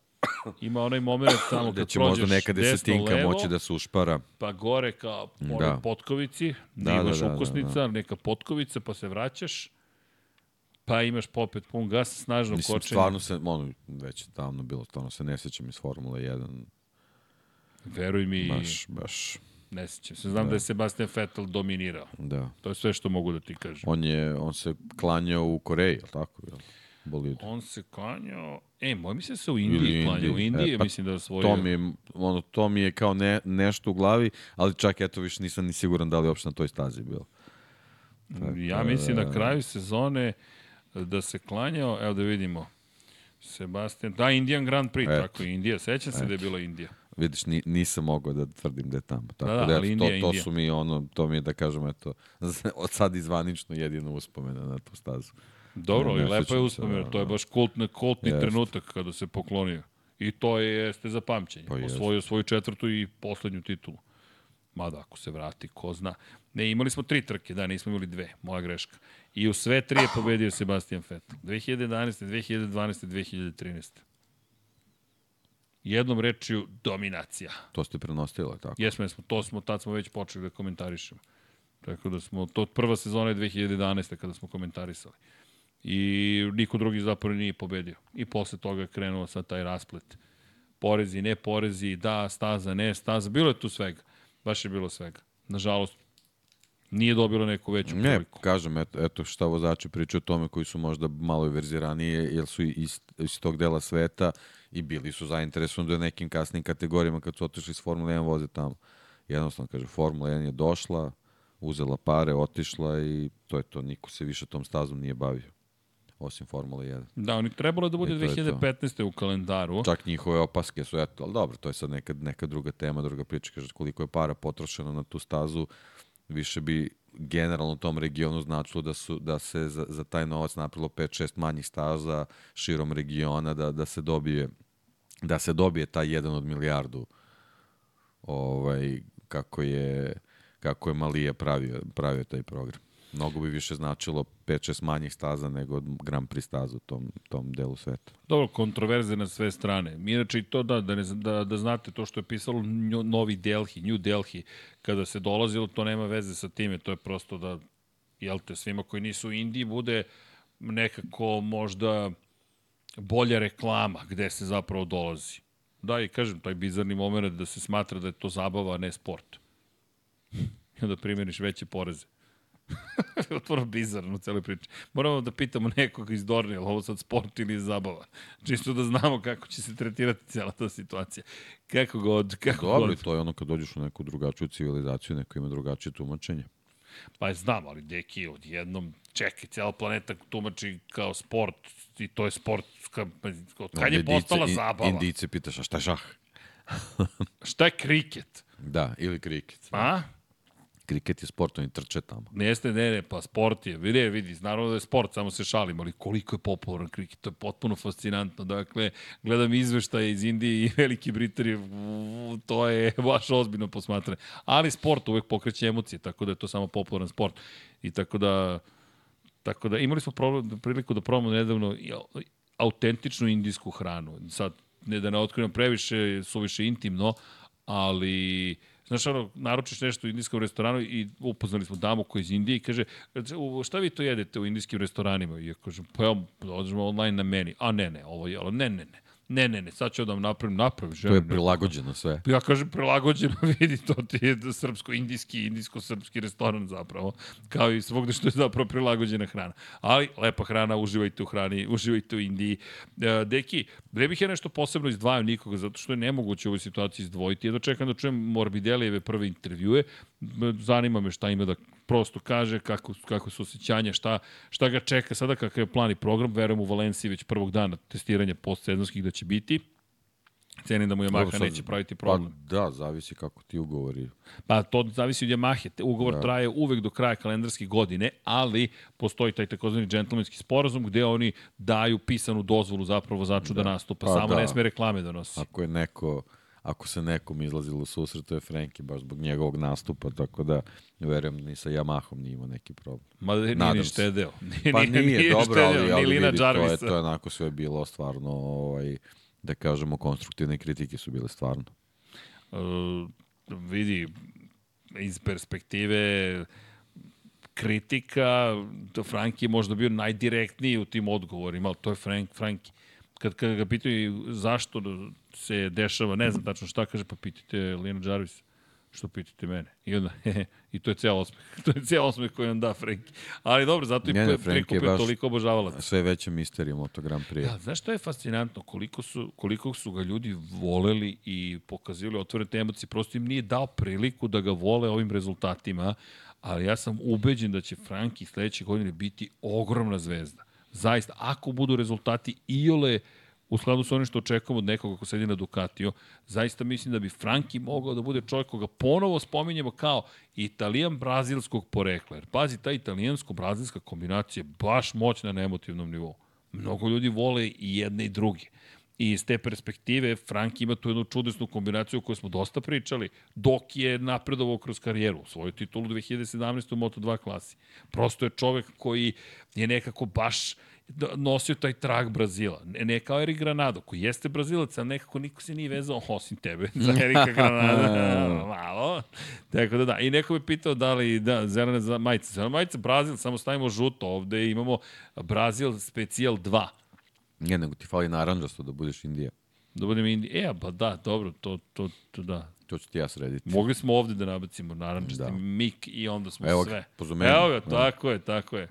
Ima onaj moment tamo kad će možda neka desetinka levo, moći da se ušpara. Pa gore kao da. potkovici, da, da, imaš da, da, ukosnica, da, da. neka potkovica, pa se vraćaš, pa imaš popet pun gas, snažno Mislim, kočenje. Stvarno se, ono, već davno bilo, stvarno se ne sećam iz Formule 1. Veruj mi, baš, baš. Ne sećam se. Znam da. da je Sebastian Vettel dominirao. Da. To je sve što mogu da ti kažem. On je, on se klanjao u Koreji, je tako? Je bolidu. On se klanjao... E, moj mi se se u Indiji klanjao. U Indiji e, pa, mislim da je osvojio. To mi je, ono, to mi je kao ne, nešto u glavi, ali čak eto više nisam ni siguran da li uopšte na toj stazi bilo. Tako, ja mislim na kraju sezone da se klanjao, evo da vidimo, Sebastian, da, Indian Grand Prix, et, tako je Indija, sećam se et. da je bila Indija. Vidiš, ni, nisam mogao da tvrdim da je tamo. Tako da, da, da ali Indija, to, to su mi ono, to mi je da kažem, eto, od sad izvanično jedino uspomena na tu stazu. Dobro, ne, i lepo je uspomena, to je da. baš kultni, kultni jest. trenutak kada se poklonio. I to je, jeste za pamćenje. Pa Osvojio svoju četvrtu i poslednju titulu. Mada ako se vrati, ko zna. Ne, imali smo tri trke, da, nismo imali dve, moja greška. I u sve tri je pobedio Sebastian Vettel. 2011. 2012. 2013. Jednom rečju, dominacija. To ste prenosili, tako? Jesmo, jesmo, to smo, tad smo već počeli da komentarišemo. Tako da smo, to prva sezona je 2011. kada smo komentarisali i niko drugi zapravo nije pobedio. I posle toga je krenuo sa taj rasplet. Porezi, ne porezi, da, staza, ne, staza. Bilo je tu svega. Baš je bilo svega. Nažalost, nije dobilo neku veću priliku. Ne, kažem, eto, eto šta vozači pričaju o tome koji su možda malo verziranije, jer su iz, iz tog dela sveta i bili su zainteresovani do nekim kasnim kategorijama kad su otišli iz Formule 1 voze tamo. Jednostavno, kaže, Formula 1 je došla, uzela pare, otišla i to je to. Niko se više tom stazom nije bavio osim Formula 1. Da, oni trebalo da bude 2015. u kalendaru. Čak njihove opaske su, eto, ali dobro, to je sad neka, neka druga tema, druga priča, kaže koliko je para potrošeno na tu stazu, više bi generalno tom regionu značilo da su da se za, za taj novac napravilo 5-6 manjih staza širom regiona da da se dobije da se dobije taj jedan od milijardu ovaj kako je kako je Malija pravio pravio taj program. Mnogo bi više značilo 5-6 manjih staza nego Grand Prix staza u tom, tom delu sveta. Dobro, kontroverze na sve strane. Mi inače i to da, da, ne, da, da znate to što je pisalo Novi Delhi, New Delhi, kada se dolazilo, to nema veze sa time, to je prosto da, jel te, svima koji nisu u Indiji bude nekako možda bolja reklama gde se zapravo dolazi. Da, i kažem, taj bizarni moment da se smatra da je to zabava, a ne sport. I onda primjeriš veće poreze. Otvoro bizarno u celoj priči. Moramo da pitamo nekog iz Dornija, ovo sad sport ili zabava. Čisto da znamo kako će se tretirati cijela ta situacija. Kako god, kako Dobro, god. to je ono kad dođeš u neku drugačiju civilizaciju, neko ima drugačije tumačenje. Pa je znam, ali deki, odjednom, čekaj, cijela planeta tumači kao sport i to je sport, ka, od kad je postala zabava? Indice pitaš, a šta je šah? šta je kriket? Da, ili kriket. A? Kriket je sport, oni trče tamo. Jeste, ne, ne, pa sport je, vidi, vidi, naravno da je sport, samo se šalim, ali koliko je popularan kriket, to je potpuno fascinantno. Dakle, gledam izveštaje iz Indije i Velike Britanije, to je baš ozbiljno posmatranje. Ali sport uvek pokreće emocije, tako da je to samo popularan sport. I tako da, tako da imali smo problem, priliku da probamo nedavno autentičnu indijsku hranu. Sad, ne da ne otkrivam previše, suviše intimno, ali Znaš, ono, naručiš nešto u indijskom restoranu i upoznali smo damu koja je iz Indije i kaže, šta vi to jedete u indijskim restoranima? I ja kažem, pa ja, održamo online na meni. A ne, ne, ovo je, ne, ne, ne. Ne, ne, ne, sad ću da vam napravim, napravim. Želim, to je prilagođeno sve. Ja kažem prilagođeno, vidi, to ti je srpsko-indijski, indijsko-srpski restoran zapravo, kao i svogde što je zapravo prilagođena hrana. Ali, lepa hrana, uživajte u hrani, uživajte u Indiji. E, deki, ne bih ja nešto posebno izdvajao nikoga, zato što je nemoguće u ovoj situaciji izdvojiti. Jedno čekam da čujem Morbidelijeve prve intervjue, zanima me šta ima da prosto kaže, kako, kako su osjećanja, šta, šta ga čeka sada, kakav je plan i program. Verujem u Valenciji već prvog dana testiranja postsezonskih da će biti. Cenim da mu Yamaha sad, neće praviti problem. Pa da, zavisi kako ti ugovori. Pa to zavisi od Yamahe. Ugovor da. traje uvek do kraja kalendarske godine, ali postoji taj takozvani džentlmenski sporazum gde oni daju pisanu dozvolu zapravo začu da, da nastupa. Pa, Samo da. ne sme reklame da nosi. Ako je neko ako se nekom izlazilo u susret, to je Frenki, baš zbog njegovog nastupa, tako da verujem ni sa Yamahom nije imao neki problem. Ma nije Nadam ni štedeo. Nije, pa nije, nije dobro, štedeo, ali, ali vidi, to je, to je onako sve bilo stvarno, ovaj, da kažemo, konstruktivne kritike su bile stvarno. Uh, vidi, iz perspektive kritika, to Franki je možda bio najdirektniji u tim odgovorima, ali to je Frank, Franki. Kad, kad ga pitaju zašto se dešava, ne znam tačno šta kaže, pa pitajte Lena Jarvis što pitate mene. I onda, he, i to je ceo osmeh. To je ceo osmeh koji on da Frenki. Ali dobro, zato i ne, Frenki je baš toliko obožavala. Sve veća misterija Moto Grand Prix. Da, znaš što je fascinantno? Koliko su, koliko su ga ljudi voleli i pokazivali otvorene emocije. Prosto im nije dao priliku da ga vole ovim rezultatima, ali ja sam ubeđen da će Franki sledeće godine biti ogromna zvezda. Zaista, ako budu rezultati iole u skladu sa onim što očekujemo od nekoga ko sedi na Ducatiju, zaista mislim da bi Franki mogao da bude čovjek koga ponovo spominjemo kao italijan brazilskog porekla. Jer pazi, ta italijansko-brazilska kombinacija je baš moćna na emotivnom nivou. Mnogo ljudi vole i jedne i druge. I iz te perspektive Frank ima tu jednu čudesnu kombinaciju o kojoj smo dosta pričali, dok je napredovao kroz karijeru, svoju titulu 2017. u Moto2 klasi. Prosto je čovek koji je nekako baš nosio taj trag Brazila. Ne, ne kao Erik Granado, koji jeste Brazilac, ali nekako niko se nije vezao osim tebe za Erika Granada. Malo. Tako da da. I neko bi pitao da li da, zelena majica. Zelena majica Brazil, samo stavimo žuto. Ovde imamo Brazil specijal 2. Ne, nego ti fali naranđasto da budeš Indija. Da budem Indija. E, pa da, dobro, to, to, to da. To ću ti ja srediti. Mogli smo ovde da nabacimo naranđasti da. mik i onda smo Evo sve. Evo ga, tako je, tako je.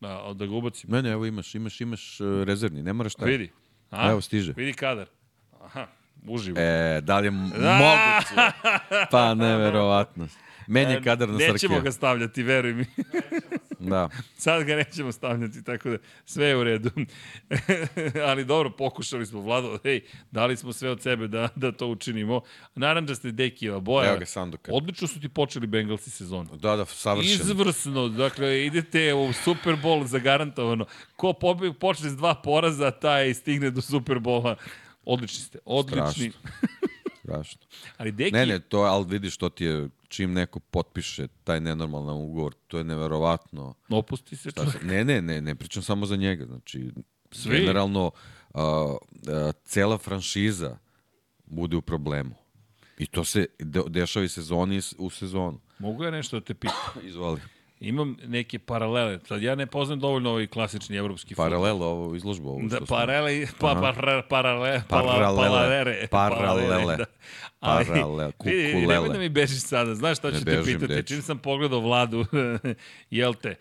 Da, da ga ubacim. Ne, ne, evo imaš, imaš, imaš uh, rezervni, ne moraš taj. Vidi. A? Evo stiže. Vidi kadar. Aha, uživo. E, da li je moguće? Pa, neverovatno. Meni je kadar na Sarkija. Nećemo ga stavljati, veruj mi. Da. Sad ga nećemo stavljati, tako da sve je u redu. Ali dobro, pokušali smo, Vlado, hej, dali smo sve od sebe da, da to učinimo. ste Dekijeva boja. Evo ga Sanduka. Odlično su ti počeli Bengalsi sezonu. Da, da, savršeno. Izvrsno, dakle, idete u Super Bowl zagarantovano. Ko počne s dva poraza, taj stigne do Super Bowla. Odlični ste, odlični. Strašno. Strašno. ali Deki... Ne, ne, to, ali vidiš, to ti je čim neko potpiše taj nenormalan ugovor, to je neverovatno. Opusti se čovjek. Ne, ne, ne, ne pričam samo za njega. Znači, Svi. generalno, a, a, cela franšiza bude u problemu. I to se de, dešava i sezoni u sezonu. Mogu ja nešto da te pitam? Izvoli. Imam neke paralele. Sad ja ne poznam dovoljno ovaj klasični evropski fudbal. Paralele, ovo izložbu. Ovo da, paralele, pa, pa, paralele, paralele, paralele, paralele, da. Ali, paralele, kukulele. Nemoj da mi bežiš sada, znaš šta ću te pitati. Deči. Čim sam pogledao vladu, jel te,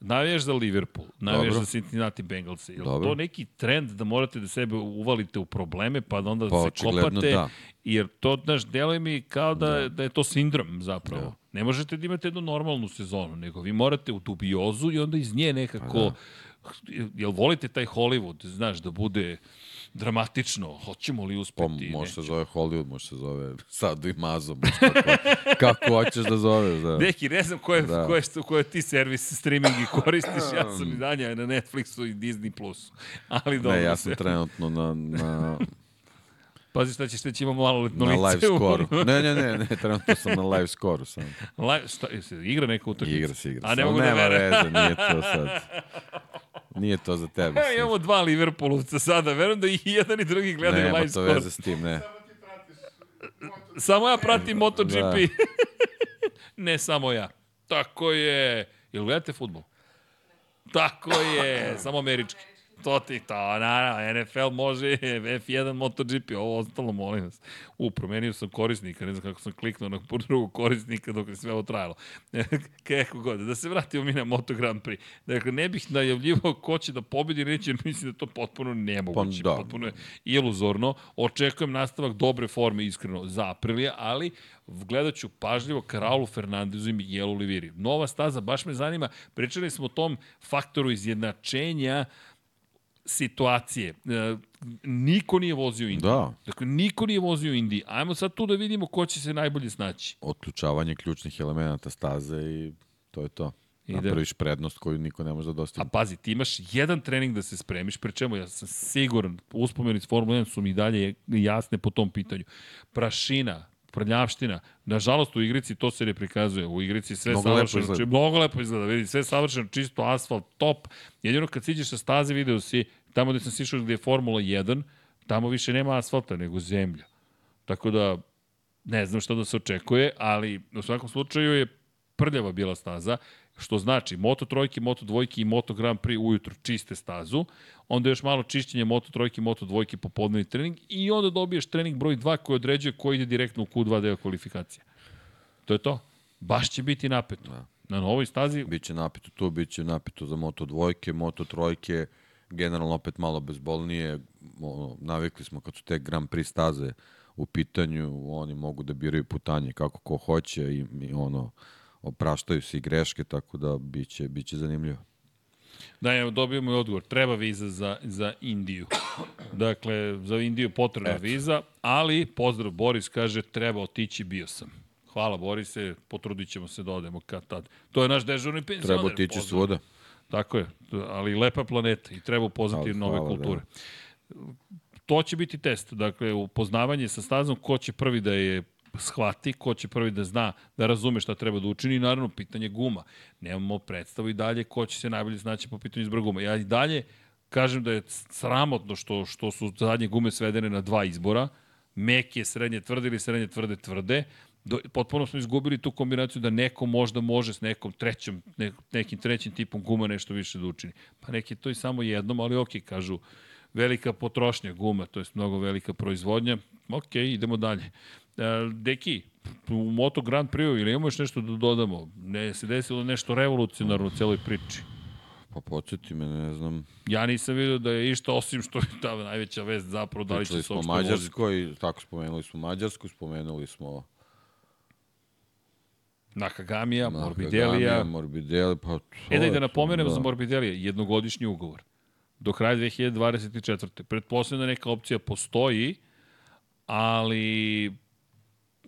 Navijaš za Liverpool, navijaš za Cincinnati Bengals. Je to neki trend da morate da sebe uvalite u probleme, pa da onda pa, se kopate? Da. Jer to, znaš, deluje mi kao da, da. da je to sindrom zapravo. Da. Ne možete da imate jednu normalnu sezonu, nego vi morate u dubiozu i onda iz nje nekako... Pa da Jel volite taj Hollywood, znaš, da bude dramatično, hoćemo li uspeti? Pa, može se zove Hollywood, može se zove Sadu i Mazo, kako, kako hoćeš da zove. Da. Deki, ne znam koje, da. koje, koje ti servis streamingi koristiš, ja sam i danja na Netflixu i Disney Plusu. Ali dobro Ne, ja sam se. trenutno na, na Pazi šta ćeš reći, imamo malo letno Na live skoru. Ne, ne, ne, ne, trenutno sam na live skoru sam. Live, šta, se igra neka utakmica? Igra se, igra A ne mogu da nema vera. veze, nije to sad. Nije to za tebe. E, imamo dva Liverpoolovca sada, verujem da i jedan i drugi gledaju Nema live to skor. veze s tim, ne. Samo ja pratim MotoGP. Da. ne samo ja. Tako je. Jel gledate futbol? Tako je, samo američki. To ti to, naravno, NFL može, F1 MotoGP, ovo ostalo, molim vas. U, promenio sam korisnika, ne znam kako sam kliknuo na drugog korisnika dok je sve ovo trajalo. kako god, da se vratimo mi na Moto Grand Prix. Dakle, ne bih najavljivao ko će da pobedi, reći, jer mislim da to potpuno nemoguće, Pa da. potpuno je iluzorno. Očekujem nastavak dobre forme, iskreno, za Aprilija, ali gledat ću pažljivo ka Raulu Fernandezu i Miguelu Oliviri. Nova staza, baš me zanima, pričali smo o tom faktoru izjednačenja situacije. E, niko nije vozio Indiju. Da. Dakle, niko nije vozio Indiji. Ajmo sad tu da vidimo ko će se najbolje snaći. Otključavanje ključnih elemenata staze i to je to. Ide. Napraviš prednost koju niko ne može da A dostigne. pazi, ti imaš jedan trening da se spremiš, pri čemu ja sam siguran, uspomeni iz Formule 1 su mi dalje jasne po tom pitanju. Prašina, prljavština, nažalost u igrici to se ne prikazuje, u igrici sve Mnogo lepo savršeno, izgleda. či, mnogo lepo izgleda, vidi, sve savršeno, čisto asfalt, top, jedino kad siđeš sa staze video si, tamo gde sam sišao gde je Formula 1, tamo više nema asfalta nego zemlja. Tako da, ne znam šta da se očekuje, ali u svakom slučaju je prljava bila staza, što znači Moto trojke, Moto dvojke i Moto Grand Prix ujutru čiste stazu, onda još malo čišćenje Moto trojke, Moto dvojke popodnevni trening i onda dobiješ trening broj 2 koji određuje koji ide direktno u Q2 deo kvalifikacije. To je to. Baš će biti napeto. Da. Na novoj stazi Biće napito tu, biće napito za moto dvojke, moto trojke, generalno opet malo bezbolnije. Ono, navikli smo kad su te Grand Prix staze u pitanju, oni mogu da biraju putanje kako ko hoće i, i ono, opraštaju se i greške, tako da biće, biće zanimljivo. Da, evo, dobijemo i odgovor. Treba viza za, za Indiju. Dakle, za Indiju potrebna Eto. viza, ali, pozdrav, Boris kaže, treba otići, bio sam. Hvala, Borise, potrudit ćemo se da odemo kad tad. To je naš dežurni penzioner. Treba otići svuda. Tako je, ali lepa planeta i treba upoznati Ali, nove hvala, kulture. To će biti test, dakle, upoznavanje sa stazom, ko će prvi da je shvati, ko će prvi da zna, da razume šta treba da učini naravno pitanje guma. Nemamo predstavu i dalje ko će se najbolje znaći po pitanju izbora guma. Ja i dalje kažem da je sramotno što, što su zadnje gume svedene na dva izbora, meke, srednje tvrde ili srednje tvrde tvrde, Do, potpuno smo izgubili tu kombinaciju da neko možda može s nekom trećom, ne, nekim trećim tipom guma nešto više da učini. Pa neki to i samo jednom, ali ok, kažu, velika potrošnja guma, to je mnogo velika proizvodnja. Ok, idemo dalje. E, deki, u Moto Grand Prix ili imamo još nešto da dodamo? Ne se desilo nešto revolucionarno u celoj priči. Pa podsjeti me, ne znam. Ja nisam vidio da je išta osim što je ta najveća vest zapravo da li će se uopšte voziti. Mađarskoj, tako spomenuli smo Mađarsku, spomenuli smo Nakagamija, Nakagamija, Morbidelija. Morbidelija, pa E da i da napomenem za Morbidelija, jednogodišnji ugovor. Do kraja 2024. Pretpostavljam da neka opcija postoji, ali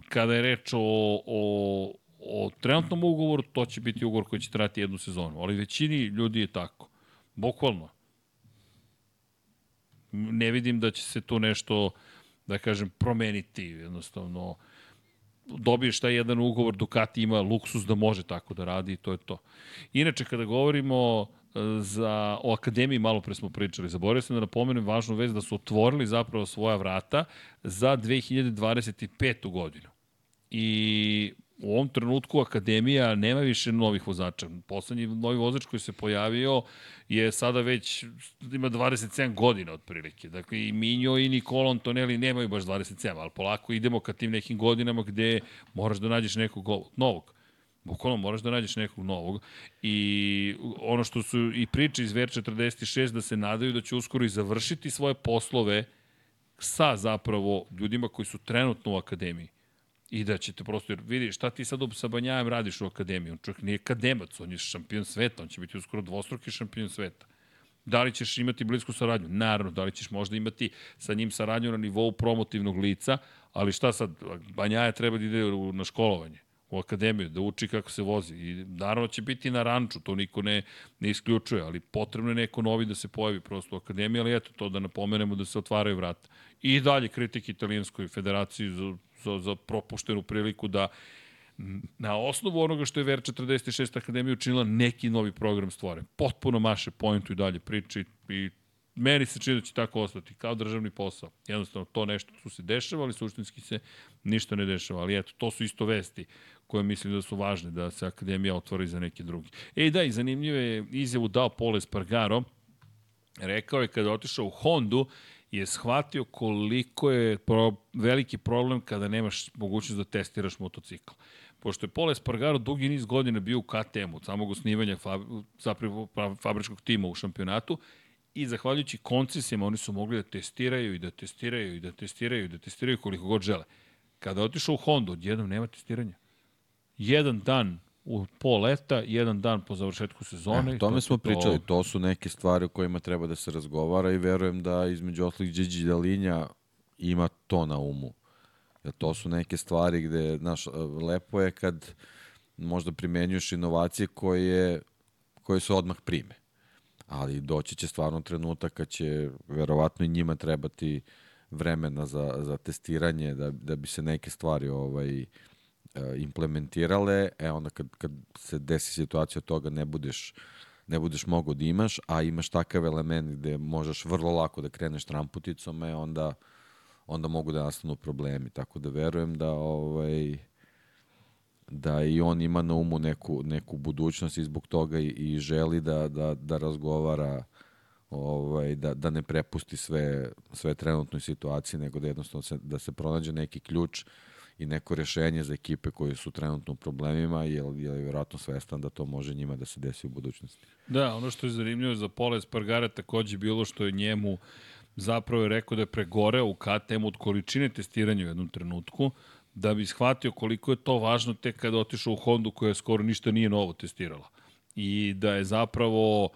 kada je reč o, o, o trenutnom ugovoru, to će biti ugovor koji će trati jednu sezonu. Ali većini ljudi je tako. Bukvalno. Ne vidim da će se tu nešto, da kažem, promeniti. Jednostavno, dobiješ taj jedan ugovor, Ducati ima luksus da može tako da radi i to je to. Inače, kada govorimo e, za, o akademiji, malo pre smo pričali, zaboravio sam da napomenem važnu vez da su otvorili zapravo svoja vrata za 2025. godinu. I u ovom trenutku Akademija nema više novih vozača. Poslednji novi vozač koji se pojavio je sada već, ima 27 godina otprilike. Dakle, i Minjo i Nikola Antonelli nemaju baš 27, ali polako idemo ka tim nekim godinama gde moraš da nađeš nekog novog. Bukvalno moraš da nađeš nekog novog. I ono što su i priče iz VR46 da se nadaju da će uskoro i završiti svoje poslove sa zapravo ljudima koji su trenutno u akademiji. I da ćete prosto, jer vidi, šta ti sad sa Banjajem radiš u akademiji? On čovjek nije akademac, on je šampion sveta, on će biti uskoro dvostruki šampion sveta. Da li ćeš imati blisku saradnju? Naravno, da li ćeš možda imati sa njim saradnju na nivou promotivnog lica, ali šta sad, Banjaja treba da ide na školovanje u akademiju, da uči kako se vozi. I naravno će biti na ranču, to niko ne, ne isključuje, ali potrebno je neko novi da se pojavi prosto u akademiji, ali eto to da napomenemo da se otvaraju vrata. I dalje kritik italijanskoj federaciji za, za, za propuštenu priliku da na osnovu onoga što je Ver 46 Akademija učinila neki novi program stvoren. Potpuno maše pointu i dalje priči i meni se čini da će tako ostati, kao državni posao. Jednostavno, to nešto tu se dešava, ali suštinski se ništa ne dešava. Ali eto, to su isto vesti koje mislim da su važne, da se Akademija otvori za neki drugi. E da, i zanimljive je izjavu dao Pole Spargaro, rekao je kada otišao u Hondu, je shvatio koliko je pro, veliki problem kada nemaš mogućnost da testiraš motocikl. Pošto je Pole Spargaro dugi niz godina bio u KTM-u, od samog osnivanja zapravo fabričkog tima u šampionatu, i zahvaljujući koncesijama oni su mogli da testiraju i da testiraju i da testiraju i da testiraju koliko god žele. Kada otišao u Honda, odjednom nema testiranja. Jedan dan u pol leta, jedan dan po završetku sezone. E, tome to smo pričali, to su neke stvari o kojima treba da se razgovara i verujem da između oslih Điđi Dalinja ima to na umu. Jer to su neke stvari gde, znaš, lepo je kad možda primenjuješ inovacije koje, koje se odmah prime ali doći će stvarno trenutak kad će verovatno i njima trebati vremena za, za testiranje, da, da bi se neke stvari ovaj, e, implementirale, e onda kad, kad se desi situacija toga ne budeš ne budeš mogao da imaš, a imaš takav element gde možeš vrlo lako da kreneš tramputicom, e onda, onda mogu da nastanu problemi. Tako da verujem da ovaj, da i on ima na umu neku, neku budućnost i zbog toga i, i želi da, da, da razgovara ovaj, da, da ne prepusti sve, sve trenutnoj situaciji, nego da jednostavno se, da se pronađe neki ključ i neko rešenje za ekipe koji su trenutno u problemima, jer je vjerojatno svestan da to može njima da se desi u budućnosti. Da, ono što je zanimljivo za Pola Espargara takođe bilo što je njemu zapravo je rekao da je pregoreo u KTM od količine testiranja u jednom trenutku, da bi shvatio koliko je to važno tek kada otišao u Hondu koja skoro ništa nije novo testirala. I da je zapravo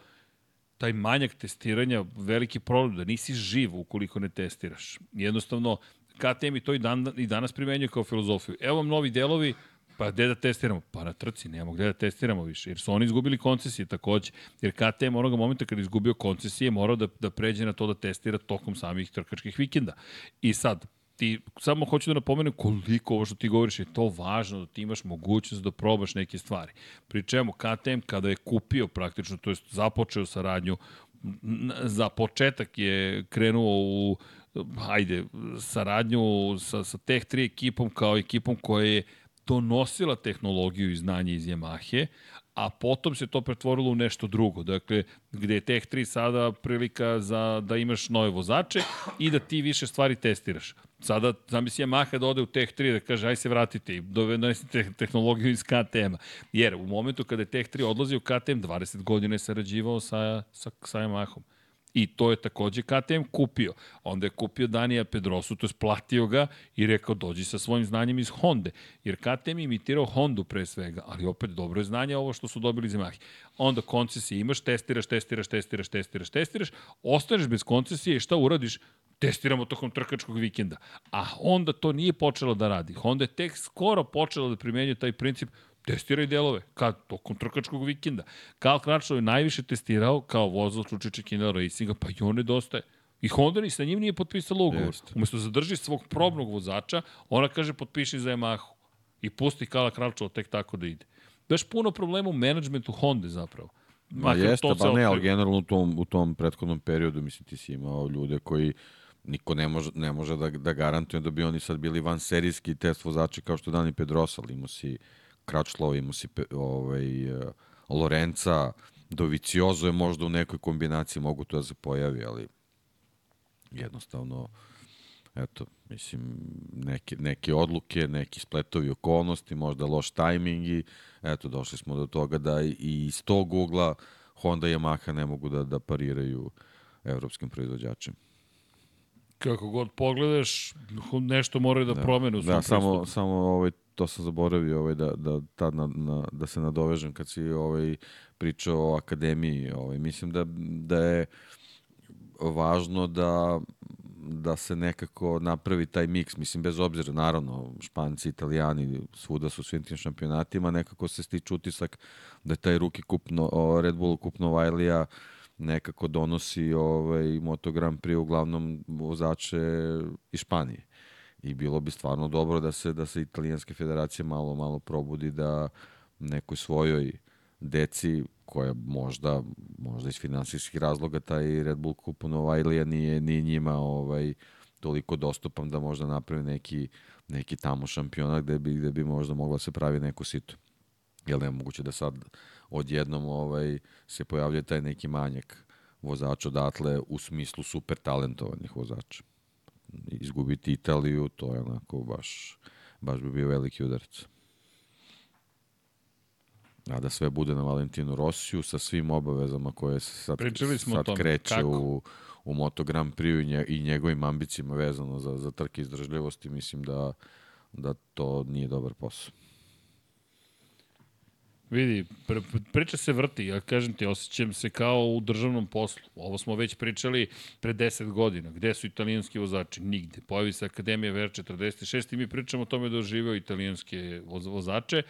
taj manjak testiranja veliki problem, da nisi živ ukoliko ne testiraš. Jednostavno, KTM i to i, dan, i danas primenjuje kao filozofiju. Evo vam novi delovi, pa gde da testiramo? Pa na trci, nemamo gde da testiramo više, jer su oni izgubili koncesije takođe. Jer KTM onoga momenta kada je izgubio koncesije morao da, da pređe na to da testira tokom samih trkačkih vikenda. I sad, ti, samo hoću da napomenem koliko ovo što ti govoriš je to važno da ti imaš mogućnost da probaš neke stvari. Pri čemu KTM kada je kupio praktično, to je započeo saradnju, za početak je krenuo u ajde, saradnju sa, sa Tech 3 ekipom kao ekipom koja je donosila tehnologiju i znanje iz Yamahe, a potom se to pretvorilo u nešto drugo. Dakle, gde je Tech 3 sada prilika za da imaš nove vozače i da ti više stvari testiraš. Sada, zamisli Yamaha da ode u Tech 3 da kaže, aj se vratite i donesite tehnologiju iz KTM-a. Jer u momentu kada je Tech 3 odlazio u KTM, 20 godina je sarađivao sa, sa, sa Yamahom. I to je takođe KTM kupio. Onda je kupio Danija Pedrosu, to je platio ga i rekao dođi sa svojim znanjem iz Honda. Jer KTM imitirao Hondu pre svega, ali opet dobro je znanje ovo što su dobili iz Yamaha. Onda koncesije imaš, testiraš, testiraš, testiraš, testiraš, testiraš, ostaneš bez koncesije i šta uradiš? testiramo tokom trkačkog vikenda. A Honda to nije počelo da radi. Honda je tek skoro počela da primenjuje taj princip testiraj delove, kad, tokom trkačkog vikenda. Karl Kračov je najviše testirao kao vozač u Čečekina Racinga, pa i on nedostaje. I Honda ni sa njim nije potpisala ugovor. Umesto da zadrži svog probnog vozača, ona kaže potpiši za Yamahu. I pusti Kala Kračova tek tako da ide. Daš puno problema u menadžmentu Honda zapravo. Ma jeste, pa ne, ali generalno u tom, u tom prethodnom periodu, mislim, ti si imao ljude koji niko ne može, ne može da, da garantuje da bi oni sad bili van serijski test vozači kao što Dani Pedrosa, ali imao si Kračlova, imao si ovaj, Lorenca, Doviciozo je možda u nekoj kombinaciji mogu to da se pojavi, ali jednostavno eto, mislim, neke, neke odluke, neki spletovi okolnosti, možda loš tajming i eto, došli smo do toga da i iz tog ugla Honda i Yamaha ne mogu da, da pariraju evropskim proizvođačima. Kako god pogledaš, nešto moraju da, da promenu Da, samo, samo ovaj, to sam zaboravio ovaj, da, da, tad na, na, da se nadovežem kad si ovaj, pričao o akademiji. Ovaj, mislim da, da je važno da da se nekako napravi taj miks, mislim bez obzira naravno Španci, Italijani, svuda su svim tim šampionatima, nekako se stiče utisak da je taj ruki kupno, Red Bull kupno Vajlija nekako donosi ovaj, Moto Grand Prix uglavnom vozače iz Španije. I bilo bi stvarno dobro da se da se italijanske federacije malo malo probudi da nekoj svojoj deci koja možda možda iz finansijskih razloga taj Red Bull kup Novajlija nije ni njima ovaj toliko dostupan da možda napravi neki neki tamo šampionat gde bi gde bi možda mogla se pravi neko sito. Jel ne moguće da sad odjednom ovaj se pojavlja taj neki manjak vozača odatle u smislu super talentovanih vozača. Izgubiti Italiju, to je onako baš, baš bi bio veliki udarac. A da sve bude na Valentinu Rosiju sa svim obavezama koje se sad, Pričali smo sad tome. kreće Kako? u, u Moto Grand Prix i njegovim ambicijama vezano za, za trke izdržljivosti, mislim da, da to nije dobar posao. Vidi, pr priča se vrti, ja kažem ti, osjećam se kao u državnom poslu. Ovo smo već pričali pre 10 godina. Gde su italijanski vozači? Nigde. Pojavi se Akademija VR46 i mi pričamo o tome da oživeo italijanske voz vozače.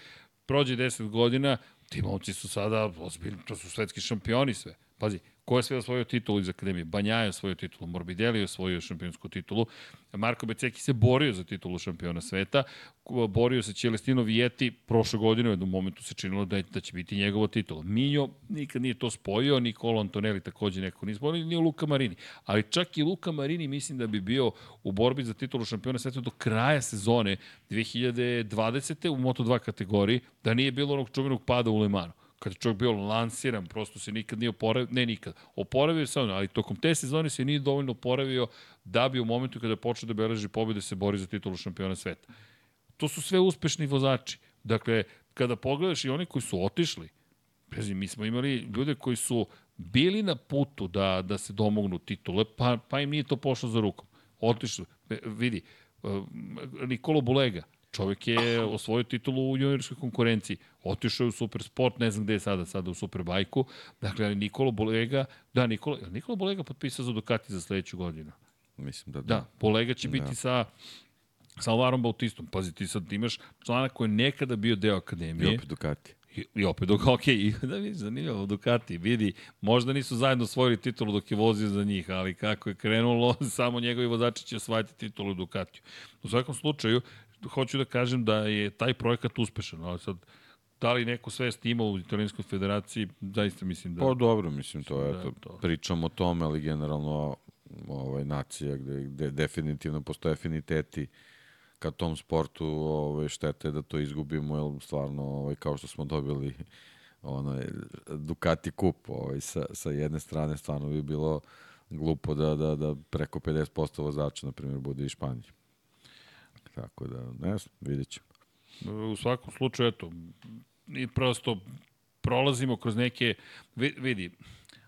Prođe 10 godina, ti momci su sada ozbiljni, to su svetski šampioni sve. Pazi, ko je sve osvojio titulu iz Akademije? Banja je osvojio titulu, Morbidelli je osvojio šampionsku titulu, Marko Beceki se borio za titulu šampiona sveta, borio se Celestino Vieti prošle godine, u jednom momentu se činilo da, je, da će biti njegova titula. Minjo nikad nije to spojio, Nikolo Antonelli takođe neko nije spojio, ni Luka Marini. Ali čak i Luka Marini mislim da bi bio u borbi za titulu šampiona sveta do kraja sezone 2020. u Moto2 kategoriji, da nije bilo onog čuvenog pada u Lemanu kada je čovjek bio lansiran, prosto se nikad nije oporavio, ne nikad, oporavio se on, ali tokom te sezone se nije dovoljno oporavio da bi u momentu kada počeo da beleži pobjede se bori za titulu šampiona sveta. To su sve uspešni vozači. Dakle, kada pogledaš i oni koji su otišli, Prezi, mi smo imali ljude koji su bili na putu da, da se domognu titule, pa, pa im nije to pošlo za rukom. Otišli. E, vidi, e, Nikolo Bulega, Čovjek je osvojio titulu u juniorskoj konkurenciji. Otišao je u Supersport, ne znam gde je sada, sada u Superbajku. Dakle, Nikolo Bolega, da, Nikolo, Nikolo Bolega potpisao za Ducati za sledeću godinu. Mislim da da. Da, Bolega će da. biti sa sa Alvarom Bautistom. Pazi, ti sad imaš člana koji je nekada bio deo akademije. I opet Ducati. I, i opet dok, ok, i, da vidi, zanimljivo, Ducati, vidi, možda nisu zajedno osvojili titulu dok je vozio za njih, ali kako je krenulo, samo njegovi vozači će osvajati titulu Ducatiju. U svakom slučaju, hoću da kažem da je taj projekat uspešan, ali sad, da li neko svest ima u italijanskoj federaciji, zaista mislim da... Pa dobro, mislim, to je, da, to, pričamo o tome, ali generalno ovaj, nacija gde, gde definitivno postoje afiniteti ka tom sportu, ovaj, štete da to izgubimo, jer stvarno, ovaj, kao što smo dobili onaj, Ducati kup ovaj, sa, sa jedne strane, stvarno bi bilo glupo da, da, da preko 50% vozača, na primjer, bude i Španiji. Tako da, ne znam, vidjet ćemo. U svakom slučaju, eto, i prosto prolazimo kroz neke, vidi,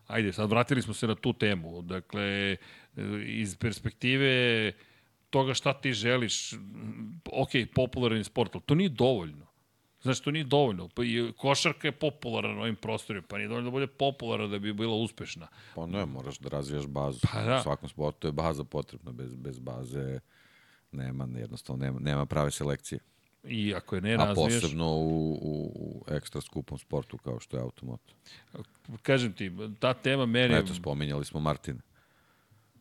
ajde, sad vratili smo se na tu temu, dakle, iz perspektive toga šta ti želiš, ok, popularan sport, ali to nije dovoljno. Znaš, to nije dovoljno. Pa i košarka je popularna na ovim prostorima, pa nije dovoljno da bude popularna da bi bila uspešna. Pa ne, moraš da razvijaš bazu. Pa da. U svakom sportu je baza potrebna, bez, bez baze nema, jednostavno nema, nema prave selekcije. I ako je ne razviješ... A posebno u, u, u ekstra skupom sportu kao što je automoto. Kažem ti, ta tema meni... Eto, spominjali smo Martina.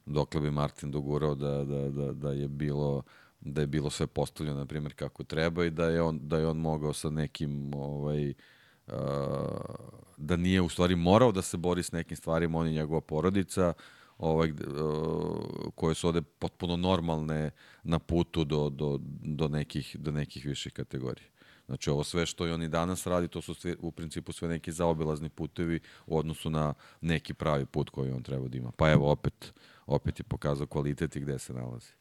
Dokle bi Martin dogurao da, da, da, da je bilo da je bilo sve postavljeno na primjer kako treba i da je on da je on mogao sa nekim ovaj uh, da nije u stvari morao da se bori s nekim stvarima on i njegova porodica ovaj, uh, koje su ovde potpuno normalne na putu do, do, do, nekih, do nekih viših kategorija. Znači ovo sve što i oni danas radi, to su sve, u principu sve neki zaobilazni putevi u odnosu na neki pravi put koji on treba da ima. Pa evo opet, opet je pokazao kvalitet i gde se nalazi.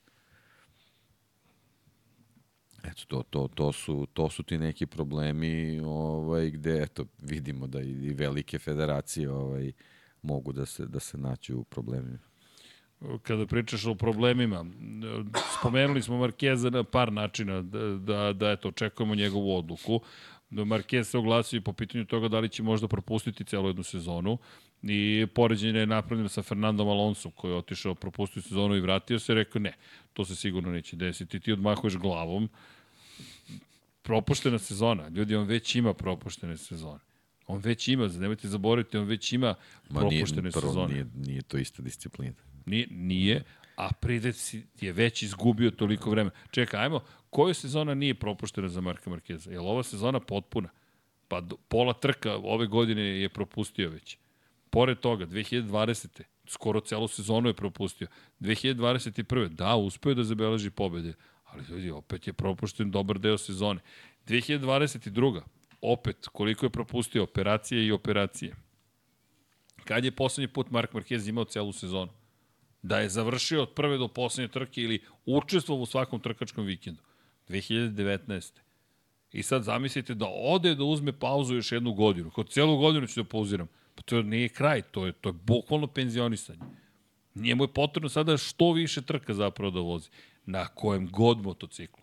Eto, to, to, to, su, to su ti neki problemi ovaj, gde eto, vidimo da i, i velike federacije ovaj, mogu da se, da se naći u problemima. kada pričaš o problemima, spomenuli smo Markeza na par načina da, da, da eto, očekujemo njegovu odluku. Marquez se oglasio po pitanju toga da li će možda propustiti celu jednu sezonu i poređenje je napravljeno sa Fernandom Alonso koji je otišao, propustio sezonu i vratio se, rekao ne, to se sigurno neće desiti, ti odmahuješ glavom, propuštena sezona, ljudi, on već ima propuštene sezone. On već ima, nemojte zaboraviti, on već ima propuštene Ma nije, sezone. Nije, nije to ista disciplina. Nije, nije a Pridec je već izgubio toliko vremena. Čekaj, ajmo, koja sezona nije propuštena za Marka Markeza? Je li ova sezona potpuna? Pa do, pola trka ove godine je propustio već. Pored toga, 2020. skoro celu sezonu je propustio. 2021. da, uspeo da zabeleži pobede, ali ljudi, opet je propušten dobar deo sezone. 2022. opet, koliko je propustio operacije i operacije. Kad je poslednji put Mark Marquez imao celu sezonu? Da je završio od prve do poslednje trke ili učestvovao u svakom trkačkom vikendu. 2019. I sad zamislite da ode da uzme pauzu još jednu godinu. Kod celu godinu ću da pauziram. Pa to nije kraj, to je, to je bukvalno penzionisanje. Njemu je potrebno sada što više trka zapravo da vozi. Na kojem god motociklu.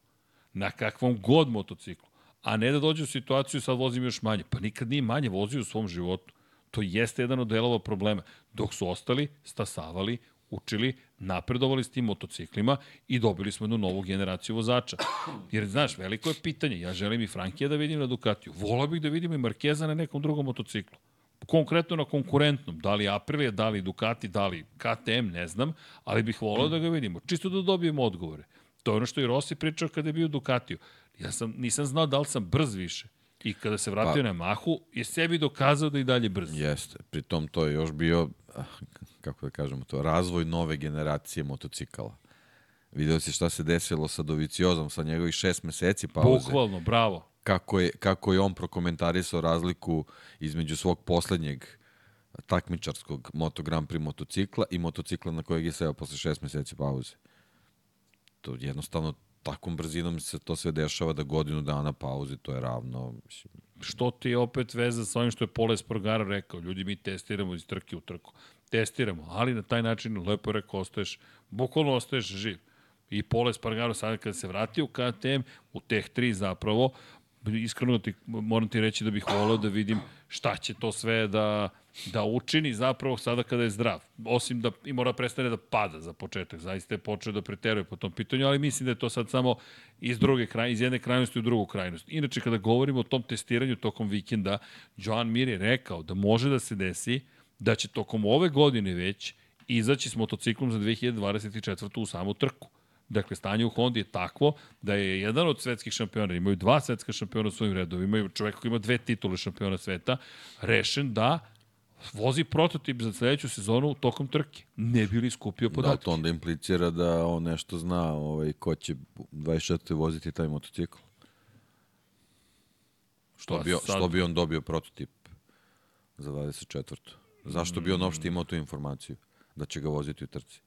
Na kakvom god motociklu. A ne da dođe u situaciju sad vozim još manje. Pa nikad nije manje vozio u svom životu. To jeste jedan od delova problema. Dok su ostali, stasavali, učili, napredovali s tim motociklima i dobili smo jednu novu generaciju vozača. Jer, znaš, veliko je pitanje. Ja želim i Frankija da vidim na Ducatiju. Volao bih da vidim i Markeza na nekom drugom motociklu. Konkretno na konkurentnom. Da li Aprilia, da li Ducati, da li KTM, ne znam, ali bih volao da ga vidimo. Čisto da dobijemo odgovore. To je ono što i Rossi pričao kada je bio Ducatiju. Ja sam, nisam znao da li sam brz više. I kada se vratio pa, na Mahu, je sebi dokazao da i dalje brz. Jeste. Pritom to je još bio, ah, kako da kažemo to, razvoj nove generacije motocikala. Video si šta se desilo sa Doviciozom, sa njegovih šest meseci pauze. Bukvalno, bravo. Kako je, kako je on prokomentarisao razliku između svog poslednjeg takmičarskog Moto Grand Prix motocikla i motocikla na kojeg je seo posle šest meseci pauze. To jednostavno takvom brzinom se to sve dešava da godinu dana pauze, to je ravno. Mislim. Što ti je opet veza sa ovim što je Pole Spargaro rekao, ljudi mi testiramo iz trke u trku. Testiramo, ali na taj način lepo rekao, ostaješ, bukvalno ostaješ živ. I Pole Spargaro sada kada se vratio u KTM, u Teh 3 zapravo, iskreno ti, moram ti reći da bih volao da vidim šta će to sve da, da učini zapravo sada kada je zdrav. Osim da i mora prestane da pada za početak. Zaista je počeo da preteruje po tom pitanju, ali mislim da je to sad samo iz druge kraj, iz jedne krajnosti u drugu krajnost. Inače, kada govorimo o tom testiranju tokom vikenda, Joan Mir je rekao da može da se desi da će tokom ove godine već izaći s motociklom za 2024. u samu trku. Dakle, stanje u Hondi je takvo da je jedan od svetskih šampiona, imaju dva svetska šampiona u svojim redovima, imaju čovek koji ima dve titule šampiona sveta, rešen da vozi prototip za sledeću sezonu tokom trke. Ne bi li skupio podatke. Da, to onda implicira da on nešto zna ovaj, ko će 24. voziti taj motocikl. Što, pa bi, sad... što bi on dobio prototip za 24. Zašto bi on uopšte imao tu informaciju da će ga voziti u trci?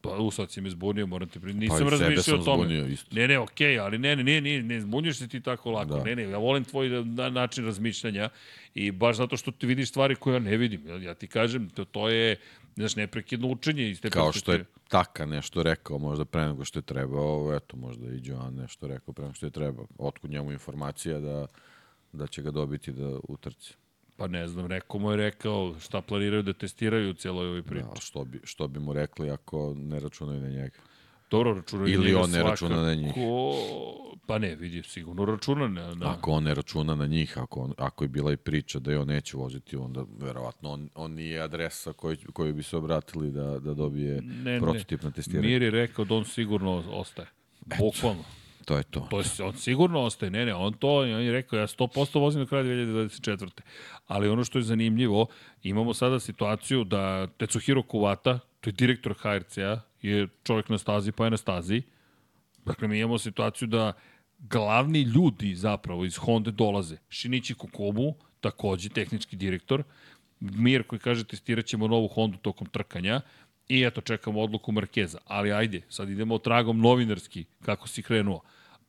Pa, u sad si me zbunio, moram te priznati. Nisam pa razmišljao o tome. Zbunio, isto. Ne, ne, okej, okay, ali ne, ne, ne, ne, ne zbunjuješ se ti tako lako. Da. Ne, ne, ja volim tvoj da, način razmišljanja i baš zato što ti vidiš stvari koje ja ne vidim. Ja, ja ti kažem, to, to je, znaš, neprekidno učenje. Iz te Kao što je Taka nešto rekao možda pre nego što je trebao, eto, možda i Joan nešto rekao pre nego što je trebao. Otkud njemu informacija da, da će ga dobiti da utrci. Pa ne znam, rekao mu je rekao šta planiraju da testiraju u cijeloj ovoj priči. Da, što, bi, što bi mu rekli ako ne računaju na njega? Dobro, računaju Ili on ne računa na njih. Pa ne, vidi, sigurno računa na... na... Ako on ne računa na njih, ako, on, ako je bila i priča da je on neće voziti, onda verovatno on, on nije adresa koju, koju bi se obratili da, da dobije ne, prototip ne. na testiranje. Mir je rekao da on sigurno ostaje. Bukvalno. To je to. To je, on sigurno ostaje. Ne, ne, on to, on je rekao, ja 100% vozim do kraja 2024. Ali ono što je zanimljivo, imamo sada situaciju da Tetsuhiro Kuvata, to je direktor HRC-a, je čovjek na stazi, pa je na stazi. Dakle, mi imamo situaciju da glavni ljudi zapravo iz Honda dolaze. Shinichi Kokobu, takođe tehnički direktor, Mir koji kaže testirat ćemo novu Hondu tokom trkanja, I eto, čekamo odluku Markeza. Ali ajde, sad idemo tragom novinarski, kako si krenuo.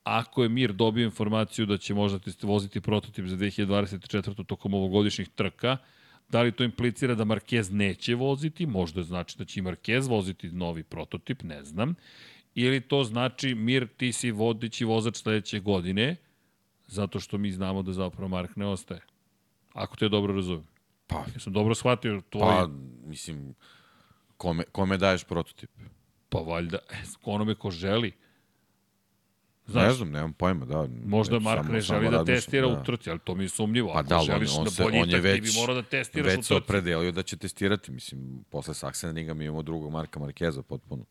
Ako je Mir dobio informaciju da će možda voziti prototip za 2024. tokom ovogodišnjih trka, Da li to implicira da Marquez neće voziti? Možda znači da će i Marquez voziti novi prototip, ne znam. Ili to znači, Mir, ti si vodići vozač sledeće godine, zato što mi znamo da zapravo Mark ne ostaje. Ako te dobro razumem. Pa, Ja sam dobro shvatio tvoj... pa mislim, kome, kome daješ prototip? pa valjda, e, onome ko želi. Znaš, ne znam, nemam pojma, da. Možda Eto, Mark samo- ne želi da testira u trci, ali to mi je sumnjivo. Pa Ako da, želiš on, on, da se, on je već, morao da testiraš već se opredelio da će testirati. Mislim, posle Saksena mi imamo drugog Marka Markeza potpuno.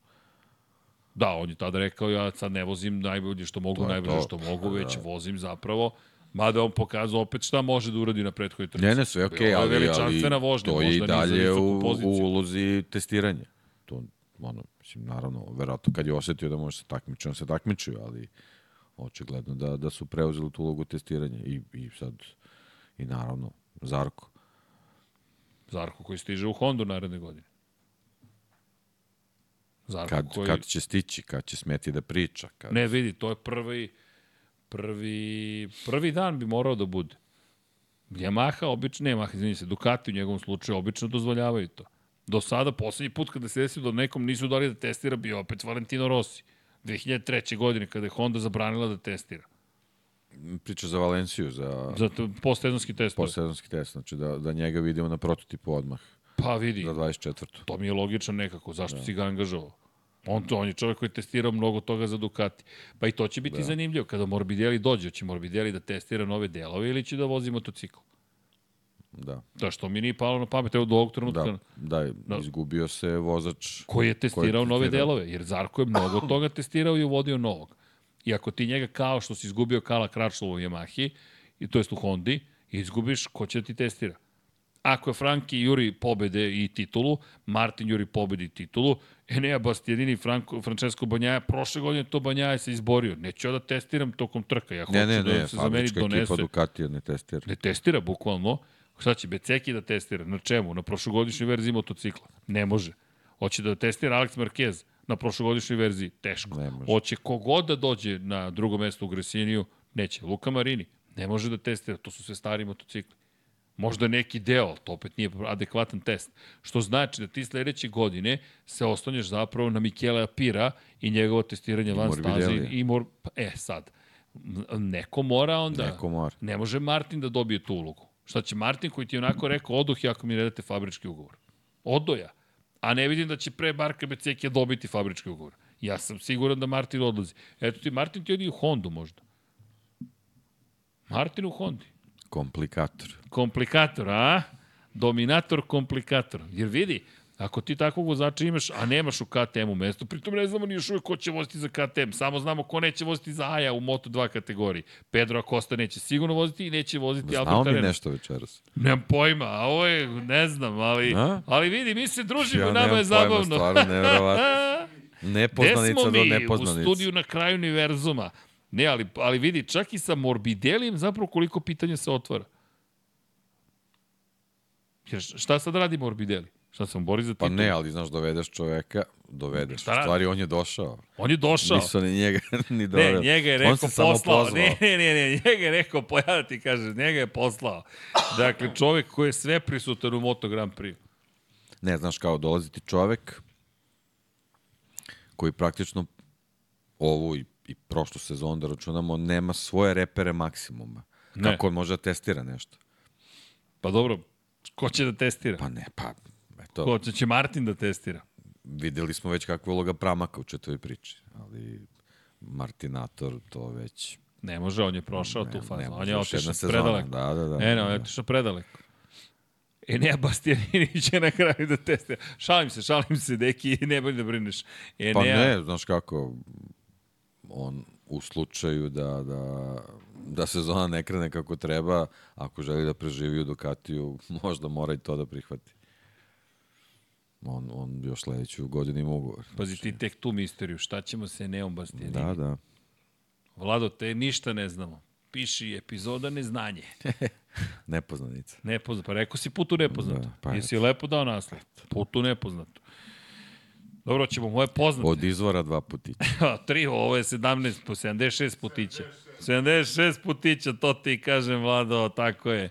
Da, on je tada rekao, ja sad ne vozim najbolje što mogu, To je najbrže to. što mogu, Pa već da. vozim zapravo Mada on pokazao opet šta može da uradi na prethodnoj trci. Ne, ne, sve okej, je ali, ali vožnja, to je i dalje u, u ulozi testiranja. To, ono, mislim, naravno, verovatno kad je osetio da može se takmiči, on se takmičio, ali očigledno da, da su preuzeli tu ulogu testiranja i, i sad, i naravno, Zarko. Zarko koji stiže u Hondu naredne godine. Zarko Kad, koji... kad će stići, kad će smeti da priča. Kad... Ne, vidi, to je prvi, prvi, prvi dan bi morao da bude. Yamaha obično, ne Yamaha, izvini se, Ducati u njegovom slučaju obično dozvoljavaju to. Do sada, poslednji put kada se desilo da nekom nisu dali da testira, bio opet Valentino Rossi. 2003. godine kada je Honda zabranila da testira. Priča za Valenciju, za Za postsezonski test. posledonski test, znači da, da njega vidimo na prototipu odmah, Pa vidi, za 24. to mi je logično nekako. Zašto da. si ga angažovao? On, to, on je čovjek koji je testirao mnogo toga za Ducati. Pa i to će biti da. zanimljivo. Kada Morbidelli dođe, će Morbidelli da testira nove delove ili će da vozi motocikl? Da, Da, što mi nije palo na pamet, evo do ovog trenutka. da, da, da, izgubio se vozač Koji je testirao nove testirao. delove, jer Zarko je mnogo toga testirao i uvodio novog. I ako ti njega kao što si izgubio Kala Kračlova u Yamahi, i to jest u Hondi, izgubiš, ko će da ti testira? Ako je Franki juri pobede i titulu, Martin juri pobede i titulu, Enea Bastianini i Franco, Francesco Banjaja, prošle godine to Banjaja se izborio. Neću ja da testiram tokom trka, ja hoću Ne, ne, da ne, se za meni fabrička ekipa. Ducatija ne testira. Ne testira, bukvalno. Šta će Beceki da testira? Na čemu? Na prošlogodišnjoj verziji motocikla? Ne može. Hoće da testira Alex Marquez na prošlogodišnjoj verziji? Teško. Ne može. Hoće kogod da dođe na drugo mesto u Gresiniju? Neće. Luka Marini? Ne može da testira. To su sve stari motocikli. Možda neki deo, ali to opet nije adekvatan test. Što znači da ti sledeće godine se oslonješ zapravo na Mikela Pira i njegovo testiranje van staze. Morbidelija. I mor... pa, E, sad, neko mora onda... Neko mora. Ne može Martin da dobije tu ulogu. Šta će Martin koji ti je onako rekao odoh ako mi ne date fabrički ugovor. Odoja. A ne vidim da će pre Marka Becekija dobiti fabrički ugovor. Ja sam siguran da Martin odlazi. Eto ti, Martin ti odi u Hondu možda. Martin u Hondi. Komplikator. Komplikator, a? Dominator, komplikator. Jer vidi, ako ti takvog vozača imaš, a nemaš u KTM-u mesto, pritom ne znamo ni još uvijek ko će voziti za KTM, samo znamo ko neće voziti za Aja u Moto2 kategoriji. Pedro Acosta neće sigurno voziti i neće voziti Znao Albert mi Arena. nešto večeras. Nemam pojma, a ovo je, ne znam, ali, A? ali vidi, mi se družimo Ja nama nemam je pojma, zabavno. stvarno nevjerovatno. Gde Nepoznanica smo do mi? U studiju na kraju univerzuma. Ne, ali, ali vidi, čak i sa Morbidelijem zapravo koliko pitanja se otvara. Jer šta sad radi Morbidelli? Šta sam bori za Pa titul? ne, ali znaš, dovedeš čoveka, dovedeš. Šta U stvari, on je došao. On je došao. Nisu ni njega ni Ne, doveli. njega je rekao poslao. Ne, ne, ne, ne, njega je rekao, pa ja da ti kažem, njega je poslao. Dakle, čovek koji je sve prisutan u Moto Grand Prix. Ne, znaš, kao dolazi ti čovek koji praktično ovu i, i prošlu sezonu da računamo, nema svoje repere maksimuma. Ne. Kako on može da testira nešto? Pa dobro, ko će da testira? Pa ne, pa eto, Ko će, Martin da testira? videli smo već kakva je uloga Pramaka u četvroj priči, ali Martinator to već Ne može, on je prošao ne, tu fazu. ne on je otišao predaleko. Da, da, da. E, ne, on je otišao predaleko. E, ne, Bastianini će na kraju da testira. Šalim se, šalim se, deki, ne boj da brineš. E, Pa ne, znaš kako, on u slučaju da, da, da sezona ne krene kako treba, ako želi da preživi u Ducatiju, možda mora i to da prihvati. On, on još sledeću godinu ima ugovor. Pazi ti tek tu misteriju, šta ćemo se Neom Bastianini? Da, da. Vlado, te ništa ne znamo. Piši epizoda neznanje. Nepoznanica. Nepoznato. Pa rekao si putu nepoznato. Da, pa Jesi lepo dao naslov. Putu nepoznato. Dobro, ćemo moje poznate. Od izvora dva putića. Tri, ovo je 17, po 76 putića. 76 putića, to ti kažem, Vlado, tako je.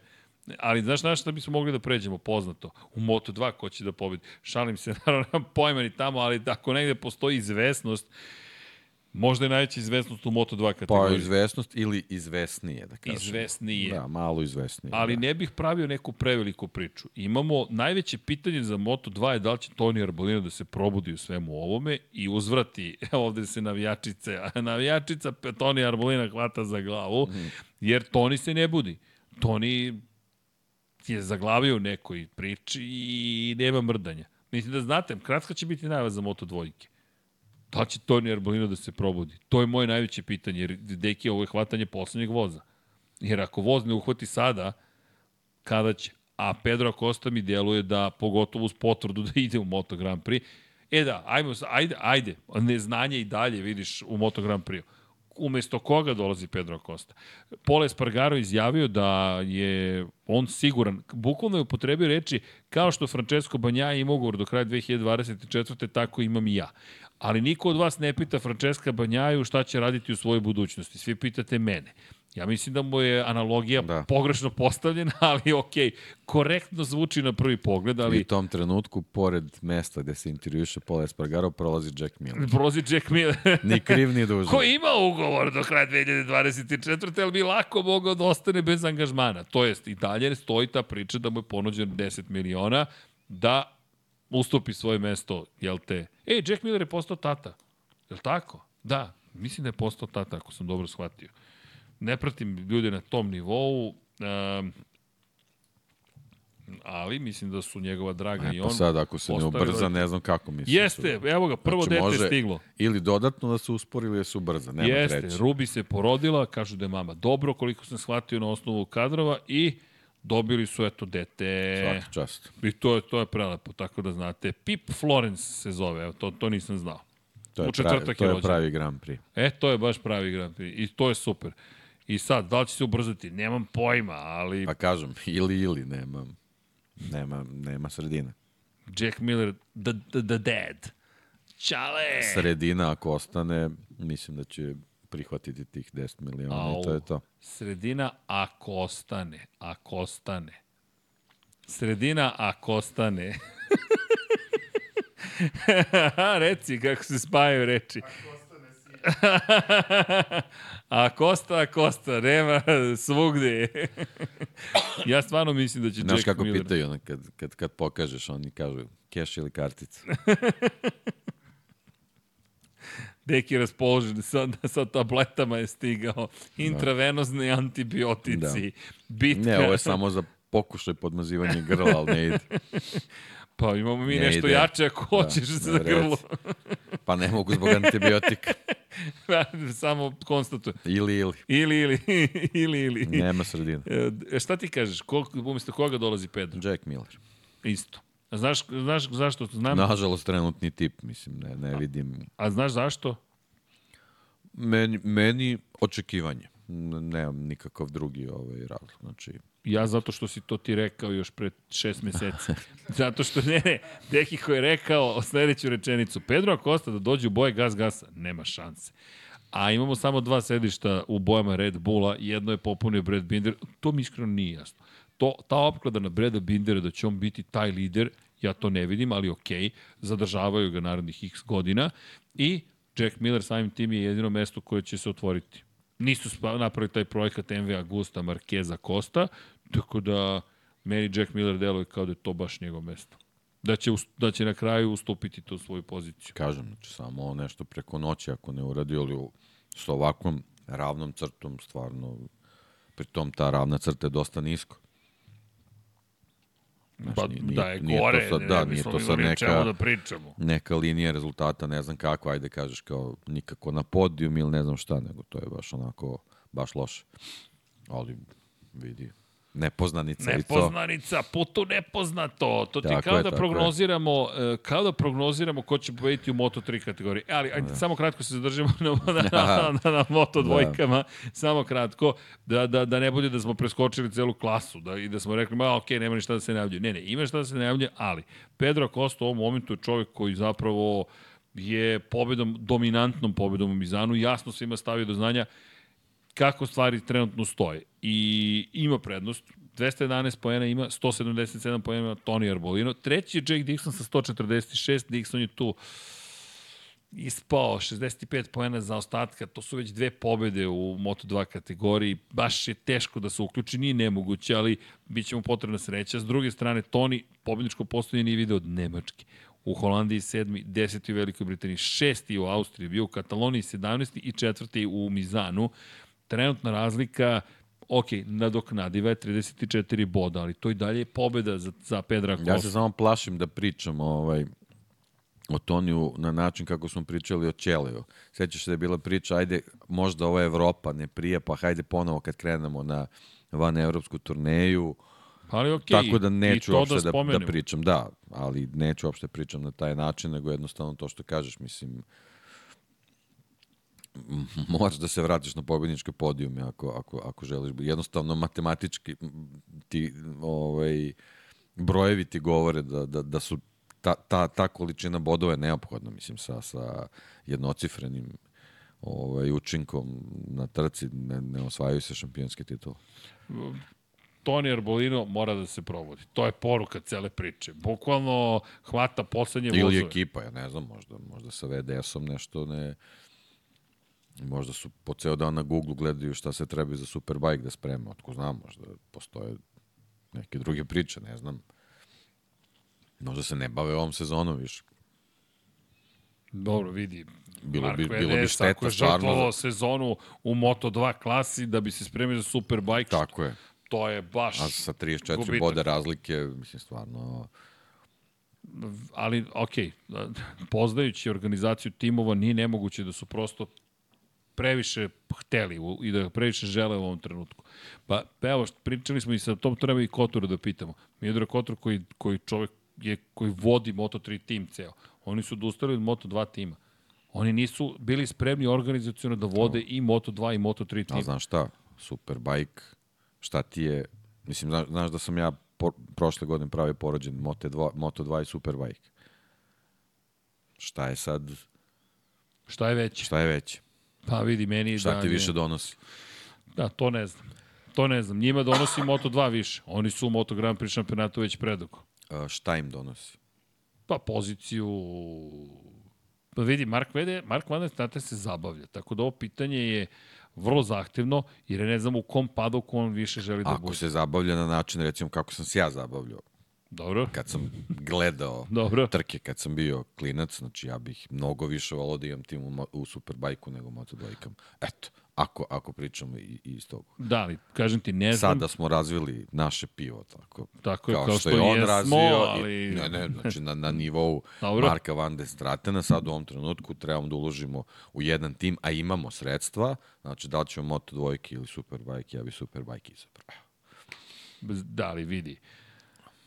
Ali znaš na šta bismo mogli da pređemo poznato? U Moto2 ko će da pobedi. Šalim se, naravno, pojma ni tamo, ali ako negde postoji izvesnost, Možda je najveća izvesnost u Moto2 kategoriji. Pa izvesnost ili izvesnije, da kažem. Izvesnije. Da, malo izvesnije. Ali da. ne bih pravio neku preveliku priču. Imamo, najveće pitanje za Moto2 je da li će Toni Arbolino da se probudi u svemu ovome i uzvrati, evo ovde se navijačice, navijačica Toni Arbolina hvata za glavu, mm. jer Toni se ne budi. Toni je zaglavio u nekoj priči i nema mrdanja. Mislim da znate, kratka će biti najava za Moto dvojke. Da će Toni Arbolino da se probudi? To je moje najveće pitanje, jer deki ovo je hvatanje poslednjeg voza. Jer ako voz ne uhvati sada, kada će? A Pedro Acosta mi djeluje da, pogotovo uz potvrdu da ide u Moto Grand Prix, E da, ajmo, ajde, ajde, neznanje i dalje vidiš u Moto Grand Prix umesto koga dolazi Pedro Acosta. Pole Espargaro izjavio da je on siguran, bukvalno je upotrebio reči kao što Francesco Banja ima ugovor do kraja 2024. tako imam i ja. Ali niko od vas ne pita Francesca Banjaju šta će raditi u svojoj budućnosti. Svi pitate mene. Ja mislim da mu je analogija da. pogrešno postavljena, ali ok, korektno zvuči na prvi pogled, ali... I u tom trenutku, pored mesta gde se intervjuše Paul Espargaro, prolazi Jack Miller. Prolazi Jack Miller. ni kriv, ni dužan. Ko ima ugovor do kraja 2024. ali bi lako mogao da ostane bez angažmana. To jest, i dalje stoji ta priča da mu je ponuđen 10 miliona da ustupi svoje mesto, jel te? E, Jack Miller je postao tata. Jel tako? Da, mislim da je postao tata, ako sam dobro shvatio. Ne pratim ljude na tom nivou, um, ali mislim da su njegova draga e, i pa on... Pa sad, ako se ne ubrza, ne znam kako mislim. Jeste, su... evo ga, prvo znači, dete može stiglo. Ili dodatno da se uspori ili da se ubrza, nema Jeste, treći. Rubi se porodila, kažu da je mama dobro, koliko sam shvatio na osnovu kadrova i dobili su eto dete. Svaki čast. I to je, to je prelepo, tako da znate. Pip Florence se zove, evo, to, to nisam znao. To je, pravi, to je, je pravi Grand Prix. E, to je baš pravi Grand Prix. I to je super. I sad, da li će se ubrzati? Nemam pojma, ali... Pa kažem, ili ili, nema, nema, nema sredine. Jack Miller, the, the, the dead. Čale! Sredina, ako ostane, mislim da će prihvatiti tih 10 miliona Au, i to je to. Sredina ako ostane, ako ostane. Sredina ako ostane. Reci kako se spajaju reči. A Kosta, Kosta, nema svugde. ja stvarno mislim da će Znaš Jack kako Miller... pitaju, kad, kad, kad pokažeš, oni kažu keš ili kartica. Deki raspoložen sa, sa tabletama je stigao. Intravenozni antibiotici. Da. Bitka. Ne, ovo je samo za pokušaj podmazivanja grla, ali ne ide. Pa imamo mi ne nešto ide. jače ako da, hoćeš da, za grlo. pa ne mogu zbog antibiotika. Samo konstatujem. Ili, ili. Ili, ili. ili, ili. Nema sredina. E, šta ti kažeš? Ko, umjesto koga dolazi Pedro? Jack Miller. Isto. A znaš, znaš zašto? Znam... Nažalost, trenutni tip, mislim, ne, ne vidim. A znaš zašto? Meni, meni očekivanje. Nemam nikakav drugi ovaj razlog. Znači, Ja zato što si to ti rekao još pred šest meseci. zato što, ne, ne, Deki ko je rekao sledeću rečenicu, Pedro Acosta da dođe u boje gas gasa, nema šanse. A imamo samo dva sedišta u bojama Red Bulla, jedno je popunio Brad Binder, to mi iskreno nije jasno to, ta opklada na Breda Bindera da će on biti taj lider, ja to ne vidim, ali okej, okay, zadržavaju ga narednih x godina i Jack Miller samim tim je jedino mesto koje će se otvoriti. Nisu napravili taj projekat MV Augusta Markeza Costa, tako da meni Jack Miller deluje kao da je to baš njegov mesto. Da će, da će na kraju ustupiti tu svoju poziciju. Kažem, znači samo nešto preko noći ako ne uradi, ali s ovakvom ravnom crtom stvarno, pritom ta ravna crta je dosta nisko. Znaš, pa, nije, da je nije gore, to sad, da, nije to sad neka, da pričamo. neka linija rezultata, ne znam kako, ajde kažeš kao nikako na podijum ili ne znam šta, nego to je baš onako, baš loše. Ali vidi, Nepoznanica, Nepoznanica, putu nepoznato. To ti tako kao je, da prognoziramo, je. E, kao da prognoziramo ko će pobediti u Moto3 kategoriji. Ali ajde, da. samo kratko se zadržimo na, na, na, na, na Moto dvojkama. Da. Samo kratko, da, da, da ne bude da smo preskočili celu klasu da, i da smo rekli, ma ok, nema ništa da se najavljuje. Ne, ne, ima šta da se najavljuje, ali Pedro Costa u ovom momentu je čovjek koji zapravo je pobedom, dominantnom pobedom u Mizanu, jasno se ima stavio do znanja kako stvari trenutno stoje. I ima prednost, 211 poena ima, 177 poena ima Toni Arbolino. Treći je Jake Dixon sa 146, Dixon je tu ispao 65 poena za ostatka, to su već dve pobede u Moto2 kategoriji, baš je teško da se uključi, nije nemoguće, ali bit će mu potrebna sreća. S druge strane, Toni pobedničko postoje nije video od Nemačke. U Holandiji sedmi, deseti u Velikoj Britaniji, šesti u Austriji, bio u Kataloniji 17. i četvrti u Mizanu. Trenutna razlika ok, nadoknadiva je 34 boda, ali to i dalje je pobeda za, za Pedra Kosta. Ja se samo plašim da pričam ovaj, o Toniju na način kako smo pričali o Ćeliju. Sećaš se da je bila priča, ajde, možda ova Evropa ne prije, pa hajde ponovo kad krenemo na van evropsku turneju. Ali okej, Tako da neću da uopšte da, da, da pričam, da, ali neću uopšte pričam na taj način, nego jednostavno to što kažeš, mislim, moraš da se vratiš na pobedničke podijume ako, ako, ako želiš. Jednostavno, matematički ti, ovaj, brojevi ti govore da, da, da su ta, ta, ta količina bodova je neophodna, mislim, sa, sa jednocifrenim ovaj, učinkom na trci ne, ne osvajaju se šampionske titule. Toni Arbolino mora da se provodi. To je poruka cele priče. Bukvalno hvata poslednje vozove. Ili ekipa, ja ne znam, možda, možda sa VDS-om nešto ne... Možda su po ceo dan na Google gledaju šta se treba za Superbike da sprema. Otko znam, možda postoje neke druge priče, ne znam. Možda se ne bave ovom sezonom više. Dobro, vidi. Bilo Mark bi, bilo bi šteta ako je žrtvovao sezonu u Moto2 klasi da bi se spremio za Superbike, Tako je. to je baš A sa 34 gubitak. boda razlike, mislim, stvarno... ali ok, poznajući organizaciju timova nije nemoguće da su prosto previše hteli i da previše žele u ovom trenutku. Pa evo, št- pričali smo i sa tom treba i Kotora da pitamo. Mijodora Kotor koji, koji čovek je, koji vodi Moto3 tim ceo. Oni su odustali od Moto2 tima. Oni nisu bili spremni organizacijono da vode i Moto2 i Moto3 tim. A znaš šta? Superbike, šta ti je... Mislim, znaš, znaš da sam ja po, prošle godine pravio porođen Moto2, Moto2 i Superbike. Šta je sad, Šta je veće? šta je veće? Pa vidi, meni Šta da... ti je- više donosi? Da, to ne znam. To ne znam. Njima donosi Moto2 više. Oni su u Moto Grand Prix šampionatu već predugo. A, šta im donosi? Pa poziciju... Pa vidi, Mark, Vede, Mark Van Staten se zabavlja. Tako da ovo pitanje je vrlo zahtevno, jer ne znam u kom padoku on više želi da Ako bude. se zabavlja na način, recimo, kako sam se ja zabavljao, Dobro, kad sam gledao dobro. trke, kad sam bio klinac, znači ja bih mnogo više volao da imam tim u, u Superbajku nego Moto2. Eto, ako, ako pričamo i, iz toga. Da, ali kažem ti, ne znam. Sada smo razvili naše pivo, tako, Tako je, kao, kao što, što je on jesmo, razvio. ali- I, ne, ne, znači na, na nivou Dobro. Marka Van de Stratena, sad u ovom trenutku trebamo da uložimo u jedan tim, a imamo sredstva, znači da li ćemo Moto dvojke ili Superbike, ja bi Superbike izabrao. Da, ali vidi.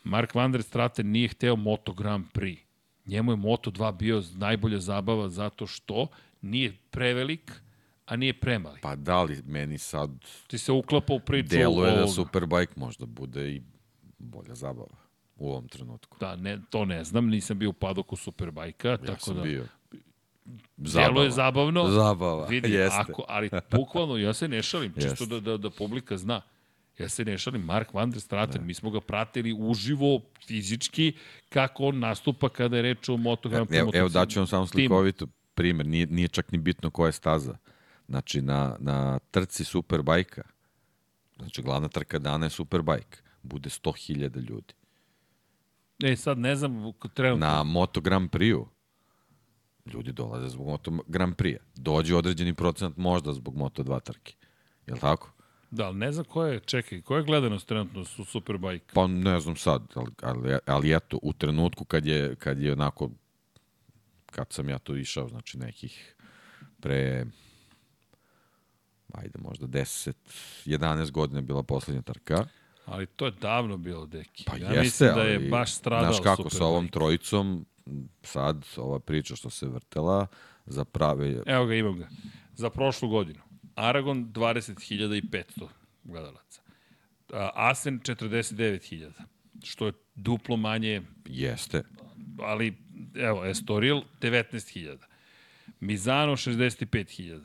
Mark Van der Straten nije hteo Moto Grand Prix. Njemu je Moto 2 bio najbolja zabava zato što nije prevelik, a nije premali. Pa da li meni sad Ti se uklapa u priču deluje da ovoga. Superbike možda bude i bolja zabava u ovom trenutku. Da, ne, to ne znam, nisam bio u padoku Superbajka, Ja tako sam da... bio. Delo je zabavno. Zabava, Vidi, jeste. ako, ali bukvalno, ja se ne šalim, čisto da, da, da publika zna. Ja se ne šalim, Mark Van der Straten, mi smo ga pratili uživo, fizički, kako on nastupa kada je reč o Moto Grand Prix. Evo, evo daću vam samo slikovito primer, nije, nije čak ni bitno koja je staza. Znači, na, na trci Superbajka, znači glavna trka dana je Superbike, bude 100.000 ljudi. E, sad ne znam, trenutno. Na Moto Grand Prix-u ljudi dolaze zbog Moto Grand Prix-a. Dođe određeni procenat možda zbog Moto 2 trke. Je li tako? Da, ali ne znam ko je, čekaj, ko je gledanost trenutno su Superbike? Pa ne znam sad, ali, ali, ali eto, u trenutku kad je, kad je onako, kad sam ja to išao, znači nekih pre, ajde možda 10, 11 godina bila poslednja trka. Ali to je davno bilo, deki. Pa ja jeste, mislim da je ali, baš stradao Znaš kako, Superbike. sa ovom trojicom, sad ova priča što se vrtela, za prave, Evo ga, imam ga. Za prošlu godinu. Aragon 20.500 gledalaca. Asen 49.000. Što je duplo manje, jeste, ali evo, Estoril 19.000. Mizano 65.000.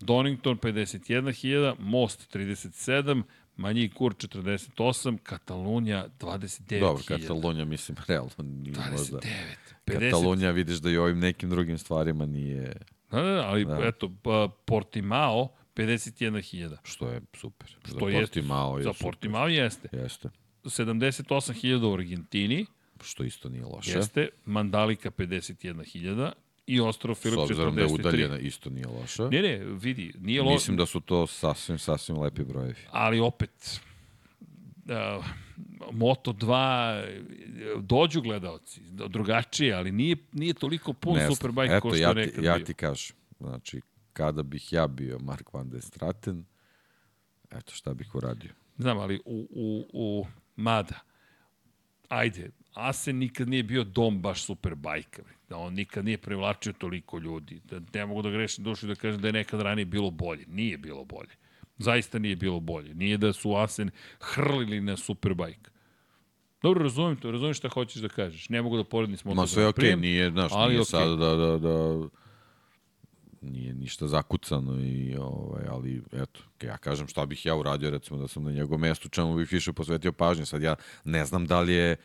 Donington 51.000, Most 37, Manji Kur 48, Katalunja 29.000. Dobro, Katalunja, mislim, realno nije 29. možda. 50. Katalunja vidiš da i ovim nekim drugim stvarima nije, Da, da, da, ali Da. da. eto, pa, Portimao 51.000. što je super. Što za Portimao je Za. Portimao jeste. Jeste. 78.000 u Argentini, Što isto nije loše. jeste. Mandalika 51.000 i Ostrov S Filip 43. obzirom da je udaljena, isto nije loše. Ne, ne, vidi, nije loše. Mislim da su to sasvim, sasvim lepi brojevi. ali opet uh, Moto 2 dođu gledaoci drugačije, ali nije, nije toliko pun. Superbike Eto, kao što ja ti, nekad ja bio. ti kažem, znači, kada bih ja bio Mark Van der Straten, eto šta bih uradio. Znam, ali u, u, u Mada, ajde, Asen nikad nije bio dom baš Superbike. Da on nikad nije privlačio toliko ljudi. Da ne mogu da grešim dušu da kažem da je nekad ranije bilo bolje. Nije bilo bolje. Zaista nije bilo bolje. Nije da su Asen hrlili na Superbike. Dobro, razumem to, razumem šta hoćeš da kažeš. Ne mogu da poredim s Moto Ma sve okej, Prix-em, nije, znaš, ali nije okej. sad da, da, da, nije ništa zakucano i ovaj ali eto ja kažem šta bih ja uradio recimo da sam na njegovom mestu čemu bih više posvetio pažnje sad ja ne znam da li je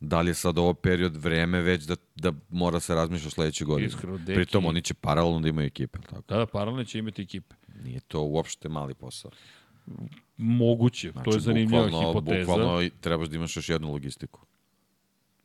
da li je sad ovo period vreme već da, da mora se razmišlja sledeće godine. Iskreno, deki- Pritom oni će paralelno da imaju ekipe, tako? Da, da, paralelno će imati ekipe. Nije to uopšte mali posao. Moguće, znači, to je zanimljiva bukvalno, hipoteza. Bukvalno trebaš da imaš još jednu logistiku.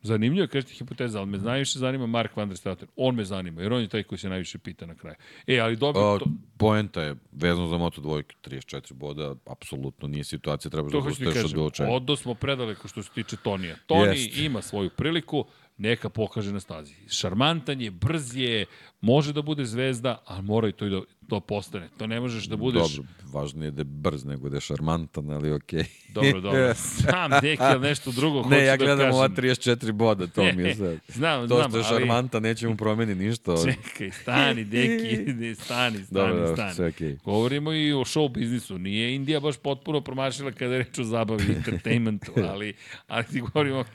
Zanimljivo kažete hipoteza, ali me najviše zanima Mark van der Straten. On me zanima, jer on je taj koji se najviše pita na kraju. E, ali dobro, A, to, poenta je vezano za Moto dvojke, 34 boda, apsolutno nije situacija, trebaš da to ti odustaješ od bilo čega. Odo smo predaleko što se tiče Tonija. Toni Jest. ima svoju priliku, neka pokaže na stazi. Šarmantan je, brz je, može da bude zvezda, ali mora i to i da to postane. To ne možeš da budeš... Dobro, važno je da je brz nego da je šarmantan, ali okej. Dobro, dobro. Znam, deki, ali nešto drugo hoću Ne, ja da gledam kažem. ova 34 boda, to mi je sad. Znam, To znam, što je ali- šarmantan neće mu promeni ništa. Čekaj, stani, deki, ne, stani, stani, Dobro, dobro, stani. sve okej. Govorimo i o show biznisu. Nije Indija baš potpuno promašila kada je reč o zabavi i entertainmentu, ali, ali ti govorimo, ok,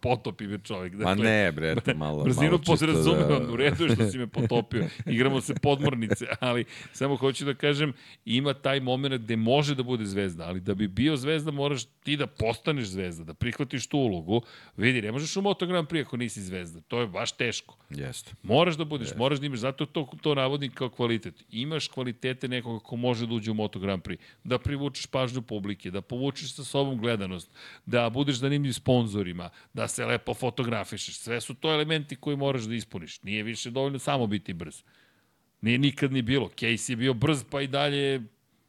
potopi me čovjek. Ma ne, bre, eto, malo, Brzinu malo čisto podrazumevam, da... u redu je što si me potopio. Igramo se podmornice, ali samo hoću da kažem, ima taj moment gde može da bude zvezda, ali da bi bio zvezda moraš ti da postaneš zvezda, da prihvatiš tu ulogu. Vidi, ne možeš u Moto Grand Prix ako nisi zvezda. To je baš teško. Jeste. Moraš da budeš, moraš da imaš, zato to, to navodim kao kvalitet. Imaš kvalitete nekoga ko može da uđe u Moto Grand Prix, da privučeš pažnju publike, da povučeš sa sobom gledanost, da budeš zanimljiv sponzorima, da se lepo fotografišeš. Sve su to elementi koji moraš da ispuniš. Nije više dovoljno samo biti brz. Nije nikad ni bilo. Case je bio brz, pa i dalje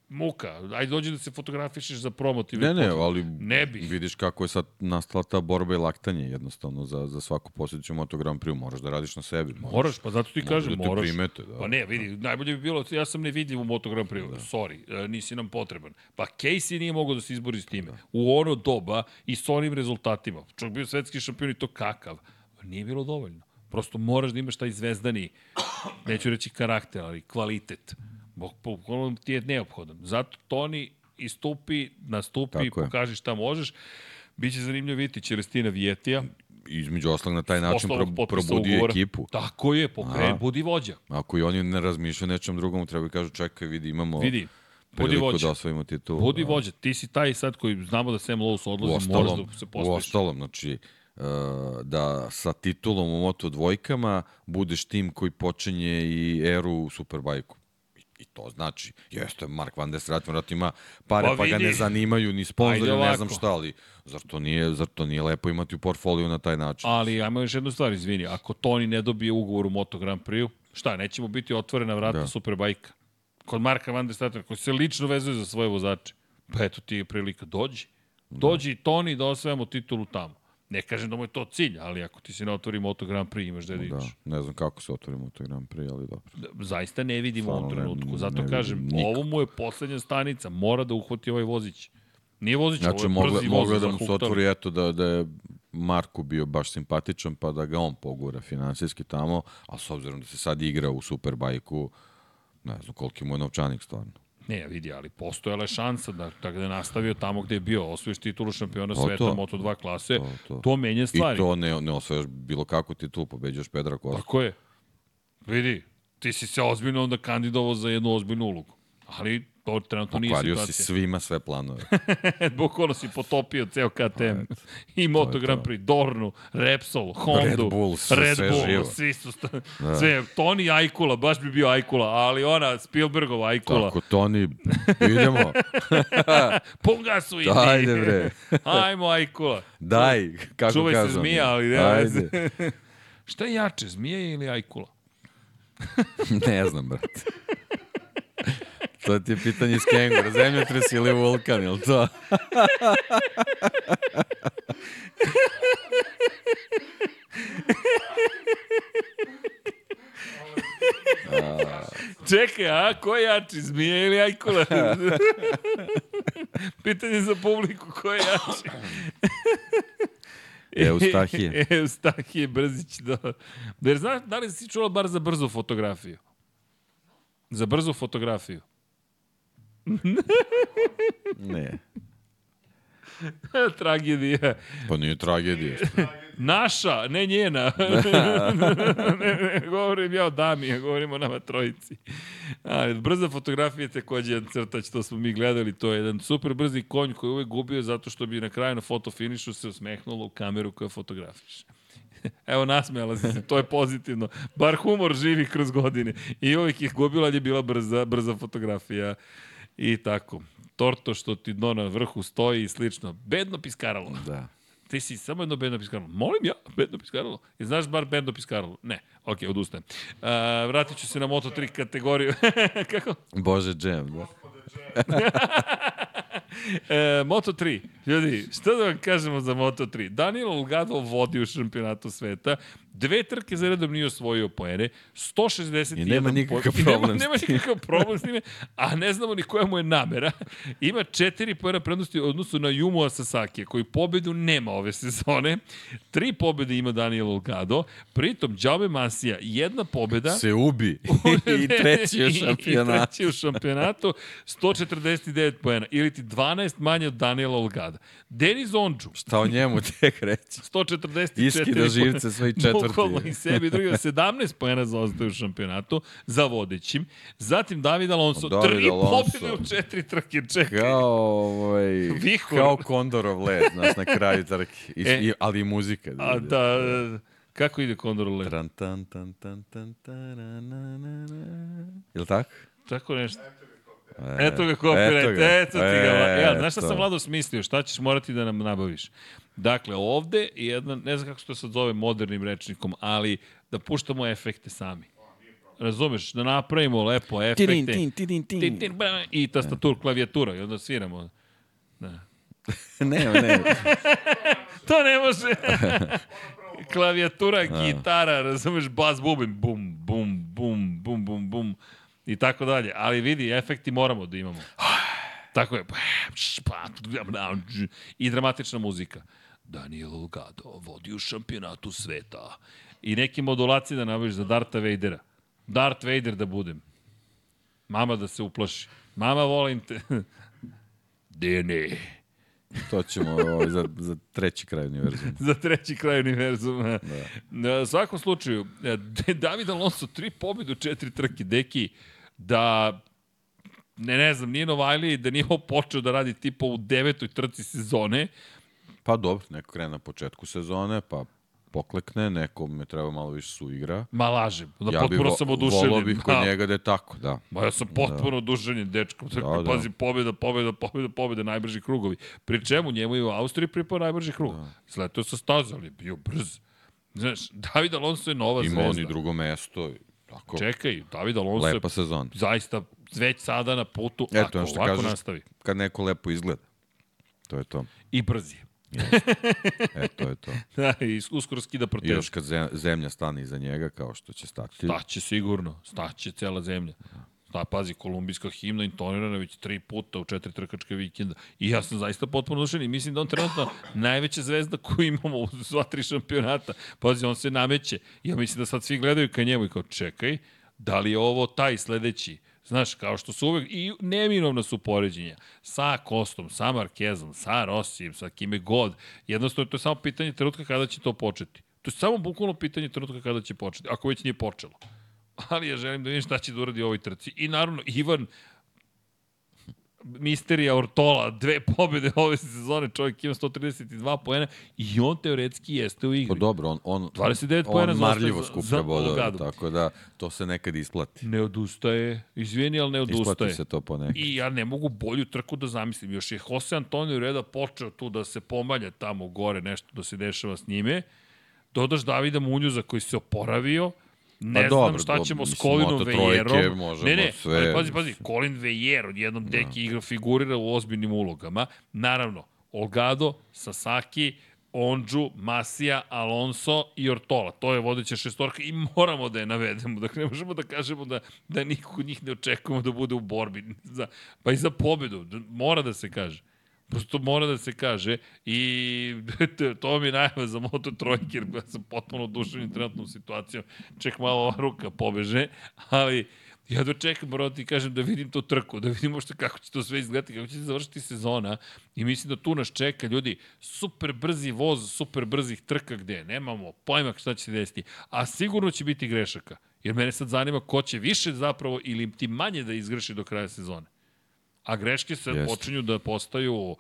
muka. Ajde dođi da se fotografišeš za promotivne Ne, ne, ali Ne bi. vidiš kako je sad nastala ta borba i laktanje jednostavno za, za svaku posljedicu Moto Grand Prix. Moraš da radiš na sebi. Moraš, Moraš, pa zato ti kažem, da moraš. primete, da. Pa ne, vidi, najbolje bi bilo, ja sam nevidljiv u Moto Grand Prix, da. sorry, e, nisi nam potreban. Pa Casey nije mogao da se izbori s time. Da. U ono doba i s onim rezultatima. Čak bio svetski šampion i to kakav. Nije bilo dovoljno. Prosto moraš da imaš taj zvezdani, neću reći karakter, ali kvalitet. Bog po ti je neophodan. Zato Toni istupi, nastupi, Tako pokaži šta možeš. Biće zanimljivo vidjeti Celestina Vijetija, Između ostalog na taj način pro, probudio ugovora. ekipu. Tako je, pokren, A. budi vođa. Ako i oni ne razmišljaju nečem drugom, treba kažu čekaj, vidi, imamo Vidi, budi priliku vođa. da osvojimo titul. Budi Da. vođa. Ti si taj sad koji znamo da Sam Lowe's U odlazi, moraš da se u postojiš. ostalom, znači, da sa titulom u Moto dvojkama budeš tim koji počinje i eru u Superbajku. I, I to znači, jeste, Mark Van der Straten vrat ima pare, Pa pa, ga ne zanimaju ni sponzori, ne znam šta, ali zar to, nije, zar to nije lepo imati u portfoliju na taj način? Ali, ajmo još jednu stvar, izvini. Ako Toni ne dobije ugovor u Moto Grand Prix, šta, nećemo biti otvorena vrata da. Da. Superbajka. Kod Marka Van der Staten, koji se lično vezuje za svoje vozače. Pa eto ti je prilika, dođi. Dođi da. Toni da osvajamo titulu tamo. Ne kažem da mu je to cilj, ali ako ti se ne otvori Moto Grand Prix, imaš da da, ideš. ne znam kako se otvorimo to Grand Prix, ali dobro. zaista ne vidim u ovom Stvarno ne- trenutku. ne Zato vidim kažem, nikako. ovo mu je poslednja stanica, mora da uhvati ovaj vozić. Nije vozić, Znači, ovo je brzi mogla voz da mu se otvori, eto, da, da je Marku bio baš simpatičan, pa da ga on pogura finansijski tamo, a s obzirom da se sad igra u Superbajku, ne znam koliki mu je novčanik stvarno. Ne, vidi, ali postojala je šansa da, da je nastavio tamo gde je bio, osvojiš titulu šampiona To, sveta to. Moto2 klase, to, To, to. menja stvari. I to ne, ne osvajaš bilo kakvu titul, pobeđaš Pedra Kosta. Tako je. Vidi, ti si se ozbiljno onda kandidovao za jednu ozbiljnu ulogu. Ali to trenutno nije Pokvario situacija. si svima sve planove. Bukvalno si potopio ceo KTM. I Moto Grand. Prix, Dornu, Repsol, Hondu, Red Bull, sve- Red sve Bull, živo. svi su, sta, sve, Toni Ajkula, baš bi bio Ajkula, ali ona, Spielbergova Ajkula, Tako, Toni, idemo. pun gasu idi. Ajde, bre. Ajmo Ajkula. Daj, kako Čuvaj se kažu oni. zmija, ali nema Ajde. Šta je jače, zmije ili Ajkula? ne znam, brate. To ti je pitanje iz kengura. Zemljotres ili vulkan, ili to? Čekaj, a ko je jači, zmije ili Ajkula? Pitanje za publiku, ko je jači? Eustahije. Eustahije Brzić, da. Jer znaš, da li si čula bar za brzu fotografiju? Za brzu fotografiju. Ne. Tragedija. Pa nije tragedija. Naša, ne njena. ne, ne, govorim ja o dami, ja govorim o nama trojici. Ali, brza fotografija je takođe jedan crtač, to smo mi gledali, to je jedan super brzi konj koji je uvek gubio zato što bi na kraju na fotofinišu se usmehnulo u kameru koja fotografiše. Evo, nasmejala si se, to je pozitivno. Bar humor živi kroz godine. I uvijek ih gubila, ali je bila brza, brza fotografija. I tako. Torto što ti dno na vrhu stoji i slično. Bedno piskaralo. Da. Ti si samo jedno bedno piskaralo. Molim ja, bedno piskaralo. I znaš bar bedno piskaralo? Ne. Ok, odustajem. Uh, vratit ću se na Moto3 kategoriju. Kako? Bože džem, da. E, Moto3. Ljudi, šta da vam kažemo za Moto3? Daniel Olgado vodi u šampionatu sveta. Dve trke za redom nije osvojio poene. 161 I nema nikakav. I problem nema, s nema nikakav problem s time, a ne znamo ni koja mu je namera. Ima četiri poena prednosti u odnosu na Yumu Sasaki, koji pobedu nema ove sezone. Tri pobede ima Daniel Olgado. Pritom, Jaume Masija, jedna pobeda. Se ubi. I treći u I šampionatu. treći u šampionatu, 149 poena, ili ti 12 manje od Daniela Olgada. Denis Ondžu, Šta o njemu tek reći? 144 Iskida živce svoj četvrti. Bukvalno i sebi drugi 17 poena zaostaje u šampionatu za vodećim. Zatim David Alonso, David tri pobjede u četiri trke. Čekaj. Kao, ovaj, Vihor. kao kondorov let, znaš, na kraju trke. I, E. ali i muzika. A da, kako ide Condor Let? Tran, tan, tan, tan, tan, taranana. Jel tako? Tako nešto. E, Eto ga copyright, ga. eto, ti ga. E, Ja, znaš šta sam Vlado smislio? Šta ćeš morati da nam nabaviš? Dakle, ovde je jedna, ne znam kako se to sad zove modernim rečnikom, ali da puštamo efekte sami. Razumeš? Da napravimo lepo efekte. Tirin, tin, tirin, tin. Tin, tin, bra, I tastatur, klavijatura. I onda sviramo. Da. ne, ne. To ne može. Klavijatura, gitara, razumeš, bas, bubin, bum, bum, bum, bum, bum, bum, i tako dalje. Ali vidi, efekti moramo da imamo. Tako je. I dramatična muzika. Daniel Olgado vodi u šampionatu sveta. I neke modulacije da nabaviš za Darta Vadera. Darth Vader da budem. Mama da se uplaši. Mama, volim te. DNA. To ćemo ovaj, za, za treći kraj univerzuma. za treći kraj univerzuma. Da. U svakom slučaju, e, David Alonso, tri pobjede u četiri trke, deki, da ne, ne znam, nije Novajli, da nije počeo da radi tipa u devetoj trci sezone, Pa dobro, neko krene na početku sezone, pa poklekne, nekom je treba malo više suigra. ma lažem, da Ja potpuno vo, sam oduševljen. volao bih kod Da. njega da je tako, da. Ma ja sam potpuno da. oduševljen, dečko. Da, Da, da. Pazi, pobjeda, pobjeda, pobjeda, pobjeda, najbrži krugovi. Pri čemu njemu je u Austriji pripao najbrži krug. Da. Sletao sa staza, ali je bio brz. Znaš, David Alonso je nova Ima on zvezda. i drugo mesto. I Tako, Čekaj, David Alonso je lepa sezona. zaista već sada na putu, Eto, ako što ovako kažeš- nastavi. Kad neko lepo izgleda. To je to. I brz je. E, to je to. Da, i uskoro skida I protezu. još kad ze- zemlja stane iza njega, kao što će stati. Staće sigurno, staće cela zemlja. Da, pazi, kolumbijska himna intonirana već tri puta u četiri trkačke vikenda. I ja sam zaista potpuno dušen i mislim da on trenutno najveća zvezda koju imamo u sva tri šampionata. Pazi, on se nameće. Ja mislim da sad svi gledaju ka njemu i kao, čekaj, da li je ovo taj sledeći? Znaš, kao što su uvek, i neminovna su poređenja, sa Kostom, sa Markezom, sa Rosijem, sa kime god. Jednostavno, to je samo pitanje trenutka kada će to početi. To je samo bukvalno pitanje trenutka kada će početi, ako već nije počelo. Ali ja želim da vidim šta će da uradi u ovoj trci. I naravno, Ivan, Misterija Ortola, dve pobede ove sezone, čovjek ima 132 poena i on teoretski jeste u igri. Pa dobro, on, on, 29 on poena marljivo skuplja bodove, tako da to se nekad isplati. Ne odustaje, izvini, ali ne odustaje. Isplati se to ponekad. I ja ne mogu bolju trku da zamislim. Još je Jose Antonio Reda počeo tu da se pomalja tamo gore, nešto da se dešava s njime. Dodaš Davida Munjuza koji se oporavio, Ne Pa znam dobro, šta do- ćemo s Colinom Vejerom. Ne, ne, sve- ali pazi, pazi, Colin Vejer odjednom deki igra figurira u ozbiljnim ulogama. Naravno, Olgado, Sasaki, Onđu, Masija, Alonso i Ortola. To je vodeća šestorka i moramo da je navedemo. Dakle, ne možemo da kažemo da, da nikog od njih ne očekujemo da bude u borbi. Za, pa i za pobedu. Mora da se kaže. Prosto mora da se kaže i to vam je najava za Moto Trojke, jer ja sam potpuno oduševljen trenutnom situacijom. Ček malo ova ruka pobeže, ali ja dočekam, da ti kažem da vidim to trku, da vidimo što, kako će to sve izgledati, kako će se završiti sezona i mislim da tu nas čeka, ljudi, super brzi voz, super brzih trka gde nemamo pojma šta će se desiti, a sigurno će biti grešaka, jer mene sad zanima ko će više zapravo ili ti manje da izgreši do kraja sezone. A greške se Jeste. počinju da postaju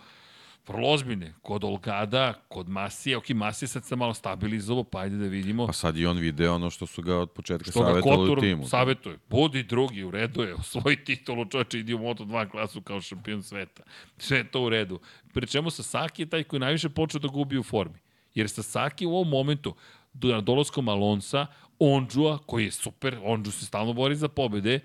vrlo ozbiljne. Kod Olgada, kod Masije, ok, Masije sad se malo stabilizovao, pa ajde da vidimo. Pa sad i on video ono što su ga od početka Što ga savjetovali u timu. savjetuje. Budi drugi, u redu je. Osvoji titulu, čovječe, idi u Moto2 klasu kao šampion sveta. Sve je to u redu. Pri čemu Sasaki je taj koji najviše počeo da gubi u formi. Jer Sasaki u ovom momentu, na dolaskom Alonsa, Ondžua, koji je super, Ondžu se stalno bori za pobede,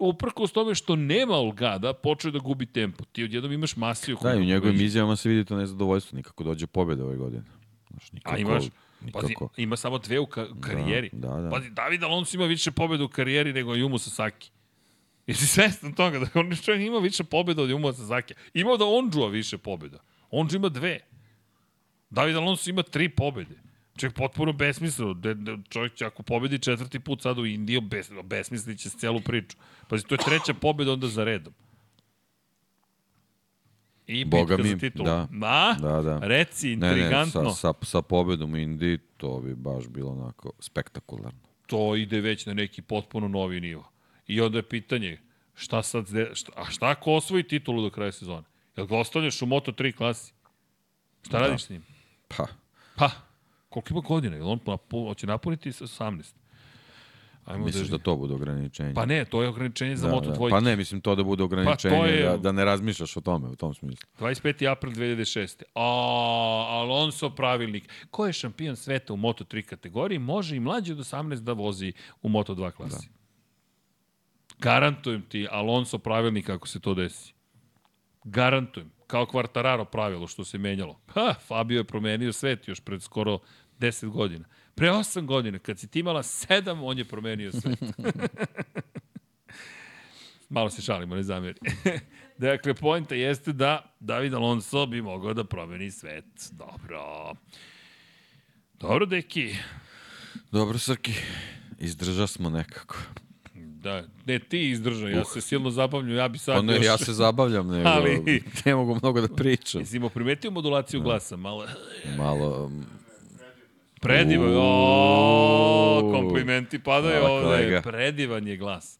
uprkos tome što nema Olgada, počeo da gubi tempo. Ti odjednom imaš Masiju. Da, i u njegovim izjavama se vidi to nezadovoljstvo. Nikako dođe pobjeda ove godine. Znaš, nikako, A imaš, pazi, nikako. ima samo dve u ka karijeri. Da, da, da. Pazi, David Alonso ima više pobjeda u karijeri nego Jumu Sasaki. Jesi svestan toga da on čovjek ima više pobjeda od Jumu Sasaki? Imao da Ondžua više pobjeda. Ondžu ima dve. David Alonso ima tri pobjede. Čovjek potpuno besmisleno. De, de, čovjek će ako pobedi četvrti put sad u Indiju, bes, besmislit će celu priču. Pazi, to je treća pobjeda onda za redom. I Boga bitka mi, za titulu. da. Na? Da, da. Reci, Ne, ne, intrigantno. sa, sa, sa pobedom u Indiji to bi baš bilo onako spektakularno. to ide već na neki potpuno novi nivo. I onda je pitanje, šta sad, šta, a šta ako osvoji titulu do kraja sezone? Jel ga ostavljaš u Moto3 klasi? Šta da. radiš s njim? Pa, Pa, koliko ima godina? Jel on napu, hoće napuniti sa 18? Ajmo misliš da, da to bude ograničenje? Pa ne, to je ograničenje za da, Moto da. dvojke. Pa ne, mislim to da bude ograničenje, Pa je- da, da ne razmišljaš o tome, u tom smislu. 25. april 2006. A, Alonso pravilnik. Ko je šampion sveta u Moto3 kategoriji, može i mlađi od 18 da vozi u Moto2 klasi. Da. Garantujem ti Alonso pravilnik ako se to desi. Garantujem. Kao Quartararo pravilo što se menjalo. Ha, Fabio je promenio svet još pred skoro 10 godina. Pre 8 godina, kad si ti imala 7, on je promenio svet. Malo se šalimo, ne zamjeri. dakle, pojenta jeste da David Alonso bi mogao da promeni svet. Dobro. Dobro, deki. Dobro, Srki, izdrža smo nekako. Da, ne, ti izdržaj, ja se silno zabavljam, ja bi sad Pa ne, još... ja se zabavljam, nego Ali- ne mogu mnogo da pričam. Jesi imao primetio modulaciju glasa? Malo... Malo, Predivan, o, komplimenti padaju Hvala, ovde. kolega. Predivan je glas.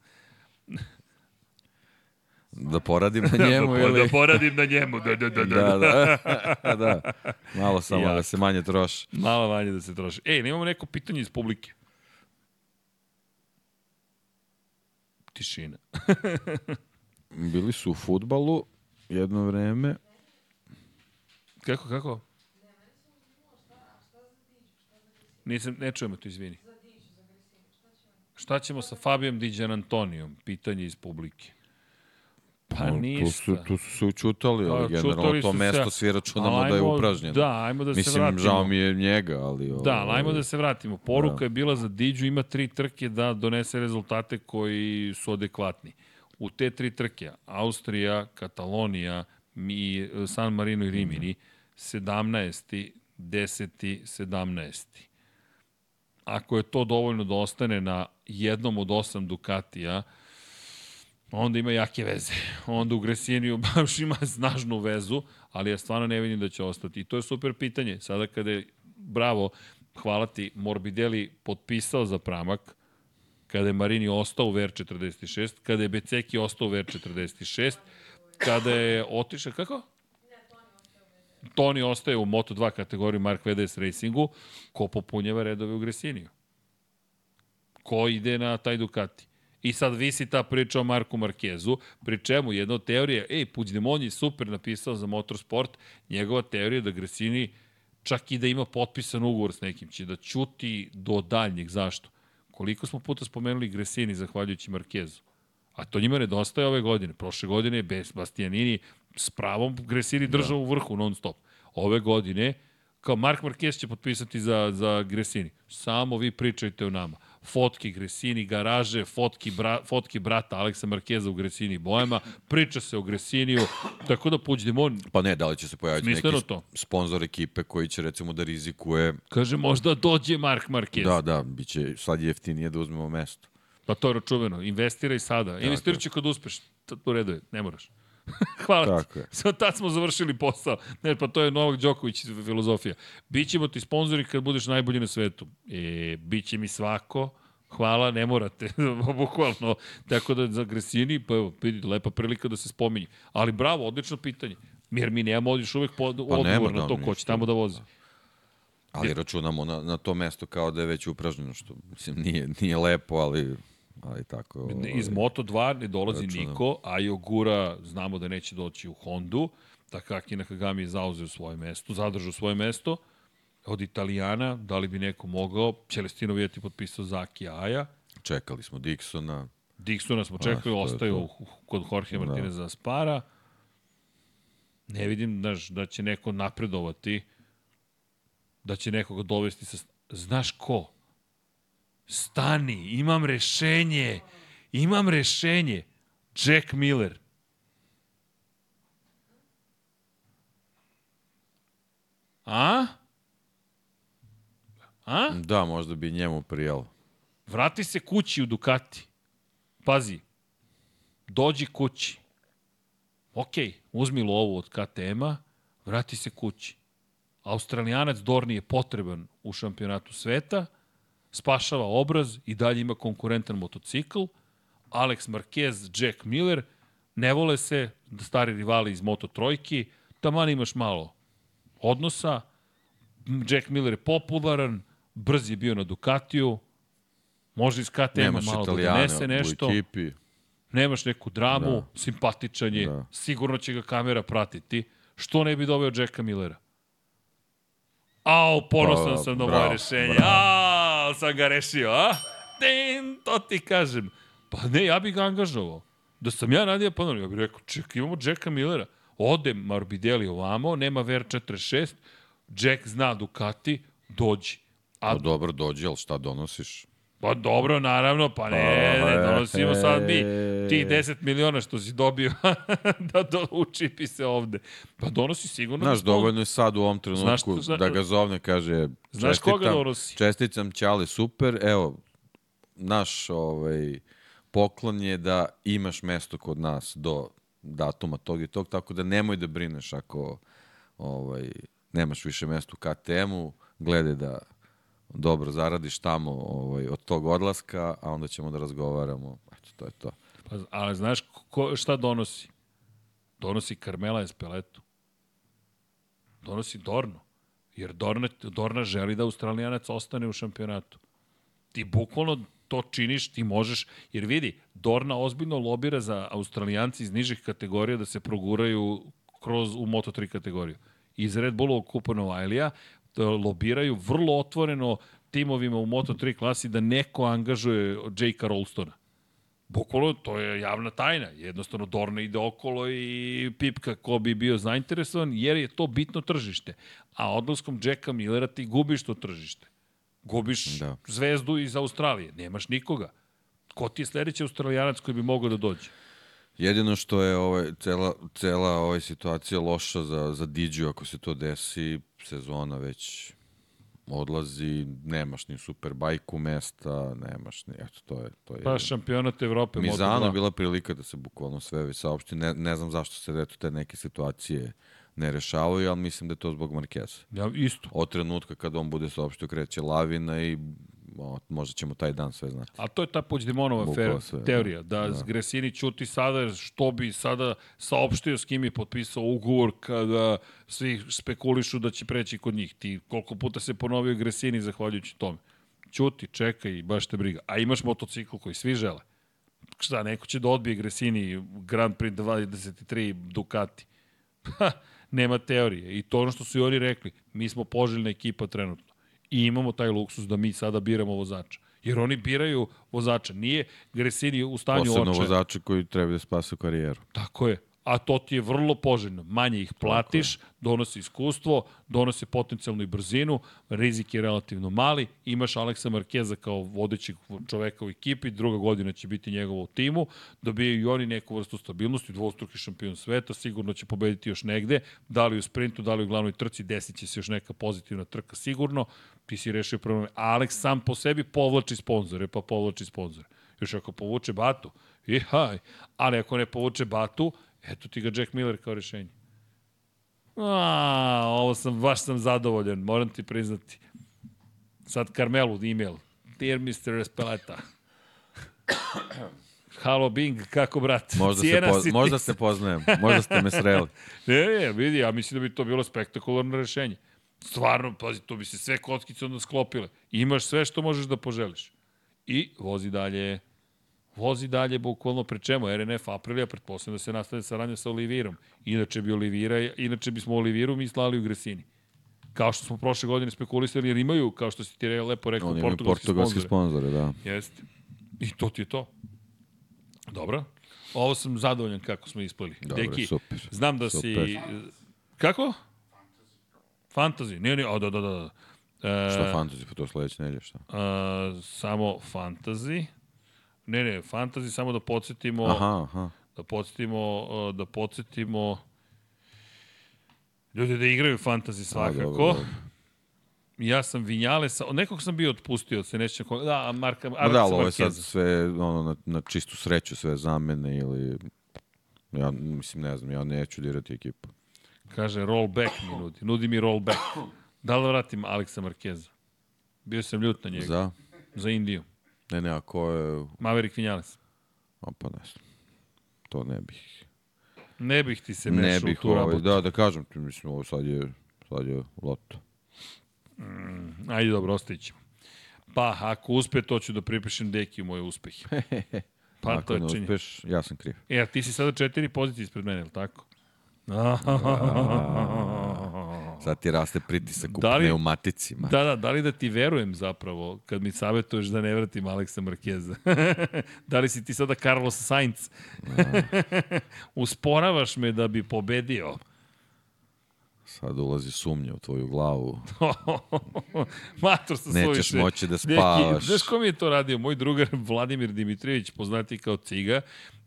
da poradim na njemu da, ili... da poradim na njemu, da, da, da, da. Da, da, da. Malo samo Jako. da se manje troši. Malo manje da se troši. Ej, nemamo neko pitanje iz publike. Tišina. Bili su u futbalu jedno vreme. Kako, kako? Nisam, ne čujemo to, izvini. Šta ćemo sa Fabijom Diđan Antonijom? Pitanje iz publike. Pa Tu ništa. su, tu su se učutali, ali generalno čutali to mesto se, svi računamo da je ajmo- upražnjeno. Da, ajmo da se Mislim, vratimo. žao mi je njega, ali... Da, ovaj, ali ajmo da se vratimo. Poruka da. je bila za Diđu, ima tri trke da donese rezultate koji su adekvatni. U te tri trke, Austrija, Katalonija, mi, San Marino i Rimini, 17. 10. 17. Ako je to dovoljno da ostane na jednom od osam Ducatija, onda ima jake veze. Onda u Gresiniju baš ima snažnu vezu, ali ja stvarno ne vidim da će ostati. I to je super pitanje. Sada kada je, bravo, hvala ti, Morbidelli potpisao za pramak, kada je Marini ostao u VR46, kada je Beceki ostao u VR46, kada je otišao, kako? Toni ostaje u Moto2 kategoriji Mark VDS Racingu, ko popunjava redove u Gresiniju? Ko ide na taj Ducati? I sad visi ta priča o Marku Markezu, pri čemu jedna od teorija, ej, Puđdemon je super napisao za motorsport, njegova teorija da Gresini čak i da ima potpisan ugovor s nekim, će da ćuti do daljnjeg. Zašto? Koliko smo puta spomenuli Gresini zahvaljujući Markezu? A to njima nedostaje ove godine. Prošle godine je Bastianini s pravom Gresini držao da. u vrhu non stop. Ove godine, kao Mark Marquez će potpisati za, za Gresini. Samo vi pričajte o nama fotki Gresini garaže, fotki, bra, fotki brata Aleksa Markeza u Gresini bojama, priča se o Gresiniju, tako da on... Pa ne, da li će se pojaviti neki to. sponsor ekipe koji će recimo da rizikuje... Kaže, možda dođe Mark Marquez. Da, da, bit će sad jeftinije da uzmemo mesto. Pa to je račuveno, investiraj sada. Investiraj će kad uspeš, to redu je, ne moraš. Hvala Tako ti. Je. Sad tad smo završili posao. Ne, pa to je Novak Đoković filozofija. Bićemo ti sponzori kad budeš najbolji na svetu. E, biće mi svako. Hvala, ne morate, bukvalno. Tako da za Gresini, pa evo, vidite, lepa prilika da se spominje. Ali bravo, odlično pitanje. Jer mi nemamo još uvek pod, pa odgovor na to ko će tamo da vozi. Ali računamo na, na to mesto kao da je već upražnjeno, što mislim, nije, nije lepo, ali ali tako... Ovaj, Iz Moto2 ne dolazi računam. niko, a Jogura znamo da neće doći u Hondu, Takaki Nakagami je zauzeo svoje mesto, zadržao svoje mesto. Od Italijana, da li bi neko mogao, Celestino Vijeti potpisao Zaki Aja. Čekali smo Dixona. Dixona smo čekali, ah, ostaju kod Jorge da. Martineza da. Spara. Ne vidim znaš, da će neko napredovati, da će nekoga dovesti sa... Znaš ko? Stani, imam rešenje. Imam rešenje. Jack Miller. A? A? Da, možda bi njemu prijalo. Vrati se kući u Ducati. Pazi. Dođi kući. Ok, uzmi lovu od KTM-a, vrati se kući. Australijanac Dorni je potreban u šampionatu sveta, spašava obraz i dalje ima konkurentan motocikl. Alex Marquez, Jack Miller, ne vole se stari rivali iz Moto Trojki, taman imaš malo odnosa. Jack Miller je popularan, brz je bio na Ducatiju, može iz KTM malo da donese nešto. U ekipi. Nemaš neku dramu, da. simpatičan je, da. sigurno će ga kamera pratiti. Što ne bi doveo Jacka Millera? Ao, ponosan pa, sam na moje rešenje. Bravo ali sam ga rešio, a? Ten, to ti kažem. Pa ne, ja bih ga angažovao. Da sam ja radio pa ja bih rekao, ček, imamo Jacka Millera. Ode Morbidelli ovamo, nema VR46, Jack zna Ducati, dođi. A, pa dobro, dođi, ali šta donosiš? Pa dobro, naravno, pa ne, pa, ne donosimo sad mi ti 10 miliona što si dobio da do, učipi se ovde. Pa donosi sigurno. Znaš, dovoljno je sad u ovom trenutku Znaš, da ga zovne, kaže Znaš koga donosi? Česticam Ćale, super, evo, naš ovaj, poklon je da imaš mesto kod nas do datuma tog i tog, tako da nemoj da brineš ako ovaj, nemaš više mesto u KTM-u, gledaj da dobro zaradiš tamo ovaj, od tog odlaska, a onda ćemo da razgovaramo. Eto, to je to. Pa, ali znaš ko, šta donosi? Donosi Carmela Espeletu. Donosi Dorno. Jer Dorna, Dorna želi da Australijanac ostane u šampionatu. Ti bukvalno to činiš, ti možeš, jer vidi, Dorna ozbiljno lobira za Australijanci iz nižih kategorija da se proguraju kroz u Moto3 kategoriju. Iz Red Bullovog kupa Novajlija lobiraju vrlo otvoreno timovima u Moto3 klasi da neko angažuje J.K. Rolstona. Bukvalo, to je javna tajna. Jednostavno, Dorna ide okolo i pipka ko bi bio zainteresovan, jer je to bitno tržište. A odlaskom Jacka Millera ti gubiš to tržište. Gubiš da. zvezdu iz Australije. Nemaš nikoga. Ko ti je sledeći australijanac koji bi mogao da dođe? Jedino što je ovaj, cela, cela ovaj situacija loša za, za Diđu ako se to desi, sezona već odlazi, nemaš ni Superbajku mesta, nemaš ni, eto, to je... To je pa šampionat Evrope. Mizano je bila prilika da se bukvalno sve već saopšti, ne, ne znam zašto se eto te neke situacije ne rešavaju, ali mislim da je to zbog Markeza. Ja, isto. Od trenutka kada on bude saopštio kreće lavina i možda ćemo taj dan sve znati. A to je ta Puigdemonova fer, sve, teorija, da, da. Gresini čuti sada što bi sada saopštio s kim je potpisao ugovor kada svi spekulišu da će preći kod njih. Ti koliko puta se ponovio Gresini zahvaljujući tome. Čuti, čekaj, baš te briga. A imaš motocikl koji svi žele. Šta, neko će da odbije Gresini Grand Prix 23 Ducati. Nema teorije. I to ono što su i oni rekli, mi smo poželjna ekipa trenutno. I imamo taj luksus da mi sada biramo vozača. Jer oni biraju vozača. Nije Gresini u stanju Posebno oče. Posebno vozače koji treba da spasu karijeru. Tako je a to ti je vrlo poželjno. Manje ih platiš, donosi iskustvo, donosi potencijalnu i brzinu, rizik je relativno mali, imaš Aleksa Markeza kao vodećeg čoveka u ekipi, druga godina će biti njegovo u timu, dobijaju i oni neku vrstu stabilnosti, dvostruki šampion sveta, sigurno će pobediti još negde, da li u sprintu, da li u glavnoj trci, desit će se još neka pozitivna trka sigurno, ti si rešio problem. Aleks sam po sebi povlači sponzore, pa povlači sponzore. Još ako povuče batu, i haj, ali ako ne povuče batu, Eto ti ga Jack Miller kao rešenje. A, ovo sam, baš sam zadovoljan, moram ti priznati. Sad Carmelu e-mail. Dear Mr. Espeleta. Halo Bing, kako brat? Možda, Cijena se, po, možda se poznajem, možda ste me sreli. ne, ne, vidi, ja mislim da bi to bilo spektakularno rešenje. Stvarno, pazi, to bi se sve kockice onda sklopile. Imaš sve što možeš da poželiš. I vozi dalje vozi dalje bukvalno pre čemu RNF Aprilija, pretpostavljam da se nastavlja saradnja sa Olivirom. Inače bi Olivira, inače bismo Oliviru mi slali u Gresini. Kao što smo prošle godine spekulisali, jer imaju, kao što si ti lepo rekao, Oni portugalski, portugalski sponzore. da. Jeste. I to ti je to. Dobro. Ovo sam zadovoljan kako smo ispali. Dobro, Deki, super. Znam da super. si... Kako? Fantasy. Ne, ne, o, da, da, da. E, šta fantasy, pa to sledeće nedelje, šta? E, samo fantasy. Ne, ne, fantasy samo da podsjetimo... Aha, aha. Da podsjetimo, uh, da podsjetimo ljudi da igraju fantasy svakako. A, dobro, dobro. Ja sam Vinjalesa, nekog sam bio otpustio, se neće da, Marka, Ma da, ovo je sad sve ono, na, na čistu sreću, sve zamene ili, ja mislim, ne znam, ja neću dirati ekipu. Kaže, rollback mi nudi, nudi mi rollback. Da li vratim Aleksa Markeza? Bio sam ljut na njega. Za? Za Indiju. Ne, ne, a ko je... Maverick Vinales. A pa ne znam. To ne bih. Ne bih ti se mešao u tu ovaj, rabotu. Da, da kažem ti, mislim, ovo sad je, sad je loto. Mm, ajde, dobro, ostavit ćemo. Pa, ako uspe, to ću da pripišem deki u moje uspehe. Pa, ako to je ne činje. uspeš, ja sam kriv. E, a ti si sada četiri pozicije ispred mene, je li tako? Sad ti raste pritisak u da li, pneumaticima. Da, da, da li da ti verujem zapravo kad mi savjetuješ da ne vratim Aleksa Markeza? da li si ti sada Carlos Sainz? Usporavaš me da bi pobedio. Sad ulazi sumnja u tvoju glavu. Mator sa Nećeš suviše. moći da spavaš. Znaš ko mi je to radio? Moj drugar Vladimir Dimitrijević, poznati kao Ciga,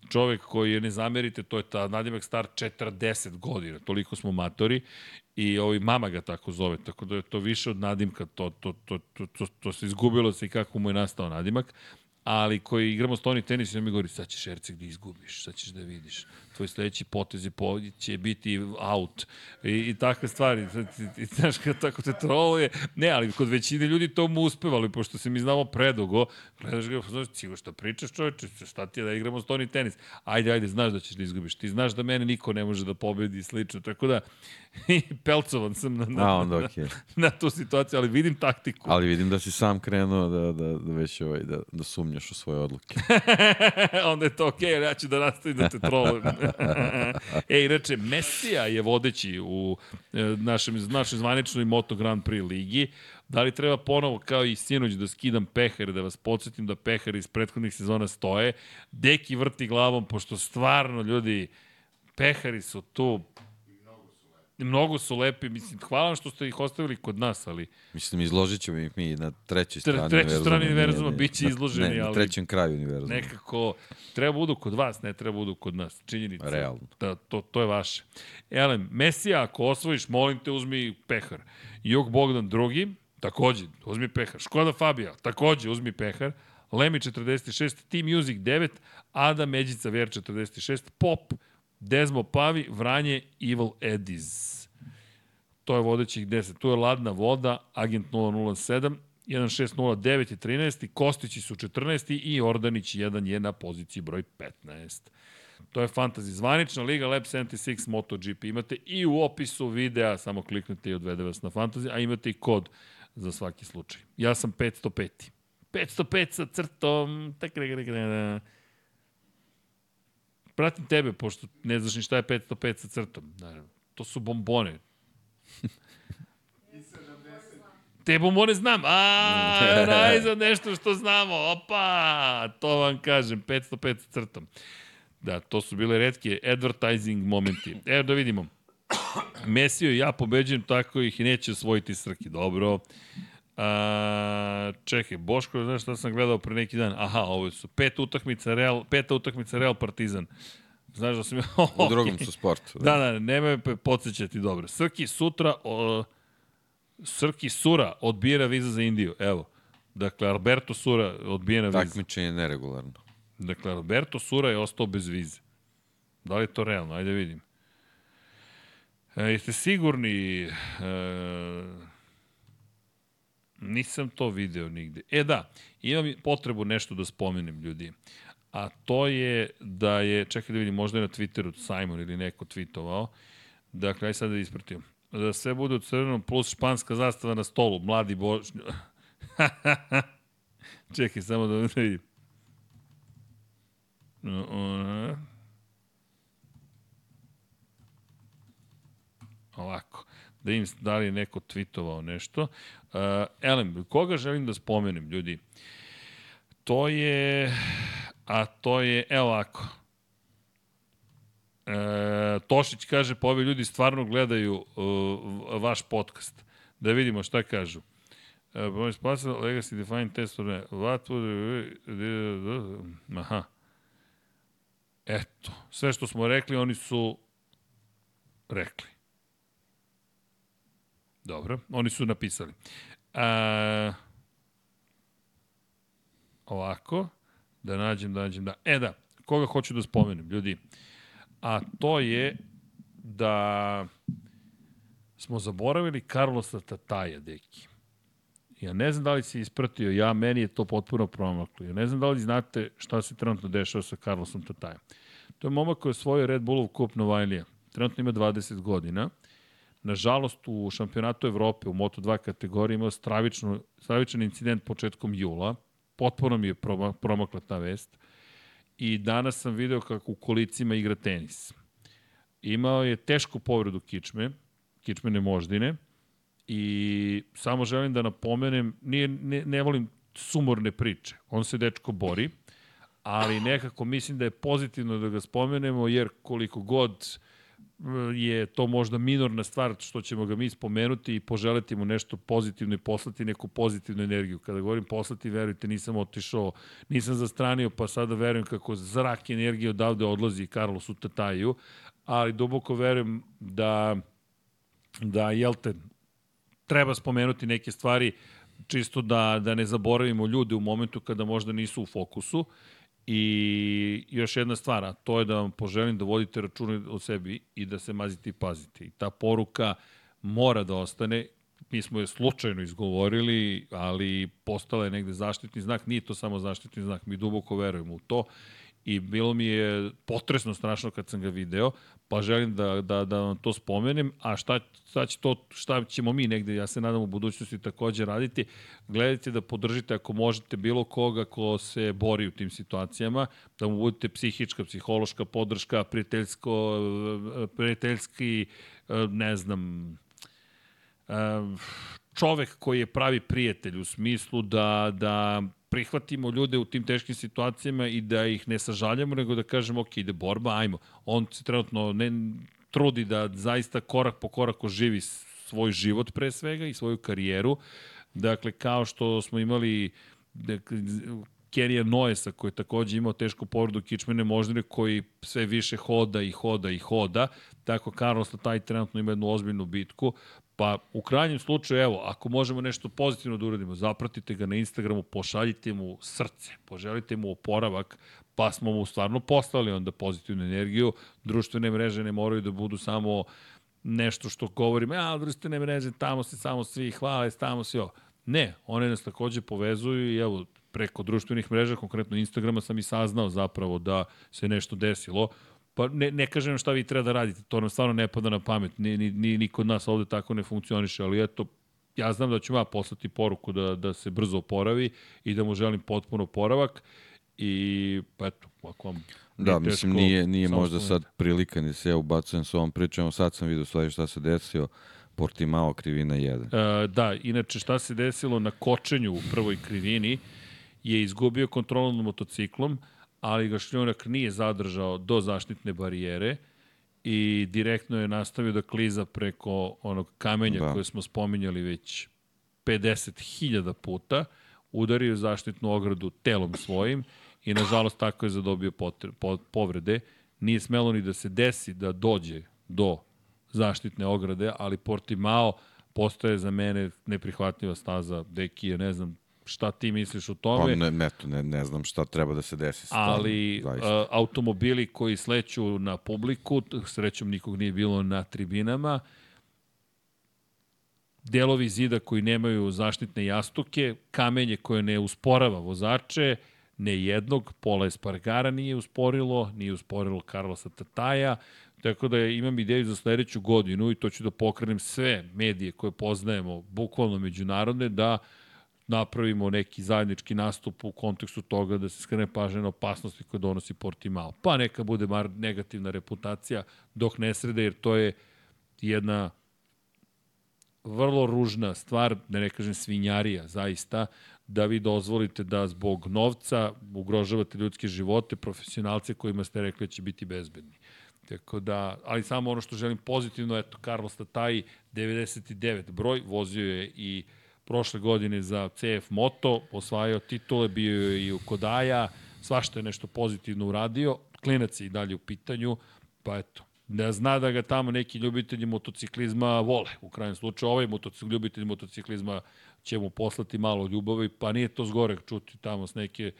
čovek koji je, ne zamerite, to je ta nadimak star 40 godina, toliko smo matori i ovaj mama ga tako zove, tako da je to više od nadimka, to, to, to, to, to, to se izgubilo se i kako mu je nastao nadimak, ali koji igramo stoni tenis i on mi govori, sad ćeš Erceg da izgubiš, sad ćeš da vidiš tvoj sledeći potez je po, će biti out i, i takve stvari. I, znaš, kad tako te troluje, ne, ali kod većine ljudi to mu uspevali, pošto se mi znamo predugo, gledaš ga, znaš, cigo što pričaš čoveče, šta ti je da igramo stoni tenis? Ajde, ajde, znaš da ćeš da izgubiš. Ti znaš da mene niko ne može da pobedi i slično, tako da pelcovan sam na, na, A, onda, okay. na, na, tu situaciju, ali vidim taktiku. Ali vidim da si sam krenuo da, da, da već ovaj, da, da sumnjaš u svoje odluke. onda je to okej, okay, ja ću da nastavim da te trolujem e, inače, Mesija je vodeći u e, našem, našoj zvaničnoj Moto Grand Prix ligi. Da li treba ponovo, kao i sinoć, da skidam pehar, da vas podsjetim da pehar iz prethodnih sezona stoje. Deki vrti glavom, pošto stvarno, ljudi, pehari su tu Mnogo su lepi, mislim, hvala vam što ste ih ostavili kod nas, ali... Mislim, izložit ćemo ih mi na trećoj strani Tre, trećoj strani univerzuma, bit će izloženi, ne, ali... na trećem kraju univerzuma. Nekako, treba budu kod vas, ne treba budu kod nas. Činjenica. Realno. Da, to, to je vaše. Elem, Mesija, ako osvojiš, molim te, uzmi pehar. Jog Bogdan drugi, takođe, uzmi pehar. Škoda Fabija, takođe, uzmi pehar. Lemi 46, Team Music 9, Adam Međica VR 46, Pop Desmo Pavi, Vranje, Evil Eddies. To je vodećih 10. Tu je Ladna voda, Agent 007, 1.6.09 je 13. Kostići su 14. i Ordanić 1 je na poziciji broj 15. To je Fantasy. Zvanična liga Lab 76 MotoGP. Imate i u opisu videa, samo kliknete i odvede vas na Fantasy, a imate i kod za svaki slučaj. Ja sam 505. 505 sa crtom. Pratim tebe, pošto ne znaš ni šta je 505 sa crtom. Naravno. To su bombone. Te bombone znam. A, najzad nešto što znamo. Opa, to vam kažem. 505 sa crtom. Da, to su bile redke advertising momenti. Evo da vidimo. Mesio i ja pobeđujem, tako ih neće osvojiti Srki. Dobro. A, čekaj, Boško, znaš šta sam gledao pre neki dan? Aha, ovo su pet utakmica Real, peta utakmica Real Partizan. Znaš da sam ja... U drugom su sportu. Da, da, nemoj me podsjećati, dobro. Srki sutra, o, Srki Sura odbira viza za Indiju, evo. Dakle, Alberto Sura odbijena viza. Takmičenje je neregularno. Dakle, Alberto Sura je ostao bez vize. Da li je to realno? Ajde vidim. E, jeste sigurni... E, nisam to video nigde. E da, imam potrebu nešto da spomenem ljudi. A to je da je, čekaj da vidim, možda je na Twitteru Simon ili neko tweetovao. Dakle, aj sad da ispratim. Da sve bude u crvenom plus španska zastava na stolu. Mladi bož... čekaj, samo da vidim. Ovako. Da im da li je neko tweetovao nešto. Uh, Elem, koga želim da spomenem, ljudi? To je... A to je, evo ovako. E, Tošić kaže, pa ovi ljudi stvarno gledaju uh, vaš podcast. Da vidimo šta kažu. Uh, Legacy Defined Test or What would... Aha. Eto, sve što smo rekli, oni su rekli. Dobro, oni su napisali. A, ovako, da nađem, da nađem, da. E da, koga hoću da spomenem, ljudi. A to je da smo zaboravili Carlosa Tataja, deki. Ja ne znam da li si ispratio, ja, meni je to potpuno promaklo. Ja ne znam da li znate šta se trenutno dešava sa Carlosom Tatajem. To je momak koji je svoj Red Bullov kup Novajlija. Trenutno ima 20 godina. Nažalost, u šampionatu Evrope u Moto2 kategoriji imao stravičnu, stravičan incident početkom jula. Potpuno mi je promakla ta vest. I danas sam video kako u kolicima igra tenis. Imao je tešku povredu kičme, kičmene moždine, I samo želim da napomenem, nije, ne, ne volim sumorne priče. On se dečko bori, ali nekako mislim da je pozitivno da ga spomenemo, jer koliko god eh, je to možda minorna stvar što ćemo ga mi spomenuti i poželiti mu nešto pozitivno i poslati neku pozitivnu energiju. Kada govorim poslati, verujte, nisam otišao, nisam zastranio, pa sada verujem kako zrak energije odavde odlazi Carlosu Tataju, ali duboko verujem da da, jel te, treba spomenuti neke stvari čisto da, da ne zaboravimo ljude u momentu kada možda nisu u fokusu. I još jedna stvar, to je da vam poželim da vodite račune o sebi i da se mazite i pazite. I ta poruka mora da ostane. Mi smo je slučajno izgovorili, ali postala je negde zaštitni znak. Nije to samo zaštitni znak, mi duboko verujemo u to i bilo mi je potresno strašno kad sam ga video, pa želim da, da, da vam to spomenem, a šta, šta, će to, šta ćemo mi negde, ja se nadam u budućnosti takođe raditi, gledajte da podržite ako možete bilo koga ko se bori u tim situacijama, da mu budete psihička, psihološka podrška, prijateljsko, prijateljski, ne znam, čovek koji je pravi prijatelj u smislu da, da prihvatimo ljude u tim teškim situacijama i da ih ne sažaljamo, nego da kažemo, ok, ide borba, ajmo. On se trenutno ne trudi da zaista korak po koraku živi svoj život pre svega i svoju karijeru. Dakle, kao što smo imali Kerija Noesa koji je takođe imao tešku povredu kičmene moždine koji sve više hoda i hoda i hoda. Tako Carlos taj trenutno ima jednu ozbiljnu bitku. Pa u krajnjem slučaju, evo, ako možemo nešto pozitivno da uradimo, zapratite ga na Instagramu, pošaljite mu srce, poželite mu oporavak, pa smo mu stvarno poslali onda pozitivnu energiju. Društvene mreže ne moraju da budu samo nešto što govorimo, ja, društvene mreže, tamo se samo svi hvale, tamo se ovo. Ne, one nas takođe povezuju i evo, preko društvenih mreža, konkretno Instagrama, sam i saznao zapravo da se nešto desilo. Pa ne, ne kažem šta vi treba da radite, to nam stvarno ne pada na pamet, ni, ni, ni, ni kod nas ovde tako ne funkcioniše, ali eto, ja znam da ću ja poslati poruku da, da se brzo oporavi i da mu želim potpuno oporavak i pa eto, ako vam Da, mislim, nije, nije možda sad prilika ni se ja ubacujem s ovom pričom, sad sam vidio stvari šta se desio, Portimao krivina 1. Uh, da, inače šta se desilo na kočenju u prvoj krivini je izgubio kontrolu nad motociklom, ali ga šljunak nije zadržao do zaštitne barijere i direktno je nastavio da kliza preko onog kamenja da. koje smo spominjali već 50.000 puta, udario zaštitnu ogradu telom svojim i nažalost tako je zadobio potre, po, povrede. Nije smelo ni da se desi da dođe do zaštitne ograde, ali Portimao postoje za mene neprihvatljiva staza. Deki je, ne znam, šta ti misliš o tome. Pa ne, ne, ne, ne znam šta treba da se desi. Stavno, ali uh, automobili koji sleću na publiku, srećom nikog nije bilo na tribinama, delovi zida koji nemaju zaštitne jastuke, kamenje koje ne usporava vozače, ne jednog, Pola Espargara nije usporilo, nije usporilo Carlosa Tataja, tako da imam ideju za sledeću godinu i to ću da pokrenem sve medije koje poznajemo, bukvalno međunarodne, da napravimo neki zajednički nastup u kontekstu toga da se skrene pažnje na opasnosti koje donosi Portimao. Pa neka bude mar negativna reputacija dok ne srede, jer to je jedna vrlo ružna stvar, da ne kažem svinjarija, zaista, da vi dozvolite da zbog novca ugrožavate ljudske živote, profesionalce kojima ste rekli da će biti bezbedni. Tako da, ali samo ono što želim pozitivno, eto, Carlos Tataj, 99 broj, vozio je i prošle godine za CF Moto, osvajao titule, bio je i u Kodaja, svašta je nešto pozitivno uradio, klinac je i dalje u pitanju, pa eto, da zna da ga tamo neki ljubitelji motociklizma vole. U krajnjem slučaju ovaj motocikl, ljubitelji motociklizma će mu poslati malo ljubavi, pa nije to zgorek čuti tamo s neke,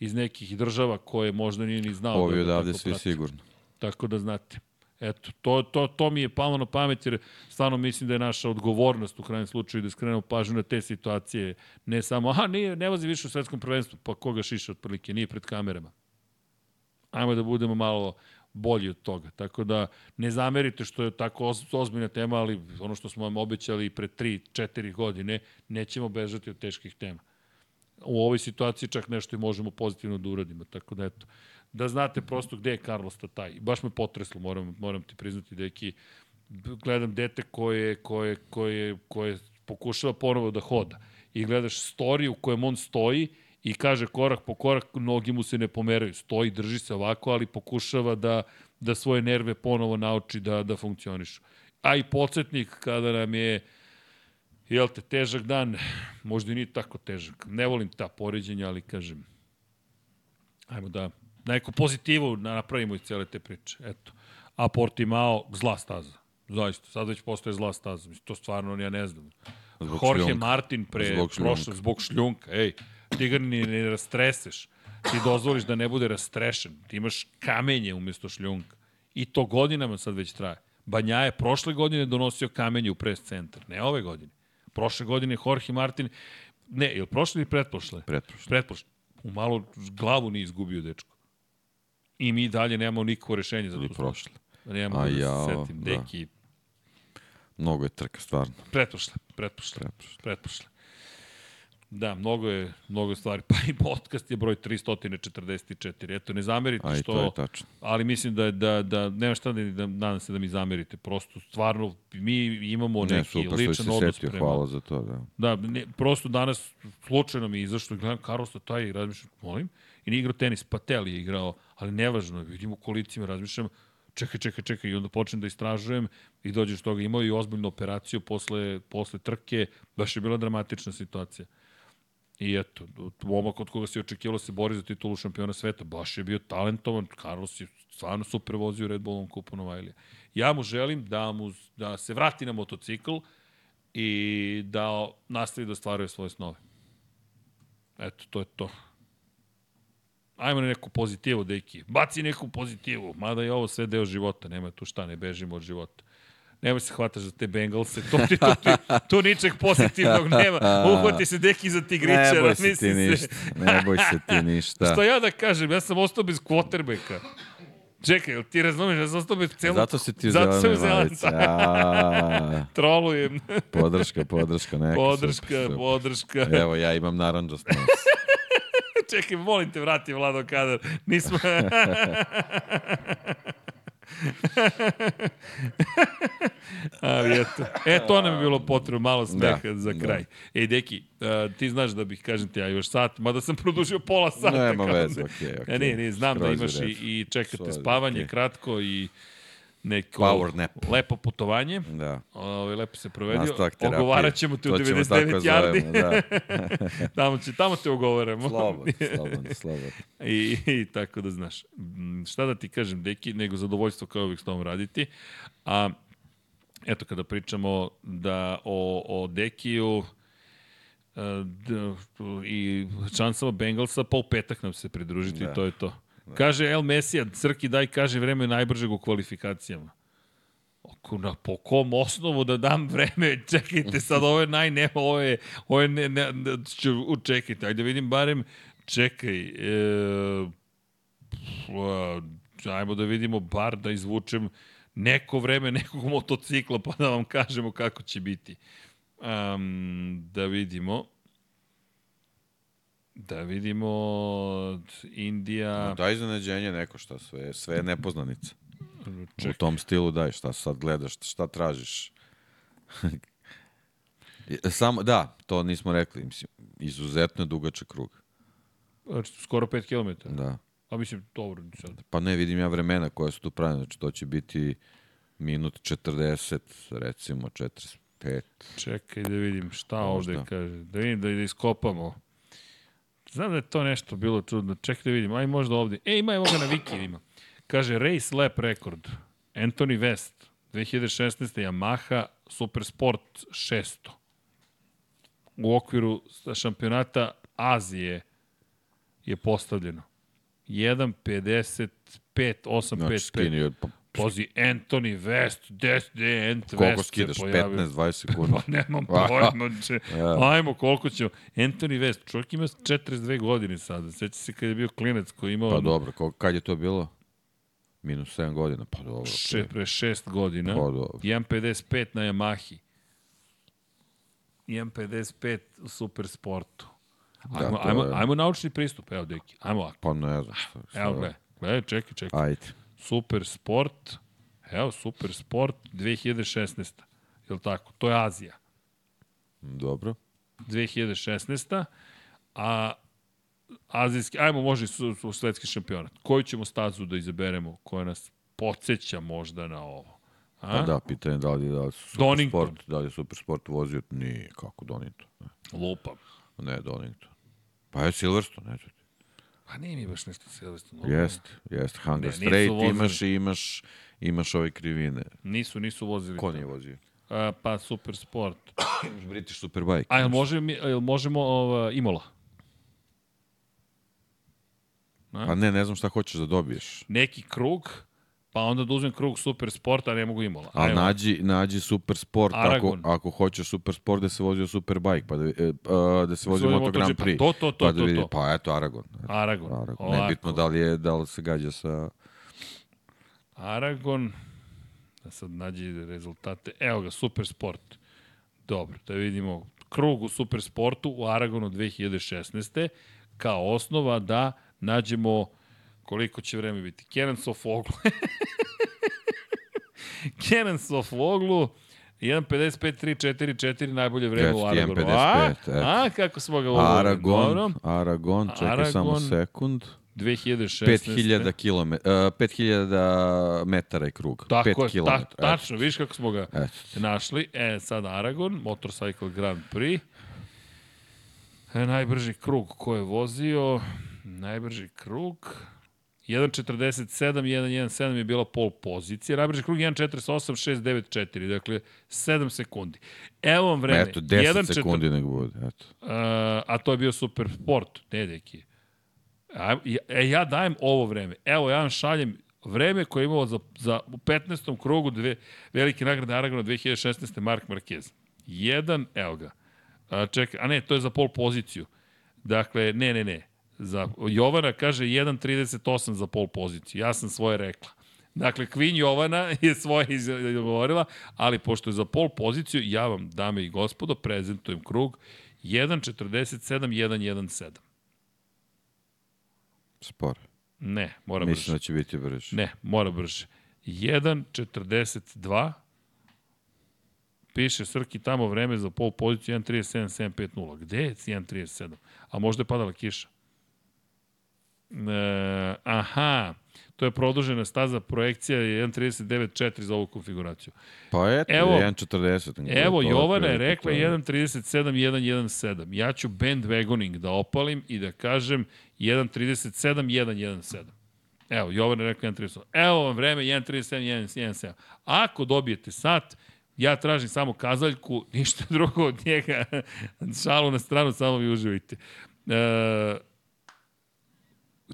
iz nekih država koje možda nije ni znao. Ovi da odavde svi prati. sigurno. Tako da znate. Eto, to, to, to mi je palo na pamet jer stvarno mislim da je naša odgovornost u krajnjem slučaju da skrenemo pažnju na te situacije. Ne samo, aha, nije, ne vozi više u svetskom prvenstvu, pa koga šiša otprilike, nije pred kamerama. Ajmo da budemo malo bolji od toga. Tako da ne zamerite što je tako ozbiljna tema, ali ono što smo vam obećali pre 3-4 godine, nećemo bežati od teških tema. U ovoj situaciji čak nešto i možemo pozitivno da uradimo. Tako da eto, da znate prosto gde je Carlos Tataj. Baš me potreslo, moram, moram ti priznati, deki, gledam dete koje, koje, koje, koje pokušava ponovo da hoda i gledaš storiju u kojem on stoji i kaže korak po korak, nogi mu se ne pomeraju. Stoji, drži se ovako, ali pokušava da, da svoje nerve ponovo nauči da, da funkcionišu. A i podsjetnik kada nam je jel te, težak dan, možda i nije tako težak. Ne volim ta poređenja, ali kažem, ajmo da neku pozitivu da napravimo iz cele te priče. Eto. A Portimao, zla staza. Zaista, sad već postoje zla staza. To stvarno ja ne znam. Zbog Jorge šljunka. Martin pre zbog prošlog, zbog šljunka. Ej, ti ga ni ne rastreseš. Ti dozvoliš da ne bude rastrešen. Ti imaš kamenje umesto šljunka. I to godinama sad već traje. Banja je prošle godine donosio kamenje u pres centar, ne ove godine. Prošle godine Jorge Martin, ne, je li prošle ili pretprošle? Pretprošle. Pretprošle. U malo glavu nije izgubio dečko. I mi dalje nemamo nikakvo rešenje za to. I prošle. Nemamo da se setim. Da. Deki. Mnogo je trka, stvarno. Pretprošle, pretprošle. pretprošle. Da, mnogo je, mnogo stvari. Pa i podcast je broj 344. Eto, ne zamerite A, što... to je tačno. Ali mislim da, da, da nema šta da, da, nadam se da mi zamerite. Prosto, stvarno, mi imamo ne, neki super, ličan odnos setio, prema... Hvala za to, da. Da, ne, prosto danas slučajno mi je izašlo gledam Karosta taj razmišljam, molim, i nije igrao tenis, Patel je igrao, ali nevažno, vidim u kolicima, razmišljam, čekaj, čekaj, čekaj, i onda počnem da istražujem i dođeš toga, imao i ozbiljnu operaciju posle, posle trke, baš je bila dramatična situacija. I eto, momak od koga se očekivalo da se bori za titulu šampiona sveta, baš je bio talentovan, Carlos je stvarno super vozio Red Bullom kupu Novajlija. Ja mu želim da, mu, da se vrati na motocikl i da nastavi da stvaruje svoje snove. Eto, to je to. Ajmo na neku pozitivu, deki. Baci neku pozitivu. Mada je ovo sve deo života, nema tu šta, ne bežimo od života. nemoj se hvataš za te Bengalse, to ti, to ti, tu ničeg pozitivnog nema. Uhvati se deki za tigrića, ne boj se ti ništa, ne boj se ti ništa. Šta ja da kažem, ja sam ostao bez quarterbacka. Čekaj, ti razumiješ, ja sam ostao bez celog... Zato si ti u zelenoj majici. Trolujem. podrška, podrška, neka. Podrška, super, super. podrška. Evo, ja imam naranđast nos. Čekaj, molim te, vrati Vlado Kadar. Nismo... Ali eto. E, to nam je bilo potrebno, malo smeha da, za da. kraj. Da. Ej, Deki, uh, ti znaš da bih, kažem ti, ja još sat, mada sam produžio pola sata. Nema veze, okej, okej. Okay. Ne, ne, znam Skroz da imaš i, i čekate spavanje okay. kratko i neko Power nap. lepo putovanje. Da. Ovo, lepo se provedio. Nastavak terapije. Ogovarat ćemo te u 99 yardi. Da. tamo, će, tamo te ogovaramo. Slobodno, slobodno, slobodno. I, I tako da znaš. Šta da ti kažem, Deki, nego zadovoljstvo kao uvijek s tom raditi. A, eto, kada pričamo da o, o Dekiju, i šansama Bengalsa, pa u petak nam se pridružiti da. i to je to. Kaže El Mesija, Crki daj kaže vreme najbržeg u kvalifikacijama. Oko, na, po kom osnovu da dam vreme? Čekajte, sad ovo je najne, ovo je, ovo je ne, ne, ne čekajte, ajde vidim barem, čekaj, e, ajmo da vidimo bar da izvučem neko vreme nekog motocikla pa da vam kažemo kako će biti. Um, da vidimo. Da vidimo Indija... No, daj iznenađenje neko šta, sve, sve je nepoznanica. Čekaj. U tom stilu daj, šta sad gledaš, šta tražiš. Samo, da, to nismo rekli, mislim, izuzetno dugačak krug. Znači, skoro 5 km. Da. A mislim, dobro. Sad. Pa ne, vidim ja vremena koja su tu pravene, znači to će biti minut 40, recimo 45. Čekaj da vidim šta Možda. ovde kaže. Da vidim da, da iskopamo. Znam da je to nešto bilo čudno. Čekaj da vidim. Aj možda ovde. E, ima evo ga na Wiki ima. Kaže Race Lap rekord. Anthony West. 2016. Yamaha Super Sport 600. U okviru šampionata Azije je postavljeno. 1.55, 8.55. Znači, Pozi, Anthony West, des, de, Ant koliko West Koliko skidaš, 15-20 sekundi? pa nemam pojma, ja. ajmo, koliko ćemo. Anthony West, čovjek ima 42 godine sada, seća se kad je bio klinec koji imao... Pa dobro, kad je to bilo? Minus 7 godina, pa dobro. Še, pre 6 godina. Pa dobro. 1.55 na Yamahi. 1.55 u super sportu. Da, ajmo, ajmo, je... ajmo naučni pristup, evo deki, ajmo ovako. Pa ne znam. Evo gledaj, gledaj, čekaj, čekaj. Ajde. Super Sport, evo, Super Sport 2016. Je li tako? To je Azija. Dobro. 2016. A azijski, ajmo može su, su svetski šampionat. Koju ćemo stazu da izaberemo koja nas podsjeća možda na ovo? A? Pa da, pitanje da li, da li su super Donington. sport, da li super sport vozio, nije, kako Donington. Ne. Lupam. Ne, Donington. Pa je Silverstone, neću ti. Pa nije mi baš nešto Silverstone. Jest, jest. Hunger ne, Straight imaš i imaš, imaš ove krivine. Nisu, nisu vozili. Ko nije vozio? A, pa Super Sport. British Superbike. A jel, može, jel možemo uh, Imola? A? Pa ne, ne znam šta hoćeš da dobiješ. Neki krug, pa onda da uzmem krug super sporta, a ne mogu Imola. A nađi, nađi super sport, ako, ako hoćeš super sport da se vozi super bike, pa da, e, da se vozi Moto Grand Prix. Pa to, to, to, pa, da vidi, to, to. pa eto, Aragon. Eto, Aragon. Aragon. Nebitno da li, je, da li se gađa sa... Aragon, da sad nađi rezultate. Evo ga, super sport. Dobro, da vidimo krug u super sportu u Aragonu 2016. kao osnova da nađemo koliko će vreme biti. Kenan Sofoglu. Kenan Sofoglu, 1.55.3.4.4 najbolje vreme u Aragonu. A, a, kako smo ga ugovorili. Aragon, Aragon, čekaj Aragon, samo sekund. 2016. 5000 km, uh, 5000 metara je krug. Tako 5 je, ta, tačno, vidiš kako smo ga Eto. našli. E, sad Aragon, Motorcycle Grand Prix. E, najbrži krug ko je vozio, najbrži krug, 1.47, 1.17 je bila pol pozicija. Najbrži krug 1.48, 6.94. Dakle, 7 sekundi. Evo vam vreme. Eto, 10 1, sekundi 4... nek bude. Eto. Uh, a to je bio super sport. Ne, deki. A, ja, e, ja dajem ovo vreme. Evo, ja vam šaljem vreme koje je imao za, za u 15. krugu dve, velike nagrade Aragona 2016. Mark Marquez. Jedan, evo ga. A, čekaj, a ne, to je za pol poziciju. Dakle, ne, ne, ne. Za, Jovana kaže 1.38 za pol poziciju. Ja sam svoje rekla. Dakle, Queen Jovana je svoje izgovorila, ali pošto je za pol poziciju, ja vam, dame i gospodo, prezentujem krug 1.47.117. Spor. Ne, mora Mislim brže. da će biti brže. Ne, mora brže. 1.42 piše Srki tamo vreme za pol poziciju 1.37.750. Gde je 1.37? A možda je padala kiša. E, aha, to je produžena staza, projekcija je 1.39.4 za ovu konfiguraciju. Pa eto, Evo- 1.40. Evo, Jovana je rekla to. 1.37.117. Ja ću bandwagoning da opalim i da kažem 1.37.117. Evo, Jovana je rekla 1.37. Evo vam vreme 1.37.117. Ako dobijete sat, ja tražim samo kazaljku, ništa drugo od njega. Šalu na stranu, samo vi uživajte. E,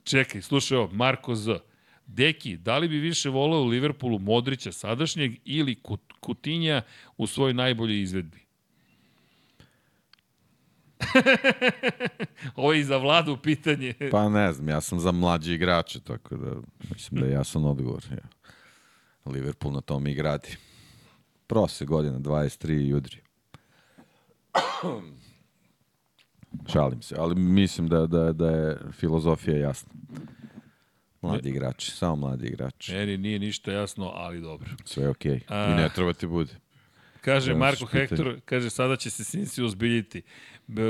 čekaj, slušaj ovo, Marko Z. Deki, da li bi više voleo u Liverpoolu Modrića sadašnjeg ili Kut- Kutinja u svojoj najboljoj izvedbi? Ovo je i za vladu pitanje. Pa ne znam, ja sam za mlađi igrače, tako da mislim da je jasan odgovor. Ja. Liverpool na tom i gradi. Prose godina, 23 i udri. Šalim se, ali mislim da, da, da je filozofija jasna. Mladi igrači, samo mladi igrači. Meni nije ništa jasno, ali dobro. Sve je okej. A- I ne treba ti bude. Kaže Evo, Marko pitanje. Hektor, kaže sada će se Sinsi uzbiljiti.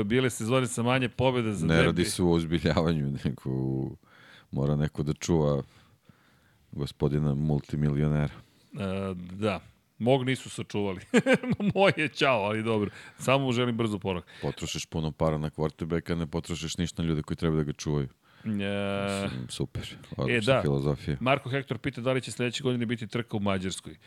Bile sezone sa manje pobjeda za Ne derbi. radi se o uzbiljavanju, nego u- mora neko da čuva gospodina multimilionera. E, da, mog nisu sačuvali. Moj je čao, ali dobro. Samo mu želim brzo porak. Potrošiš puno para na quarterbacka, ne potrošiš ništa na ljude koji treba da ga čuvaju. E, Super. Odlična da. filozofija. Marko Hektor pita da li će sledeće godine biti trka u Mađarskoj. E,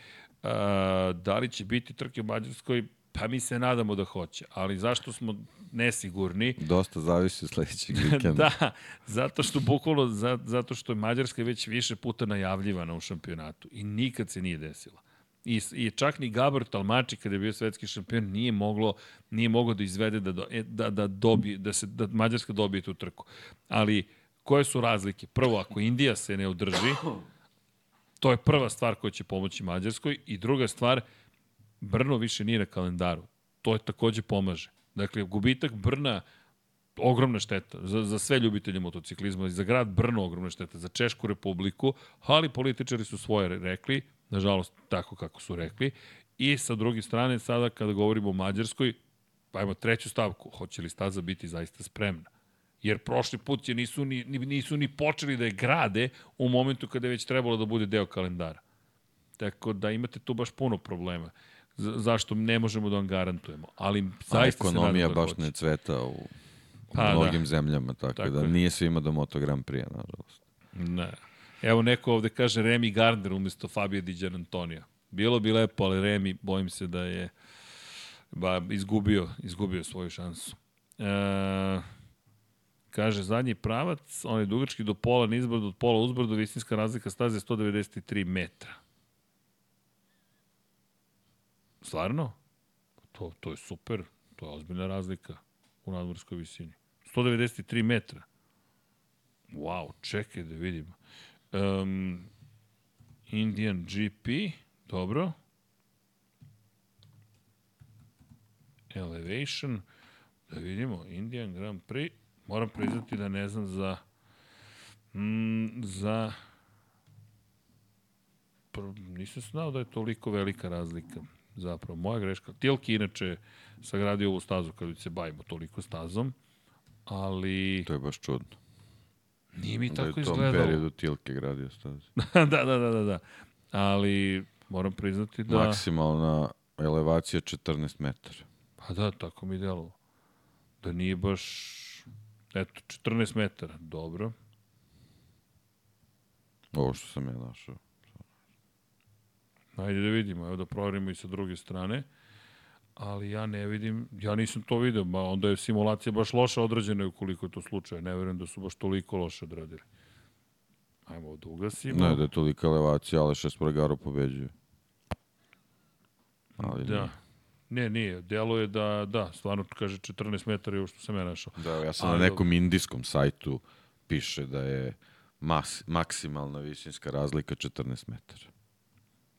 da li će biti trke u Mađarskoj? Pa mi se nadamo da hoće. Ali zašto smo nesigurni? Dosta zavisi od sledećeg vikenda. da, zato što bukvalno, za, zato što je Mađarska već više puta najavljivana u šampionatu i nikad se nije desila. I, i čak ni Gabor Talmači kada je bio svetski šampion nije moglo nije moglo da izvede da do, e, da da dobije da se da Mađarska dobije tu trku. Ali koje su razlike? Prvo ako Indija se ne održi, to je prva stvar koja će pomoći Mađarskoj i druga stvar Brno više nije na kalendaru. To je takođe pomaže. Dakle, gubitak Brna ogromna šteta za, za sve ljubitelje motociklizma i za grad Brno ogromna šteta, za Češku republiku, ali političari su svoje rekli, nažalost tako kako su rekli, i sa druge strane sada kada govorimo o Mađarskoj, pa ajmo treću stavku, hoće li staza biti zaista spremna? Jer prošli put je nisu ni, ni, nisu ni počeli da je grade u momentu kada je već trebalo da bude deo kalendara. Tako da imate tu baš puno problema. Z zašto ne možemo da vam garantujemo. Ali A zaista se ekonomija nadam da baš hoće. ne cveta u, u Pa, da. mnogim zemljama, tako, Tako da je. nije svima do Moto Grand Prix, nažalost. Ne. Evo neko ovde kaže Remy Gardner umesto Fabio Di Antonija. Bilo bi lepo, ali Remy, bojim se da je ba, izgubio, izgubio svoju šansu. E, kaže, zadnji pravac, on je dugački do pola, nizbrdo, od pola uzbrdo, visinska razlika staze 193 metra. Stvarno? To, to je super, to je ozbiljna razlika u nadmorskoj visini. 193 metra. Wow, čekaj da vidimo. Um, Indian GP, dobro. Elevation, da vidimo, Indian Grand Prix. Moram priznati da ne znam za mm, za pr- nisam znao da je toliko velika razlika. Zapravo, moja greška. Tilki inače sagradio ovu stazu kada se bavimo toliko stazom, ali To je baš čudno. Nije mi Da je tako u tom izgledalo. periodu Tilke gradio stazu. da, da, da, da, da. Ali moram priznati da... Maksimalna elevacija 14 metara. Pa da, tako mi delo. Da nije baš... Eto, 14 metara. Dobro. Ovo što sam ja našao. Ajde da vidimo. Evo da proverimo i sa druge strane. Ali ja ne vidim, ja nisam to video, ma onda je simulacija baš loša odrađena ukoliko je to slučaj. Ne verujem da su baš toliko loše odradili. Ajmo da ugasimo. Ne, da je tolika elevacija, ali Šespargaro pobeđuje. Ali Da. nije. Ne, nije. Delo je da, da, stvarno kaže 14 metara je ovo što sam ja našao. Da, ja sam Ali na nekom indijskom sajtu piše da je mas, maksimalna visinska razlika 14 metara.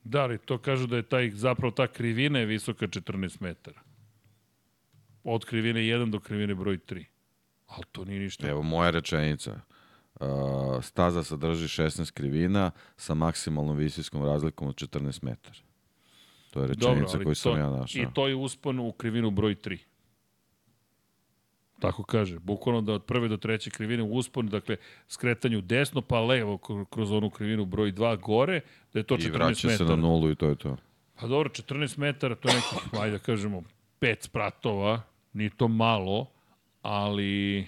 Da, ali to kažu da je taj, zapravo ta krivina je visoka 14 metara. Od krivine 1 do krivine broj 3. Ali to nije ništa. Evo moja rečenica. Uh, staza sadrži 16 krivina sa maksimalnom visinskom razlikom od 14 metara. To je rečenica koju sam to, ja našao. I to je uspon u krivinu broj 3. Tako kaže. Bukvalno da od prve do treće krivine uspon, dakle, skretanju desno pa levo kro- kroz onu krivinu broj 2 gore, da je to I 14 vraća metara. se na nulu i to je to. Pa dobro, 14 metara, to je nekih, ajde da kažemo, 5 spratova, ni to malo, ali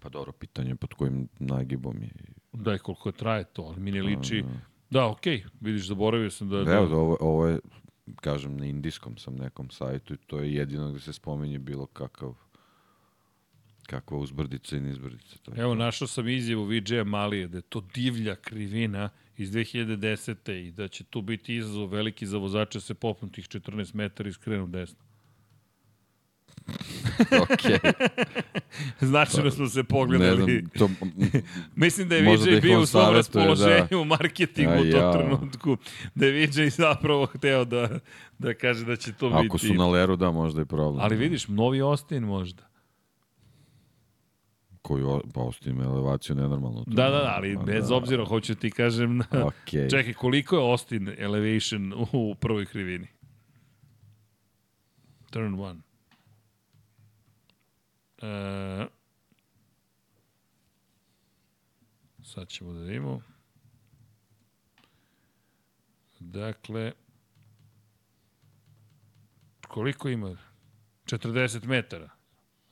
Pa dobro, pitanje pod kojim nagibom je. daj koliko traje to, ali mi ne liči. Da, okej, okay, vidiš, zaboravio sam da... Evo, da, ovo, ovo je, kažem, na indijskom sam nekom sajtu i to je jedino gde se spominje bilo kakav kakva uzbrdica i nizbrdica. To Evo, to. našao sam izjavu VJ Malije da je to divlja krivina iz 2010. i da će tu biti izazov veliki za vozače da se popnu tih 14 metara i skrenu desno. Okej. Značajno smo se Ne pogledali. znam, to, Mislim da je Možda da bio u svom da. raspoloženju u marketingu A u tom ja. trenutku. Da je VJ zapravo hteo da, da kaže da će to biti... ako su na leru, da, možda je problem. Ali vidiš, novi Austin možda. Koji, o- pa ima elevaciju nenormalno. Da, da, da, ali Ma bez da. obzira, hoću ti kažem, na, Okej. čekaj, koliko je Austin elevation u prvoj krivini? Turn one. E, sad ćemo da vidimo. Dakle, koliko ima? 40 metara.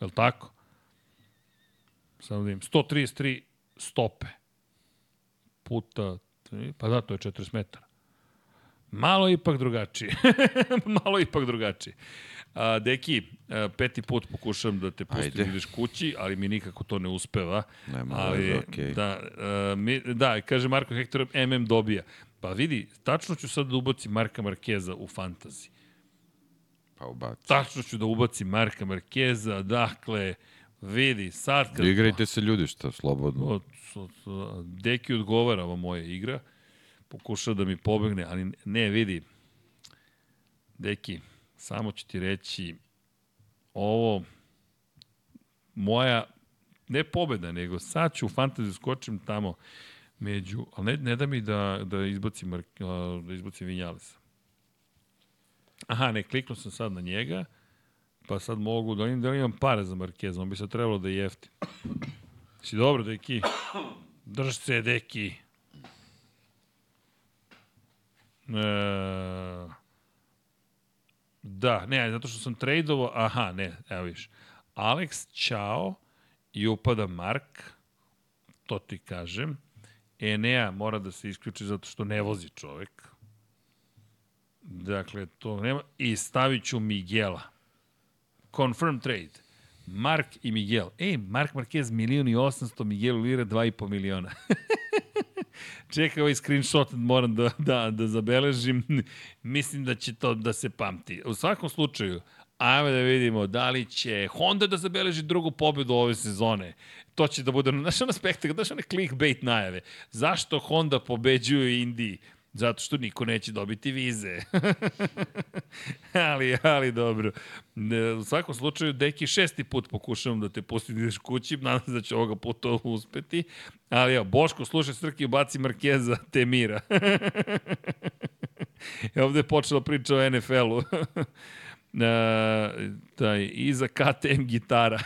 Je li tako? Samo da vidim. 133 stope. Puta, pa da, to je 40 metara. Malo ipak drugačije. Malo ipak drugačije. A, deki, a, peti put pokušavam da te pustim Ajde. da ideš kući, ali mi nikako to ne uspeva. Nema ali, veze, okej. da, a, mi, da, kaže Marko Hektor, MM dobija. Pa vidi, tačno ću sad da ubacim Marka Markeza u fantazi. Pa ubaci. Tačno ću da ubacim Marka Markeza, dakle, vidi, sad kad... Igrajte se ljudi, šta, slobodno. Od, od, od, Deki odgovara ova moja igra. Pokušao da mi pobegne, ali ne, vidi. Deki, samo ću ti reći ovo moja ne pobeda, nego sad ću u fantaziju skočim tamo među, ali ne, ne da mi da, da izbacim, da izbacim Vinjalesa. Aha, ne, kliknuo sam sad na njega, pa sad mogu da vidim da imam pare za Markeza, on bi sad trebalo da je jeftin. Si dobro, deki? Drž se, deki. E, da, ne, zato što sam tradeovao, aha, ne, evo viš. Alex, čao, i upada Mark, to ti kažem. Enea mora da se isključi zato što ne vozi čovek. Dakle, to nema. I stavit ću Miguela. Confirm trade. Mark i Miguel. Ej, Mark Marquez milion i 800, Miguel Lira 2,5 miliona. Čekaj, ovaj screenshot moram da, da, da zabeležim. Mislim da će to da se pamti. U svakom slučaju, ajmo da vidimo da li će Honda da zabeleži drugu pobedu ove sezone. To će da bude, znaš ono spektakl, znaš one clickbait najave. Zašto Honda pobeđuje Indiji? Zato što niko neće dobiti vize. ali, ali dobro. U svakom slučaju, deki šesti put pokušavam da te pustim kući, nadam se da će ovoga puta uspeti. Ali evo, Boško, slušaj Srki, baci Markeza Temira. I ovde je počela priča o NFL-u. E, taj, iza KTM gitara.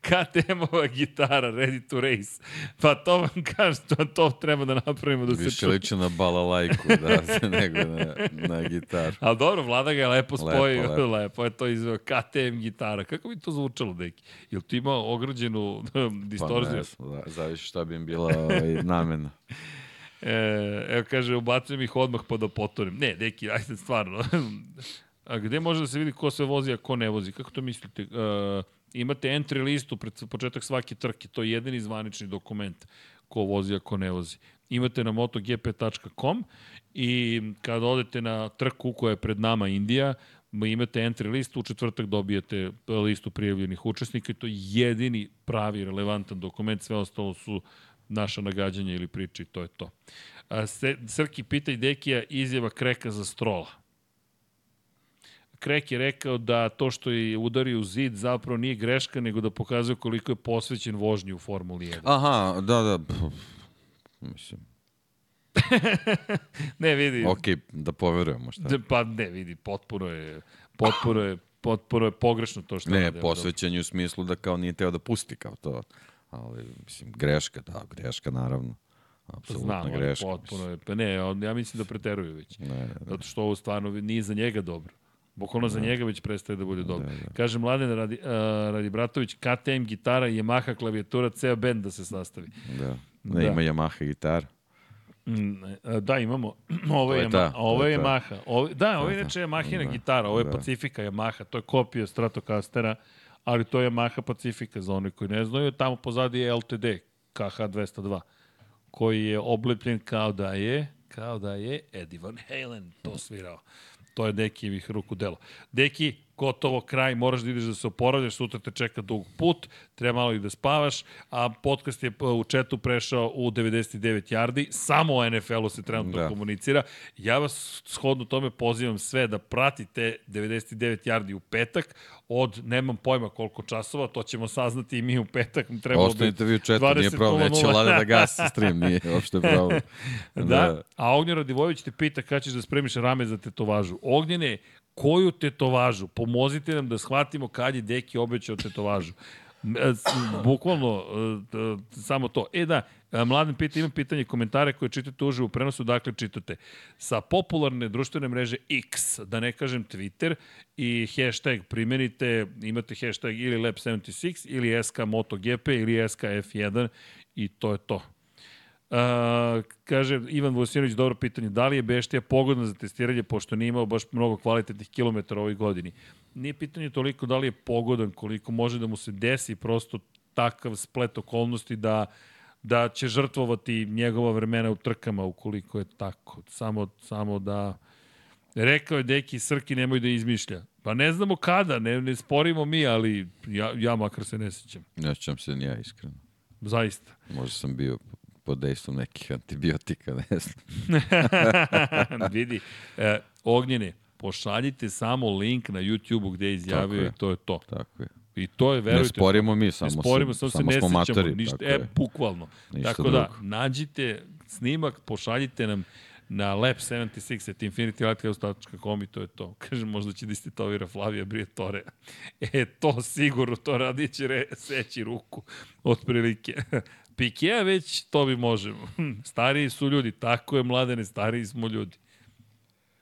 KTM-ova gitara, ready to race. Pa to vam kažem, to, to treba da napravimo da se Više liči na balalajku, da, nego na, na gitaru. Ali dobro, Vlada ga je lepo spojio. Lepo, lepo. lepo je to izveo. KTM gitara. Kako bi to zvučalo, deki? Jel ti imao ograđenu Pa distorziju? ne, znam, da, zavisi šta bi im bila ovaj, namena. E, evo kaže, ubacujem ih odmah pa da potorim. Ne, deki, ajde stvarno. A gde može da se vidi ko se vozi, a ko ne vozi? Kako to mislite? E, imate entry listu pred početak svake trke, to je jedini zvanični dokument ko vozi, a ko ne vozi. Imate na motogp.com i kad odete na trku koja je pred nama Indija, imate entry list, u četvrtak dobijete listu prijavljenih učesnika i to je jedini pravi relevantan dokument, sve ostalo su naša nagađanja ili priče i to je to. A, Srki pita i Dekija izjava Kreka za Strola. Krek je rekao da to što je udario u zid zapravo nije greška, nego da pokazuje koliko je posvećen vožnji u Formuli 1. Aha, da, da. Mislim, ne, vidi. Ok, da poverujemo šta. Pa ne, vidi, potpuno je, potpuno je, potpuno je pogrešno to što... Ne, posvećenju u smislu da kao nije teo da pusti kao to. Ali, mislim, greška, da, greška naravno. Apsolutna Znam, greška. potpuno je. Pa ne, ja mislim da preteruju već. Ne, ne. Zato što ovo stvarno nije za njega dobro. Bukvalno za njega već prestaje da bude dobro. Da, da. Kaže Mladen Radi, uh, Radi Bratović, KTM gitara, Yamaha klavijatura, ceo bend da se sastavi. Da, ne da. ima Yamaha gitara. Mm, e, da, imamo. Ovo je, je, ta, ovo je Yamaha. Ovo, da, ovo je inače Yamahina da, gitara, ovo je da. Pacifica Yamaha, to je kopija Stratocastera, ali to je Yamaha Pacifica za one koji ne znaju. Tamo pozadi je LTD KH202, koji je oblepljen kao da je kao da je Eddie Van Halen to svirao. To je Dekijevih ruku delo. Deki, gotovo kraj, moraš da ideš da se oporavljaš, sutra te čeka dug put, treba malo i da spavaš, a podcast je u četu prešao u 99 yardi, samo o NFL-u se trenutno da. komunicira. Ja vas shodno tome pozivam sve da pratite 99 yardi u petak, od nemam pojma koliko časova, to ćemo saznati i mi u petak. Treba Ostanite vi u četu, nije problem, neće vlada da gasi stream, nije uopšte problem. da. da, a Ognjen Radivojević te pita kada ćeš da spremiš rame za tetovažu. Ognjene, koju tetovažu? Pomozite nam da shvatimo kad je Deki obećao tetovažu. E, bukvalno, e, samo to. E da, e, Mladen pita, imam pitanje, komentare koje čitate uživo u prenosu, dakle čitate. Sa popularne društvene mreže X, da ne kažem Twitter, i hashtag primenite, imate hashtag ili Lab76, ili SK MotoGP, ili SK F1, i to je to. Uh, kaže Ivan Vosinović, dobro pitanje, da li je Beštija pogodna za testiranje, pošto nije imao baš mnogo kvalitetnih kilometara ovoj godini? Nije pitanje toliko da li je pogodan, koliko može da mu se desi prosto takav splet okolnosti da da će žrtvovati njegova vremena u trkama ukoliko je tako. Samo, samo da... Rekao je Deki, Srki nemoj da izmišlja. Pa ne znamo kada, ne, ne sporimo mi, ali ja, ja makar se ne sećam. Ne sećam se ni ja iskreno. Zaista. Možda sam bio pod dejstvom nekih antibiotika, ne znam. Vidi, e, Ognjene, pošaljite samo link na YouTube-u gde je izjavio i to je to. Tako je. I to je, verujte... Ne sporimo mi, samo, ne sporimo, samo, samo se ne smo materi. Ništa, e, bukvalno. Ništa tako da, drugo. da, nađite snimak, pošaljite nam na lab76 at infinitylighthouse.com i to je to. Kažem, možda će da istitovira Flavija Briatore. E, to sigurno, to radit će re, seći ruku, otprilike. Pikea već, to bi možemo. Hm, stariji su ljudi, tako je mladene, stariji smo ljudi.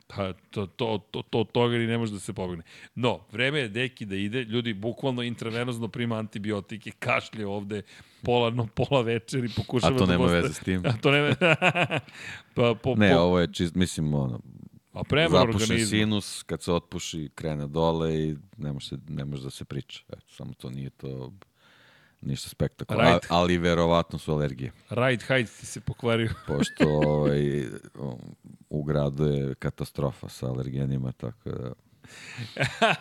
Pa, to, to, to, to, toga ni ne može da se pobegne. No, vreme je deki da ide, ljudi bukvalno intravenozno prima antibiotike, kašlje ovde, pola, no, pola večeri, pokušava da... A to nema veze s tim. A to nema... pa, po, ne, po... ovo je čist, mislim, ono, A prema Zapuše sinus, kad se otpuši, krene dole i ne može, ne može da se priča. Eto, samo to nije to Ništa spektakularno, right. ali verovatno su alergije. Right height ti se pokvario. Pošto ovaj, u gradu je katastrofa sa alergenima, tako da...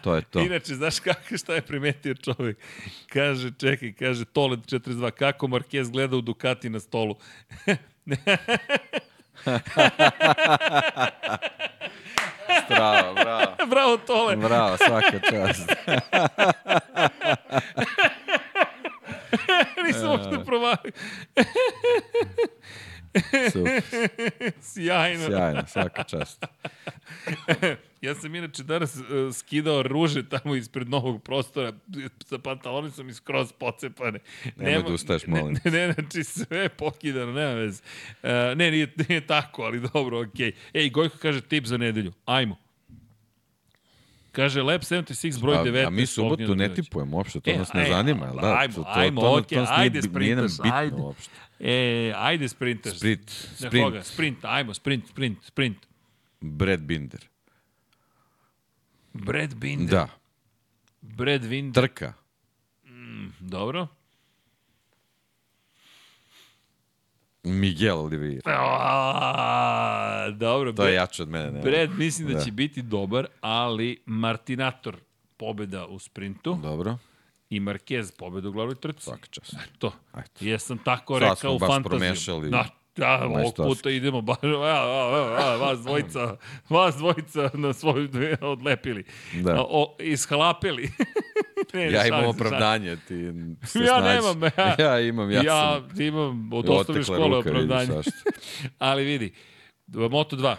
To je to. Inače, znaš kako, šta je primetio čovjek? Kaže, čekaj, kaže, Tolet 42, kako Marquez gleda u Ducati na stolu? Bravo, bravo. bravo, Tole. Bravo, svaka čast. Nisam uopšte provalio. Sjajno. Sjajno, svaka čast. ja sam inače danas uh, skidao ruže tamo ispred novog prostora, sa pantaloni sam i skroz pocepane. Nema, da ustaješ, molim. Ne, ne, znači sve pokidano, nema vez. Uh, ne, nije, nije tako, ali dobro, okej. Okay. Ej, Gojko kaže tip za nedelju. Ajmo. Kaže Lab 76 broj 19. A, a mi subotu ne tipujemo uopšte, to e, nas ne aj, zanima, jel da? Ajmo, to, ajmo, to, okay, ajde sprintaš, ajde. Uopšte. E, ajde sprintaš. Sprint, sprint. Koga? Sprint, ajmo, sprint, sprint, sprint. Brad Binder. Brad Binder? Da. Brad Binder. Trka. Mm, dobro. Miguel Oliveira. A, dobro. To je jače od mene. Ne? Brad mislim da, Da. će biti dobar, ali Martinator pobeda u sprintu Dobro, i Marquez pobeda u glavnoj trci. svaka čast. To. Eto. Jesam tako Sad rekao smo u baš fantaziju. promešali Da, da, ovog puta idemo baš, evo, evo, evo, vas dvojica, vas dvojica na svoju odlepili. Da. A, O, ishalapili. ne, Ja imam opravdanje, ti se Ja snađi. nemam, ja- ja imam, ja, Ja, sam... imam od osnovne škole ruka, opravdanje. Ali vidi, Moto2,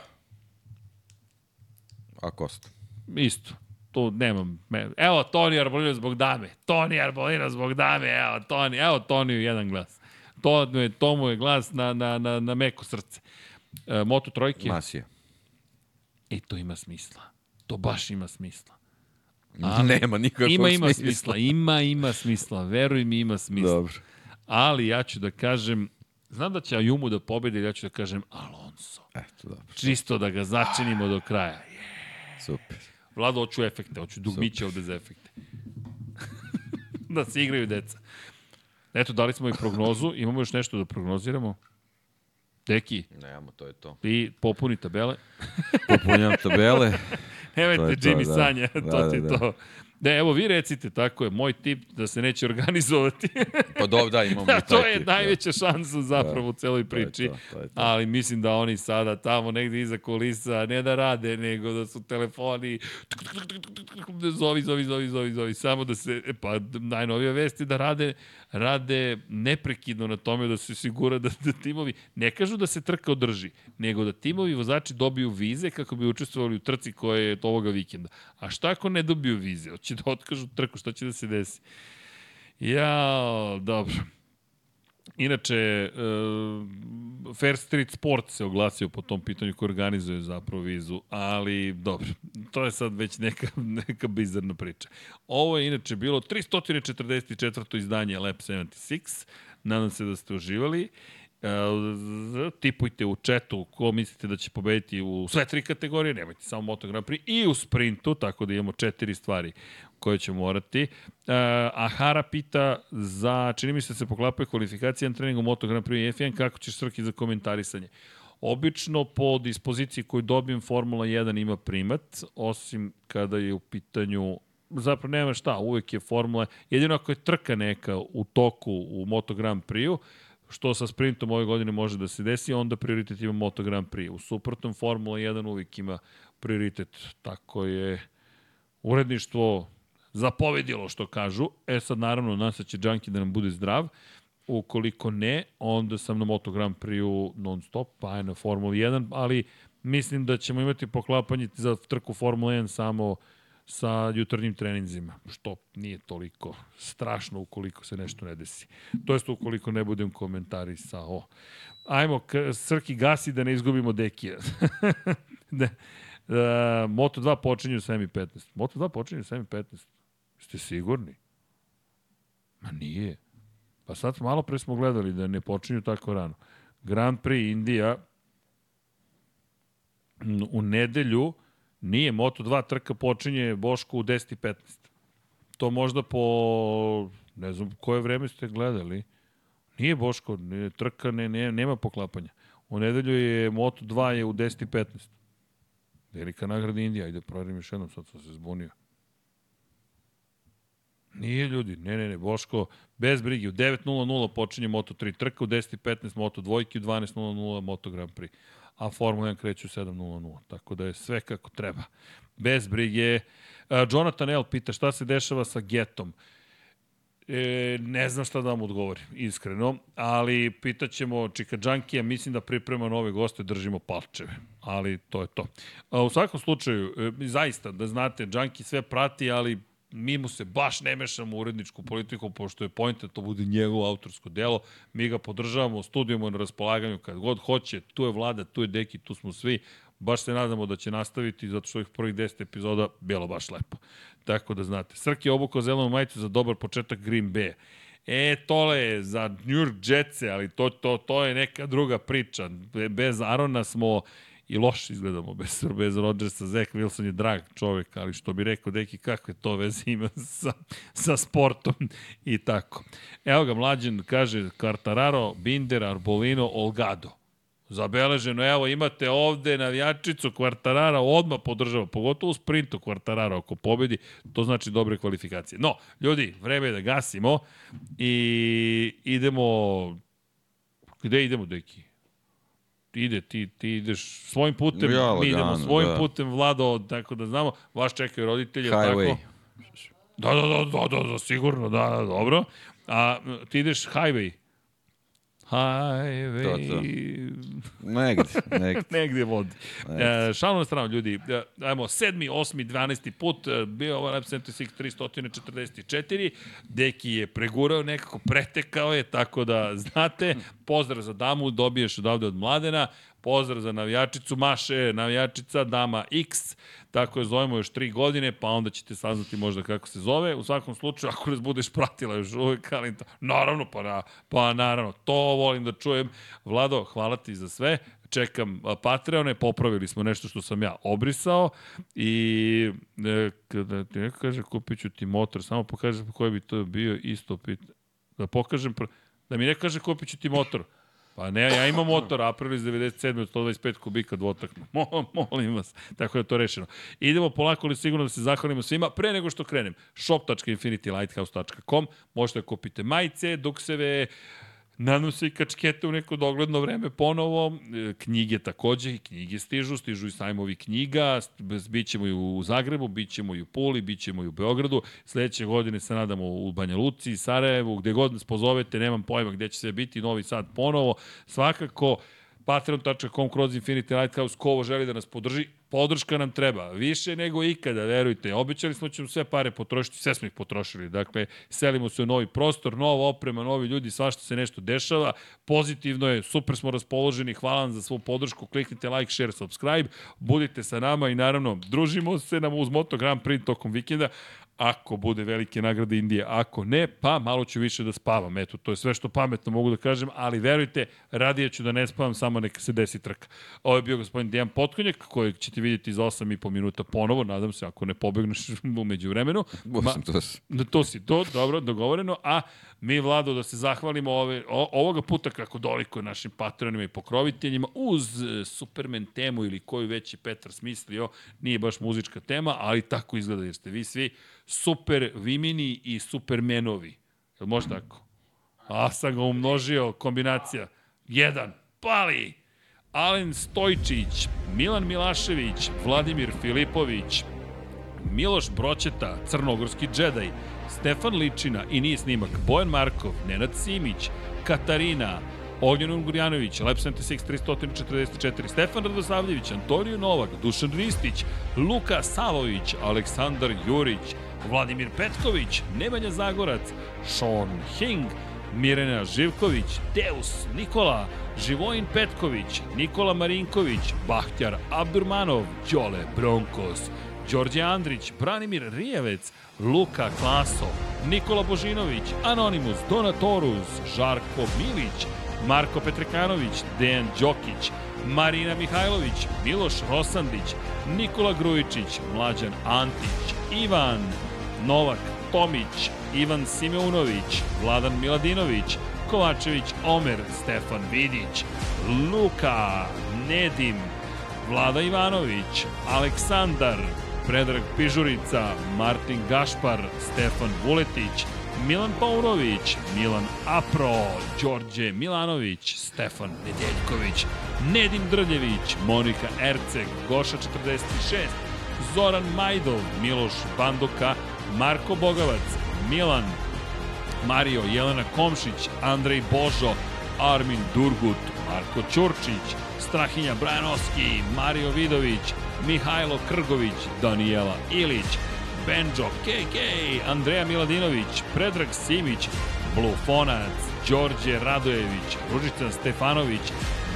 A Kosta? isto. Tu nemam. Evo Toni Arbolino zbog dame. Toni Arbolino zbog dame. Evo Toni. Evo Toniju jedan glas. To, mu je, to mu je glas na, na, na, na meko srce. E, Moto trojke. Masija. E, to ima smisla. To baš ima smisla. Nema nikakvog Ima, ima smisla. smisla. Ima, ima smisla. Veruj mi, ima smisla. Dobro. Ali ja ću da kažem, znam da će Ajumu da pobedi, ja ću da kažem Alonso. Eto, dobro. Čisto da ga začinimo do kraja. Super. Vlado, hoću efekte, hoću dugmiće ovde za efekte. da se igraju deca. Eto, dali smo i prognozu. Imamo još nešto da prognoziramo. Deki, Nemamo, to je to. ti popuni tabele. Popunjam tabele. Nemojte Jimmy da. Sanja, to ti da, je da. to. Da, evo vi recite, tako je, moj tip da se neće organizovati. Pa dobro, da, imamo taj to je tip, najveća šansa zapravo u celoj To priči. to, to je to. Ali mislim da oni sada tamo negde iza kulisa ne da rade, nego da su telefoni zovi, zovi, zovi, zovi, zovi, samo da se, e, pa najnovija vest je da rade, rade neprekidno na tome da se sigura da, da timovi, ne kažu da se trka održi, nego da timovi vozači dobiju vize kako bi učestvovali u trci koje je ovoga vikenda. A šta ako ne dobiju vize? Hoće da otkažu trku, šta će da se desi? Ja, dobro. Inače, uh, Fair Street Sport se oglasio po tom pitanju koji organizuje zapravo vizu, ali dobro, to je sad već neka, neka bizarna priča. Ovo je inače bilo 344. izdanje Lab 76, nadam se da ste uživali. Uh, tipujte u četu ko mislite da će pobediti u sve tri kategorije, nemojte samo Moto Grand Prix i u sprintu, tako da imamo četiri stvari koje će morati. Uh, Ahara pita za, čini mi se da se poklapaju kvalifikacije na treningu Moto Grand Prix i F1, kako ćeš srki za komentarisanje? Obično po dispoziciji koju dobijem Formula 1 ima primat, osim kada je u pitanju zapravo nema šta, uvek je Formula, jedino ako je trka neka u toku u Moto Grand Prix-u, što sa sprintom ove godine može da se desi, onda prioritet ima Moto Grand Prix. U suprotnom, Formula 1 uvijek ima prioritet. Tako je uredništvo zapovedilo što kažu. E sad, naravno, nas će Džanki da nam bude zdrav. Ukoliko ne, onda sam na Moto Grand Prix-u non stop, pa je na Formula 1, ali mislim da ćemo imati poklapanje za trku Formula 1 samo sa jutarnjim treninzima, što nije toliko strašno ukoliko se nešto ne desi. To jest ukoliko ne budem komentarisao. Ajmo, Srki gasi da ne izgubimo Dekija. ne. Uh, Moto2 počinje u 7.15. Moto2 počinje u 7.15. Ste sigurni? Ma nije. Pa sad malo pre smo gledali da ne počinju tako rano. Grand Prix Indija u nedelju nije Moto2 trka počinje Boško u 10.15. To možda po ne znam koje vreme ste gledali. Nije Boško, ne, trka ne, ne, nema poklapanja. U nedelju je Moto2 je u 10.15. Velika nagrada Indija, ajde provjerim još jednom, sad sam se zbunio. Nije ljudi, ne, ne, ne, Boško, bez brige, u 9.00 počinje Moto3 trka, u 10.15 Moto2, u 12.00 Moto Grand Prix, a Formula 1 kreće u 7.00, tako da je sve kako treba. Bez brige. Uh, Jonathan L. pita šta se dešava sa Getom. E, ne znam šta da vam odgovorim, iskreno, ali pitaćemo Čika Džankija, mislim da priprema nove goste, držimo palčeve, ali to je to. A, u svakom slučaju, e, zaista, da znate, Džanki sve prati, ali mi mu se baš ne mešamo u uredničku politiku, pošto je point da to bude njegovo autorsko delo, mi ga podržavamo, studijemo na raspolaganju kad god hoće, tu je vlada, tu je deki, tu smo svi, baš se nadamo da će nastaviti, zato što ovih prvih 10 epizoda bilo baš lepo. Tako da znate. Srki je obukao zelenu majicu za dobar početak Green Bay. E, tole je za New York Jetse, ali to, to, to je neka druga priča. Be- Bez Arona smo i loše izgledamo bez, bez Rodgersa. Zach Wilson je drag čovek, ali što bi rekao, deki, kakve to veze ima sa, sa sportom i tako. Evo ga, mlađen kaže Cartararo, Binder, Arbolino, Olgado. Zabeleženo, evo imate ovde navijačicu Kvartarara, odmah podržava, pogotovo u sprintu Kvartarara ako pobedi, to znači dobre kvalifikacije. No, ljudi, vreme je da gasimo i idemo, gde idemo, deki? Ide, ti, ti ideš svojim putem, ja, mi idemo svojim da. putem, Vlado, tako da znamo, vas čekaju roditelji, Highway. tako? Da, da, da, da, da, da, sigurno, da, da, dobro. A ti ideš highway, Highway... To, to. Negde, negde. negde vodi. E, šalno na stranu, ljudi. E, ajmo, sedmi, osmi, 12. put, e, bio ovo Lab 76 344. Deki je pregurao nekako, pretekao je, tako da znate, pozdrav za damu, dobiješ odavde od mladena, pozdrav za navijačicu Maše, navijačica Dama X, tako je zovemo još tri godine, pa onda ćete saznati možda kako se zove. U svakom slučaju, ako nas budeš pratila još uvek, ali naravno, pa, na, pa naravno, to volim da čujem. Vlado, hvala ti za sve čekam Patreone, popravili smo nešto što sam ja obrisao i e, kada ti neko kaže kupit ću ti motor, samo pokažem koji bi to bio isto pit. Da pokažem, da mi neko kaže kupit ću ti motor. Pa ne, ja imam motor Aprilis 97 od 125 kubika dvotakno. Mo, molim vas. Tako da je to rešeno. Idemo polako li sigurno da se zahvalimo svima. Pre nego što krenem, shop.infinitylighthouse.com možete da kupite majice, dukseve, Nadam se i kačkete u neko dogledno vreme ponovo. E, knjige takođe, i knjige stižu, stižu i sajmovi knjiga, bićemo i u Zagrebu, bićemo i u Puli, bićemo i u Beogradu. Sledeće godine se nadamo u Banja Luci, Sarajevu, gde god nas pozovete, nemam pojma gde će se biti, Novi Sad ponovo. Svakako, patreon.com kroz Infinity Lighthouse, ko ovo želi da nas podrži, podrška nam treba, više nego ikada, verujte. Obećali smo da ćemo sve pare potrošiti, sve smo ih potrošili. Dakle, selimo se u novi prostor, nova oprema, novi ljudi, svašta se nešto dešava. Pozitivno je, super smo raspoloženi, hvala vam za svu podršku, kliknite like, share, subscribe, budite sa nama i naravno, družimo se nam uz Moto Grand Prix tokom vikenda ako bude velike nagrade Indije, ako ne, pa malo ću više da spavam. Eto, to je sve što pametno mogu da kažem, ali verujte, radije ću da ne spavam, samo neka se desi trka. Ovo je bio gospodin Dejan Potkonjak, kojeg ćete vidjeti za 8,5 minuta ponovo, nadam se, ako ne pobegneš umeđu vremenu. Ma, to, si to, dobro, dogovoreno, a mi, Vlado, da se zahvalimo ove, o, ovoga puta kako doliko našim patronima i pokroviteljima uz e, Superman temu ili koju već je Petar smislio, nije baš muzička tema, ali tako izgleda jer ste vi svi super Vimini i Supermenovi. Jel može tako? A sam ga umnožio, kombinacija. Jedan, pali! Alen Stojčić, Milan Milašević, Vladimir Filipović, Miloš Broćeta, Crnogorski džedaj, Stefan Ličina i nije snimak, Bojan Markov, Nenad Simić, Katarina, Ognjen Ungurjanović, Lep 76 344, Stefan Radosavljević, Antonio Novak, Dušan Ristić, Luka Savović, Aleksandar Jurić, Vladimir Petković, Nemanja Zagorac, Sean Hing, Mirena Živković, Deus Nikola, Živojin Petković, Nikola Marinković, Bahtjar Abdurmanov, Đole Bronkos, Đorđe Andrić, Branimir Rijevec, Luka Klaso, Nikola Božinović, Anonimus, Donatorus, Žarko Milić, Marko Petrekanović, Dejan Đokić, Marina Mihajlović, Miloš Rosandić, Nikola Grujičić, Mlađan Antić, Ivan, Novak Tomić, Ivan Simeunović, Vladan Miladinović, Kovačević Omer, Stefan Vidić, Luka, Nedim, Vlada Ivanović, Aleksandar, Predrag Pižurica, Martin Gašpar, Stefan Vuletić, Milan Paunović, Milan Apro, Đorđe Milanović, Stefan Nedeljković, Nedim Drljević, Monika Erceg, Goša 46, Zoran Majdov, Miloš Bandoka, Marko Bogavac, Milan, Mario, Jelena Komšić, Andrej Božo, Armin Durgut, Marko Ćurčić, Strahinja Brajanovski, Mario Vidović, Mihajlo Krgović, Danijela Ilić, Benđo KK, Andreja Miladinović, Predrag Simić, Blufonac, Đorđe Radojević, Ružica Stefanović,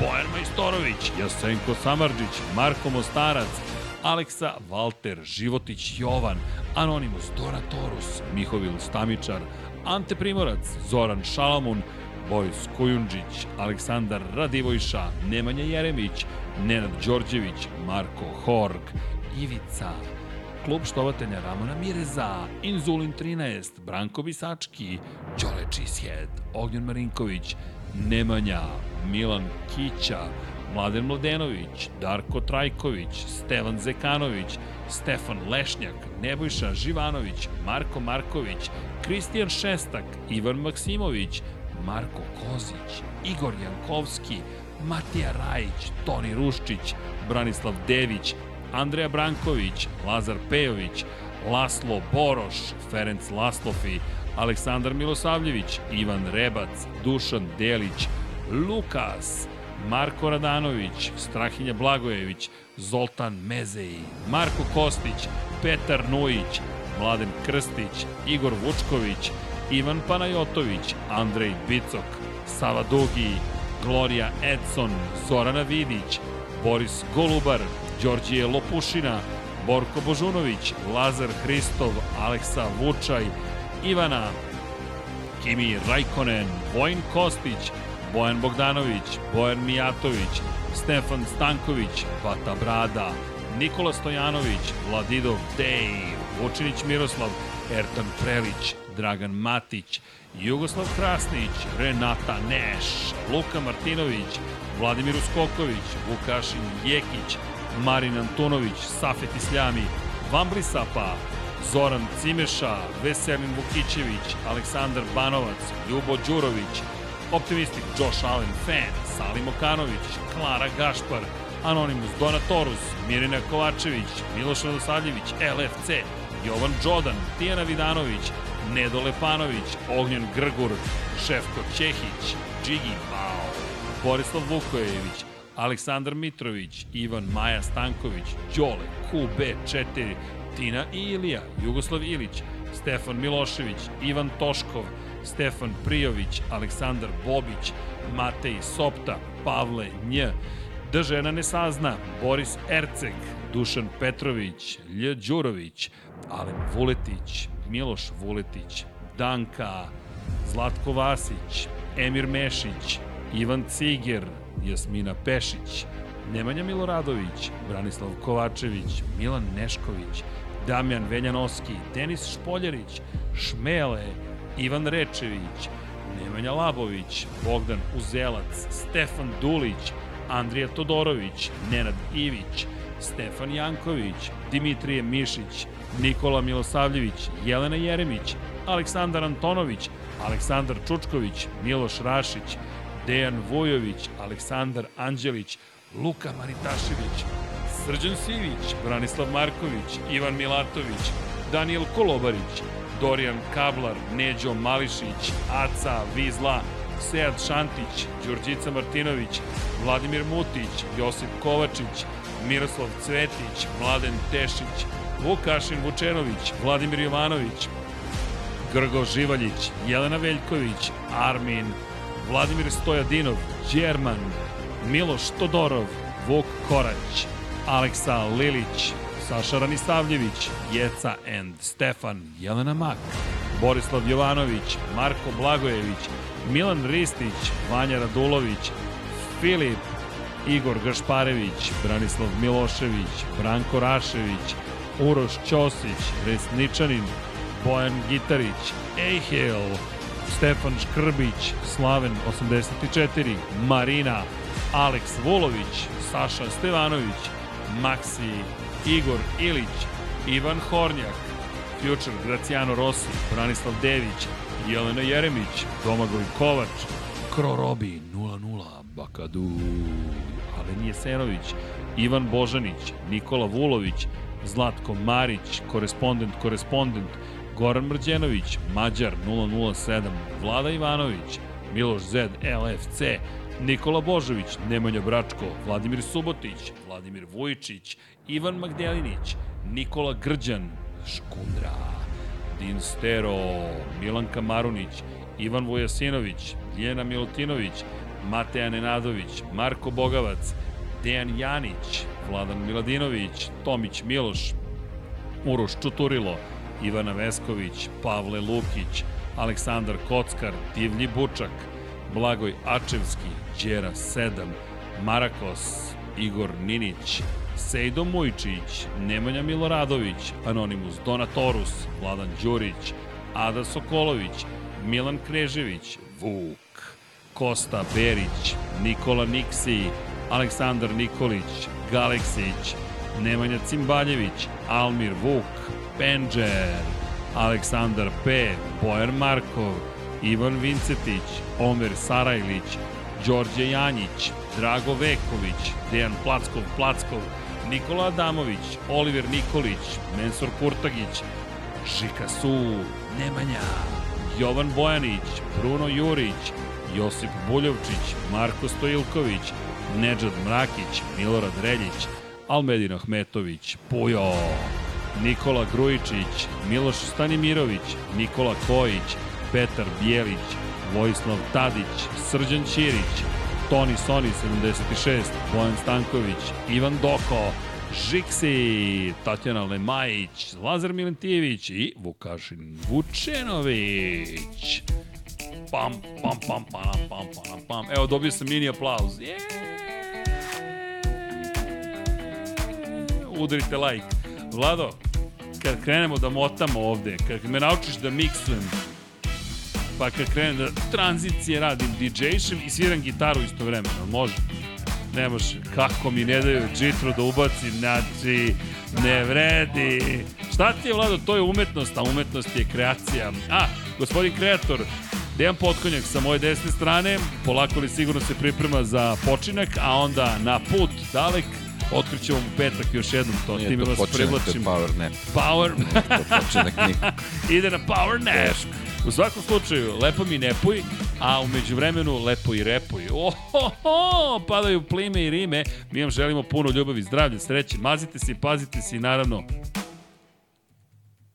Bojan Majstorović, Jasenko Samarđić, Marko Mostarac, Aleksa Valter, Životić Jovan, Anonimus Donatorus, Mihovil Stamičar, Ante Primorac, Zoran Šalamun, Boris Kujundžić, Aleksandar Radivojša, Nemanja Jeremić, Nenad Đorđević, Marko Horg, Ivica, klub štovatelja Ramona Mireza, Inzulin 13, Branko Bisački, Đole Čisjed, Ognjen Marinković, Nemanja, Milan Kića, Mladen Mladenović, Darko Trajković, Stevan Zekanović, Stefan Lešnjak, Nebojša Živanović, Marko Marković, Kristijan Šestak, Ivan Maksimović, Marko Kozić, Igor Jankovski, Matija Rajić, Toni Ruščić, Branislav Dević, Andreja Branković, Lazar Pejović, Laslo Boroš, Ferenc Laslofi, Aleksandar Milosavljević, Ivan Rebac, Dušan Delić, Lukas, Marko Radanović, Strahinja Blagojević, Zoltan Mezeji, Marko Kostić, Petar Nujić, Mladen Krstić, Igor Vučković, Ivan Panajotović, Andrej Bicok, Sava Dugi, Gloria Edson, Zorana Vidić, Boris Golubar, Đorđije Lopušina, Borko Božunović, Lazar Hristov, Aleksa Vučaj, Ivana, Kimi Rajkonen, Vojn Kostić, Bojan Bogdanović, Bojan Mijatović, Stefan Stanković, Bata Brada, Nikola Stojanović, Vladidov Dej, Vučinić Miroslav, Ertan Prelić, Dragan Matić, Jugoslav Krasnić, Renata Neš, Luka Martinović, Vladimir Uskoković, Vukašin Jekić, Marin Antunović, Safet Isljami, Vambli Sapa, Zoran Cimeša, Veselin Vukićević, Aleksandar Banovac, Ljubo Đurović, Optimistik Josh Allen Fan, Salim Okanović, Klara Gašpar, Anonimus Donatorus, Mirina Kovačević, Miloš Radosavljević, LFC, Jovan Đodan, Tijana Vidanović, Nedo Lepanović, Ognjen Grgur, Šefko Ćehić, Džigi Bao, Borislav Vukojević, Aleksandar Mitrović, Ivan Maja Stanković, Đole, QB4, Tina i Ilija, Jugoslav Ilić, Stefan Milošević, Ivan Toškov, Stefan Prijović, Aleksandar Bobić, Matej Sopta, Pavle Nj, Da žena ne sazna, Boris Erceg, Dušan Petrović, Lj. Đurović, Alen Vuletić, Miloš Vuletić, Danka, Zlatko Vasić, Emir Mešić, Ivan Ciger, Jasmina Pešić, Nemanja Miloradović, Branislav Kovačević, Milan Nešković, Damjan Veljanoski, Denis Špoljarić, Šmele, Ivan Rečević, Nemanja Labović, Bogdan Uzelac, Stefan Dulić, Andrija Todorović, Nenad Ivić, Stefan Janković, Dimitrije Mišić, Nikola Milosavljević, Jelena Jeremić, Aleksandar Antonović, Aleksandar Čučković, Miloš Rašić, Dejan Vujović, Aleksandar Anđelić, Luka Maritašević, Srđan Sivić, Branislav Marković, Ivan Milatović, Daniel Kolobarić, Dorijan Kablar, Neđo Mališić, Aca Vizla, Sead Šantić, Đurđica Martinović, Vladimir Mutić, Josip Kovačić, Miroslav Cvetić, Mladen Tešić, Vukašin Vučenović, Vladimir Jovanović, Grgo Živaljić, Jelena Veljković, Armin, Vladimir Stojadinov, Đerman, Miloš Todorov, Vuk Korać, Aleksa Lilić, Saša Ranisavljević, Jeca and Stefan, Jelena Mak, Borislav Jovanović, Marko Blagojević, Milan Ristić, Vanja Radulović, Filip, Igor Gašparević, Branislav Milošević, Branko Rašević, Uroš Ćosić, Resničanin, Bojan Gitarić, Ejhel, Stefan Škrbić, Slaven 84, Marina, Aleks Vulović, Saša Stevanović, Maksi, Igor Ilić, Ivan Hornjak, Future Graciano Rossi, Branislav Dević, Jelena Jeremić, Domagoj Kovač, Krorobi 00, Bakadu, Alen Jesenović, Ivan Božanić, Nikola Vulović, Zlatko Marić, korespondent, korespondent, Goran Mrđenović, Mađar 007, Vlada Ivanović, Miloš Zed, LFC, Nikola Božović, Nemanja Bračko, Vladimir Subotić, Vladimir Vujičić, Ivan Magdelinić, Nikola Grđan, Škundra, Din Stero, Milanka Marunić, Ivan Vujasinović, Ljena Milutinović, Mateja Nenadović, Marko Bogavac, Dejan Janić, Vladan Miladinović, Tomić Miloš, Uroš Čuturilo, Ivana Vesković, Pavle Lukić, Aleksandar Kockar, Divlji Bučak, Blagoj Ačevski, Đera 7, Marakos, Igor Ninić, Sejdo Mujčić, Nemanja Miloradović, Anonimus Donatorus, Vladan Đurić, Ada Sokolović, Milan Krežević, Vuk, Kosta Berić, Nikola Niksi, Aleksandar Nikolić, Galeksić, Nemanja Cimbaljević, Almir Vuk, Penđer, Aleksandar P, Bojan Markov, Ivan Vincetić, Omer Sarajlić, Đorđe Janjić, Drago Veković, Dejan Plackov Plackov, Nikola Adamović, Oliver Nikolić, Mensur Kurtagić, Žika Su, Nemanja, Jovan Bojanić, Bruno Jurić, Josip Buljovčić, Marko Stojilković, Nedžad Mrakić, Milorad Reljić, Almedin Ahmetović, Pujo, Nikola Grujičić, Miloš Stanimirović, Nikola Kojić, Petar Bijelić, Vojislav Tadić, Srđan Ćirić, Toni Soni 76, Bojan Stanković, Ivan Doko, Žiksi, Tatjana Lemajić, Lazar Milentijević i Vukašin Vučenović. Pam, pam, pam, pam, pam, pam, pam. Evo, dobio sam mini aplauz. Yeah! Udarite like. Vlado, kad krenemo da motamo ovde, kad me naučiš da miksujem, pa kad krenem da tranzicije radim DJ-šem i sviram gitaru istovremeno, može? Ne može. Kako mi ne daju džitru da ubacim, znači, ne vredi. Šta ti je, Vlado, to je umetnost, a umetnost je kreacija. A, gospodin kreator, Dejan Potkonjak sa moje desne strane, polako li sigurno se priprema za počinak, a onda na put dalek otkrićemo mu petak još jednom to. Nije Time to vas privlačim. to je power nap. Power... Nije to počinak nikak. Ide na power nap. Teško. U svakom slučaju, lepo mi nepuj, a umeđu vremenu lepo i repuj. Ohoho, padaju plime i rime. Mi vam želimo puno ljubavi, zdravlja, sreće. Mazite se i pazite se i naravno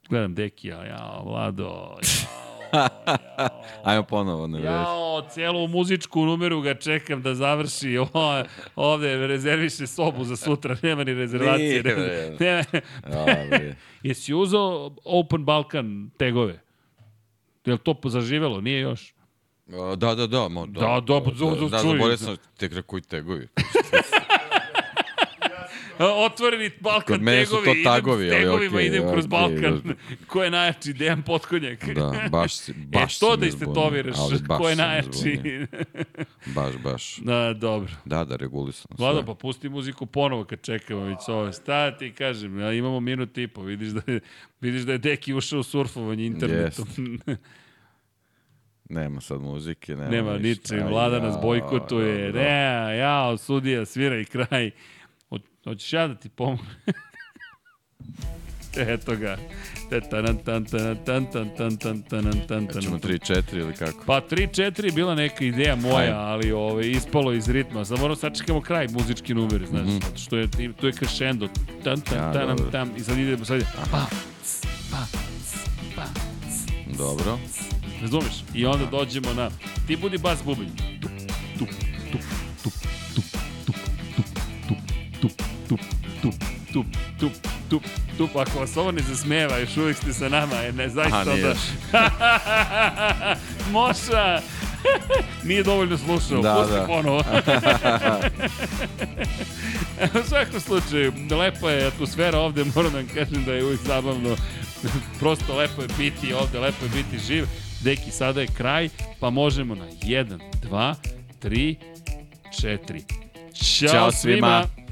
gledam Dekija, ja, Vlado, ja. Ajmo ponovo, ne Jao, celu muzičku numeru ga čekam da završi. O, ovde rezerviše sobu za sutra, nema ni rezervacije. Nije, nema. nema. Jesi uzao Open Balkan tegove? Je li to zaživelo? Nije još? Da, da, da. Mo, da, da, da, da, da, da, da, zaboravio sam tek koji tegovi. otvoreni Balkan Kod mene su to tagovi, idem s tegovima, okay, idem kroz okay, Balkan. Ko je najjači? Dejan Potkonjak. Da, baš si, baš e, to da istetoviraš, ko je najjači? baš, baš. Da, dobro. Da, da, regulisano. Vlada, pa pusti muziku ponovo kad čekamo već ove. Stati kažem, ja, imamo minut i po, vidiš da je, vidiš da je Deki ušao u surfovanje internetom. Yes. Nema sad muzike, nema, nema ničeg. Vlada nas bojkotuje. Ne, ja, sudija, svira i kraj. Hoćeš ja da ti pomogu? Eto ga. Tan tan tan tan tan tan tan tan tan tan tan. Ćemo 3-4 ili kako? Pa 3-4 je bila neka ideja moja, ali ove, ispalo iz ritma. Sad moramo sačekamo kraj muzički numer, znaš, mm -hmm. što je, tu je crescendo. Tan, tan, ja, tan, tam, tam, i sad idemo, sad ide. Pa, pa, pa, Dobro. Razumeš? I onda dođemo na... Ti budi bas tup, tup, tup, tup, tup, tup, tup, tup, tup, tup. Ako vas ovo ne zasmeva, još uvijek ste sa nama, jer ne zaista Aha, da... Moša! Nije dovoljno slušao, da, pusti da. ponovo. U svakom slučaju, lepa je atmosfera ovde, moram da vam kažem da je uvijek zabavno. Prosto lepo je biti ovde, lepo je biti živ. Deki, sada je kraj, pa možemo na 1, 2, 3, 4. Ćao, Ćao svima! svima.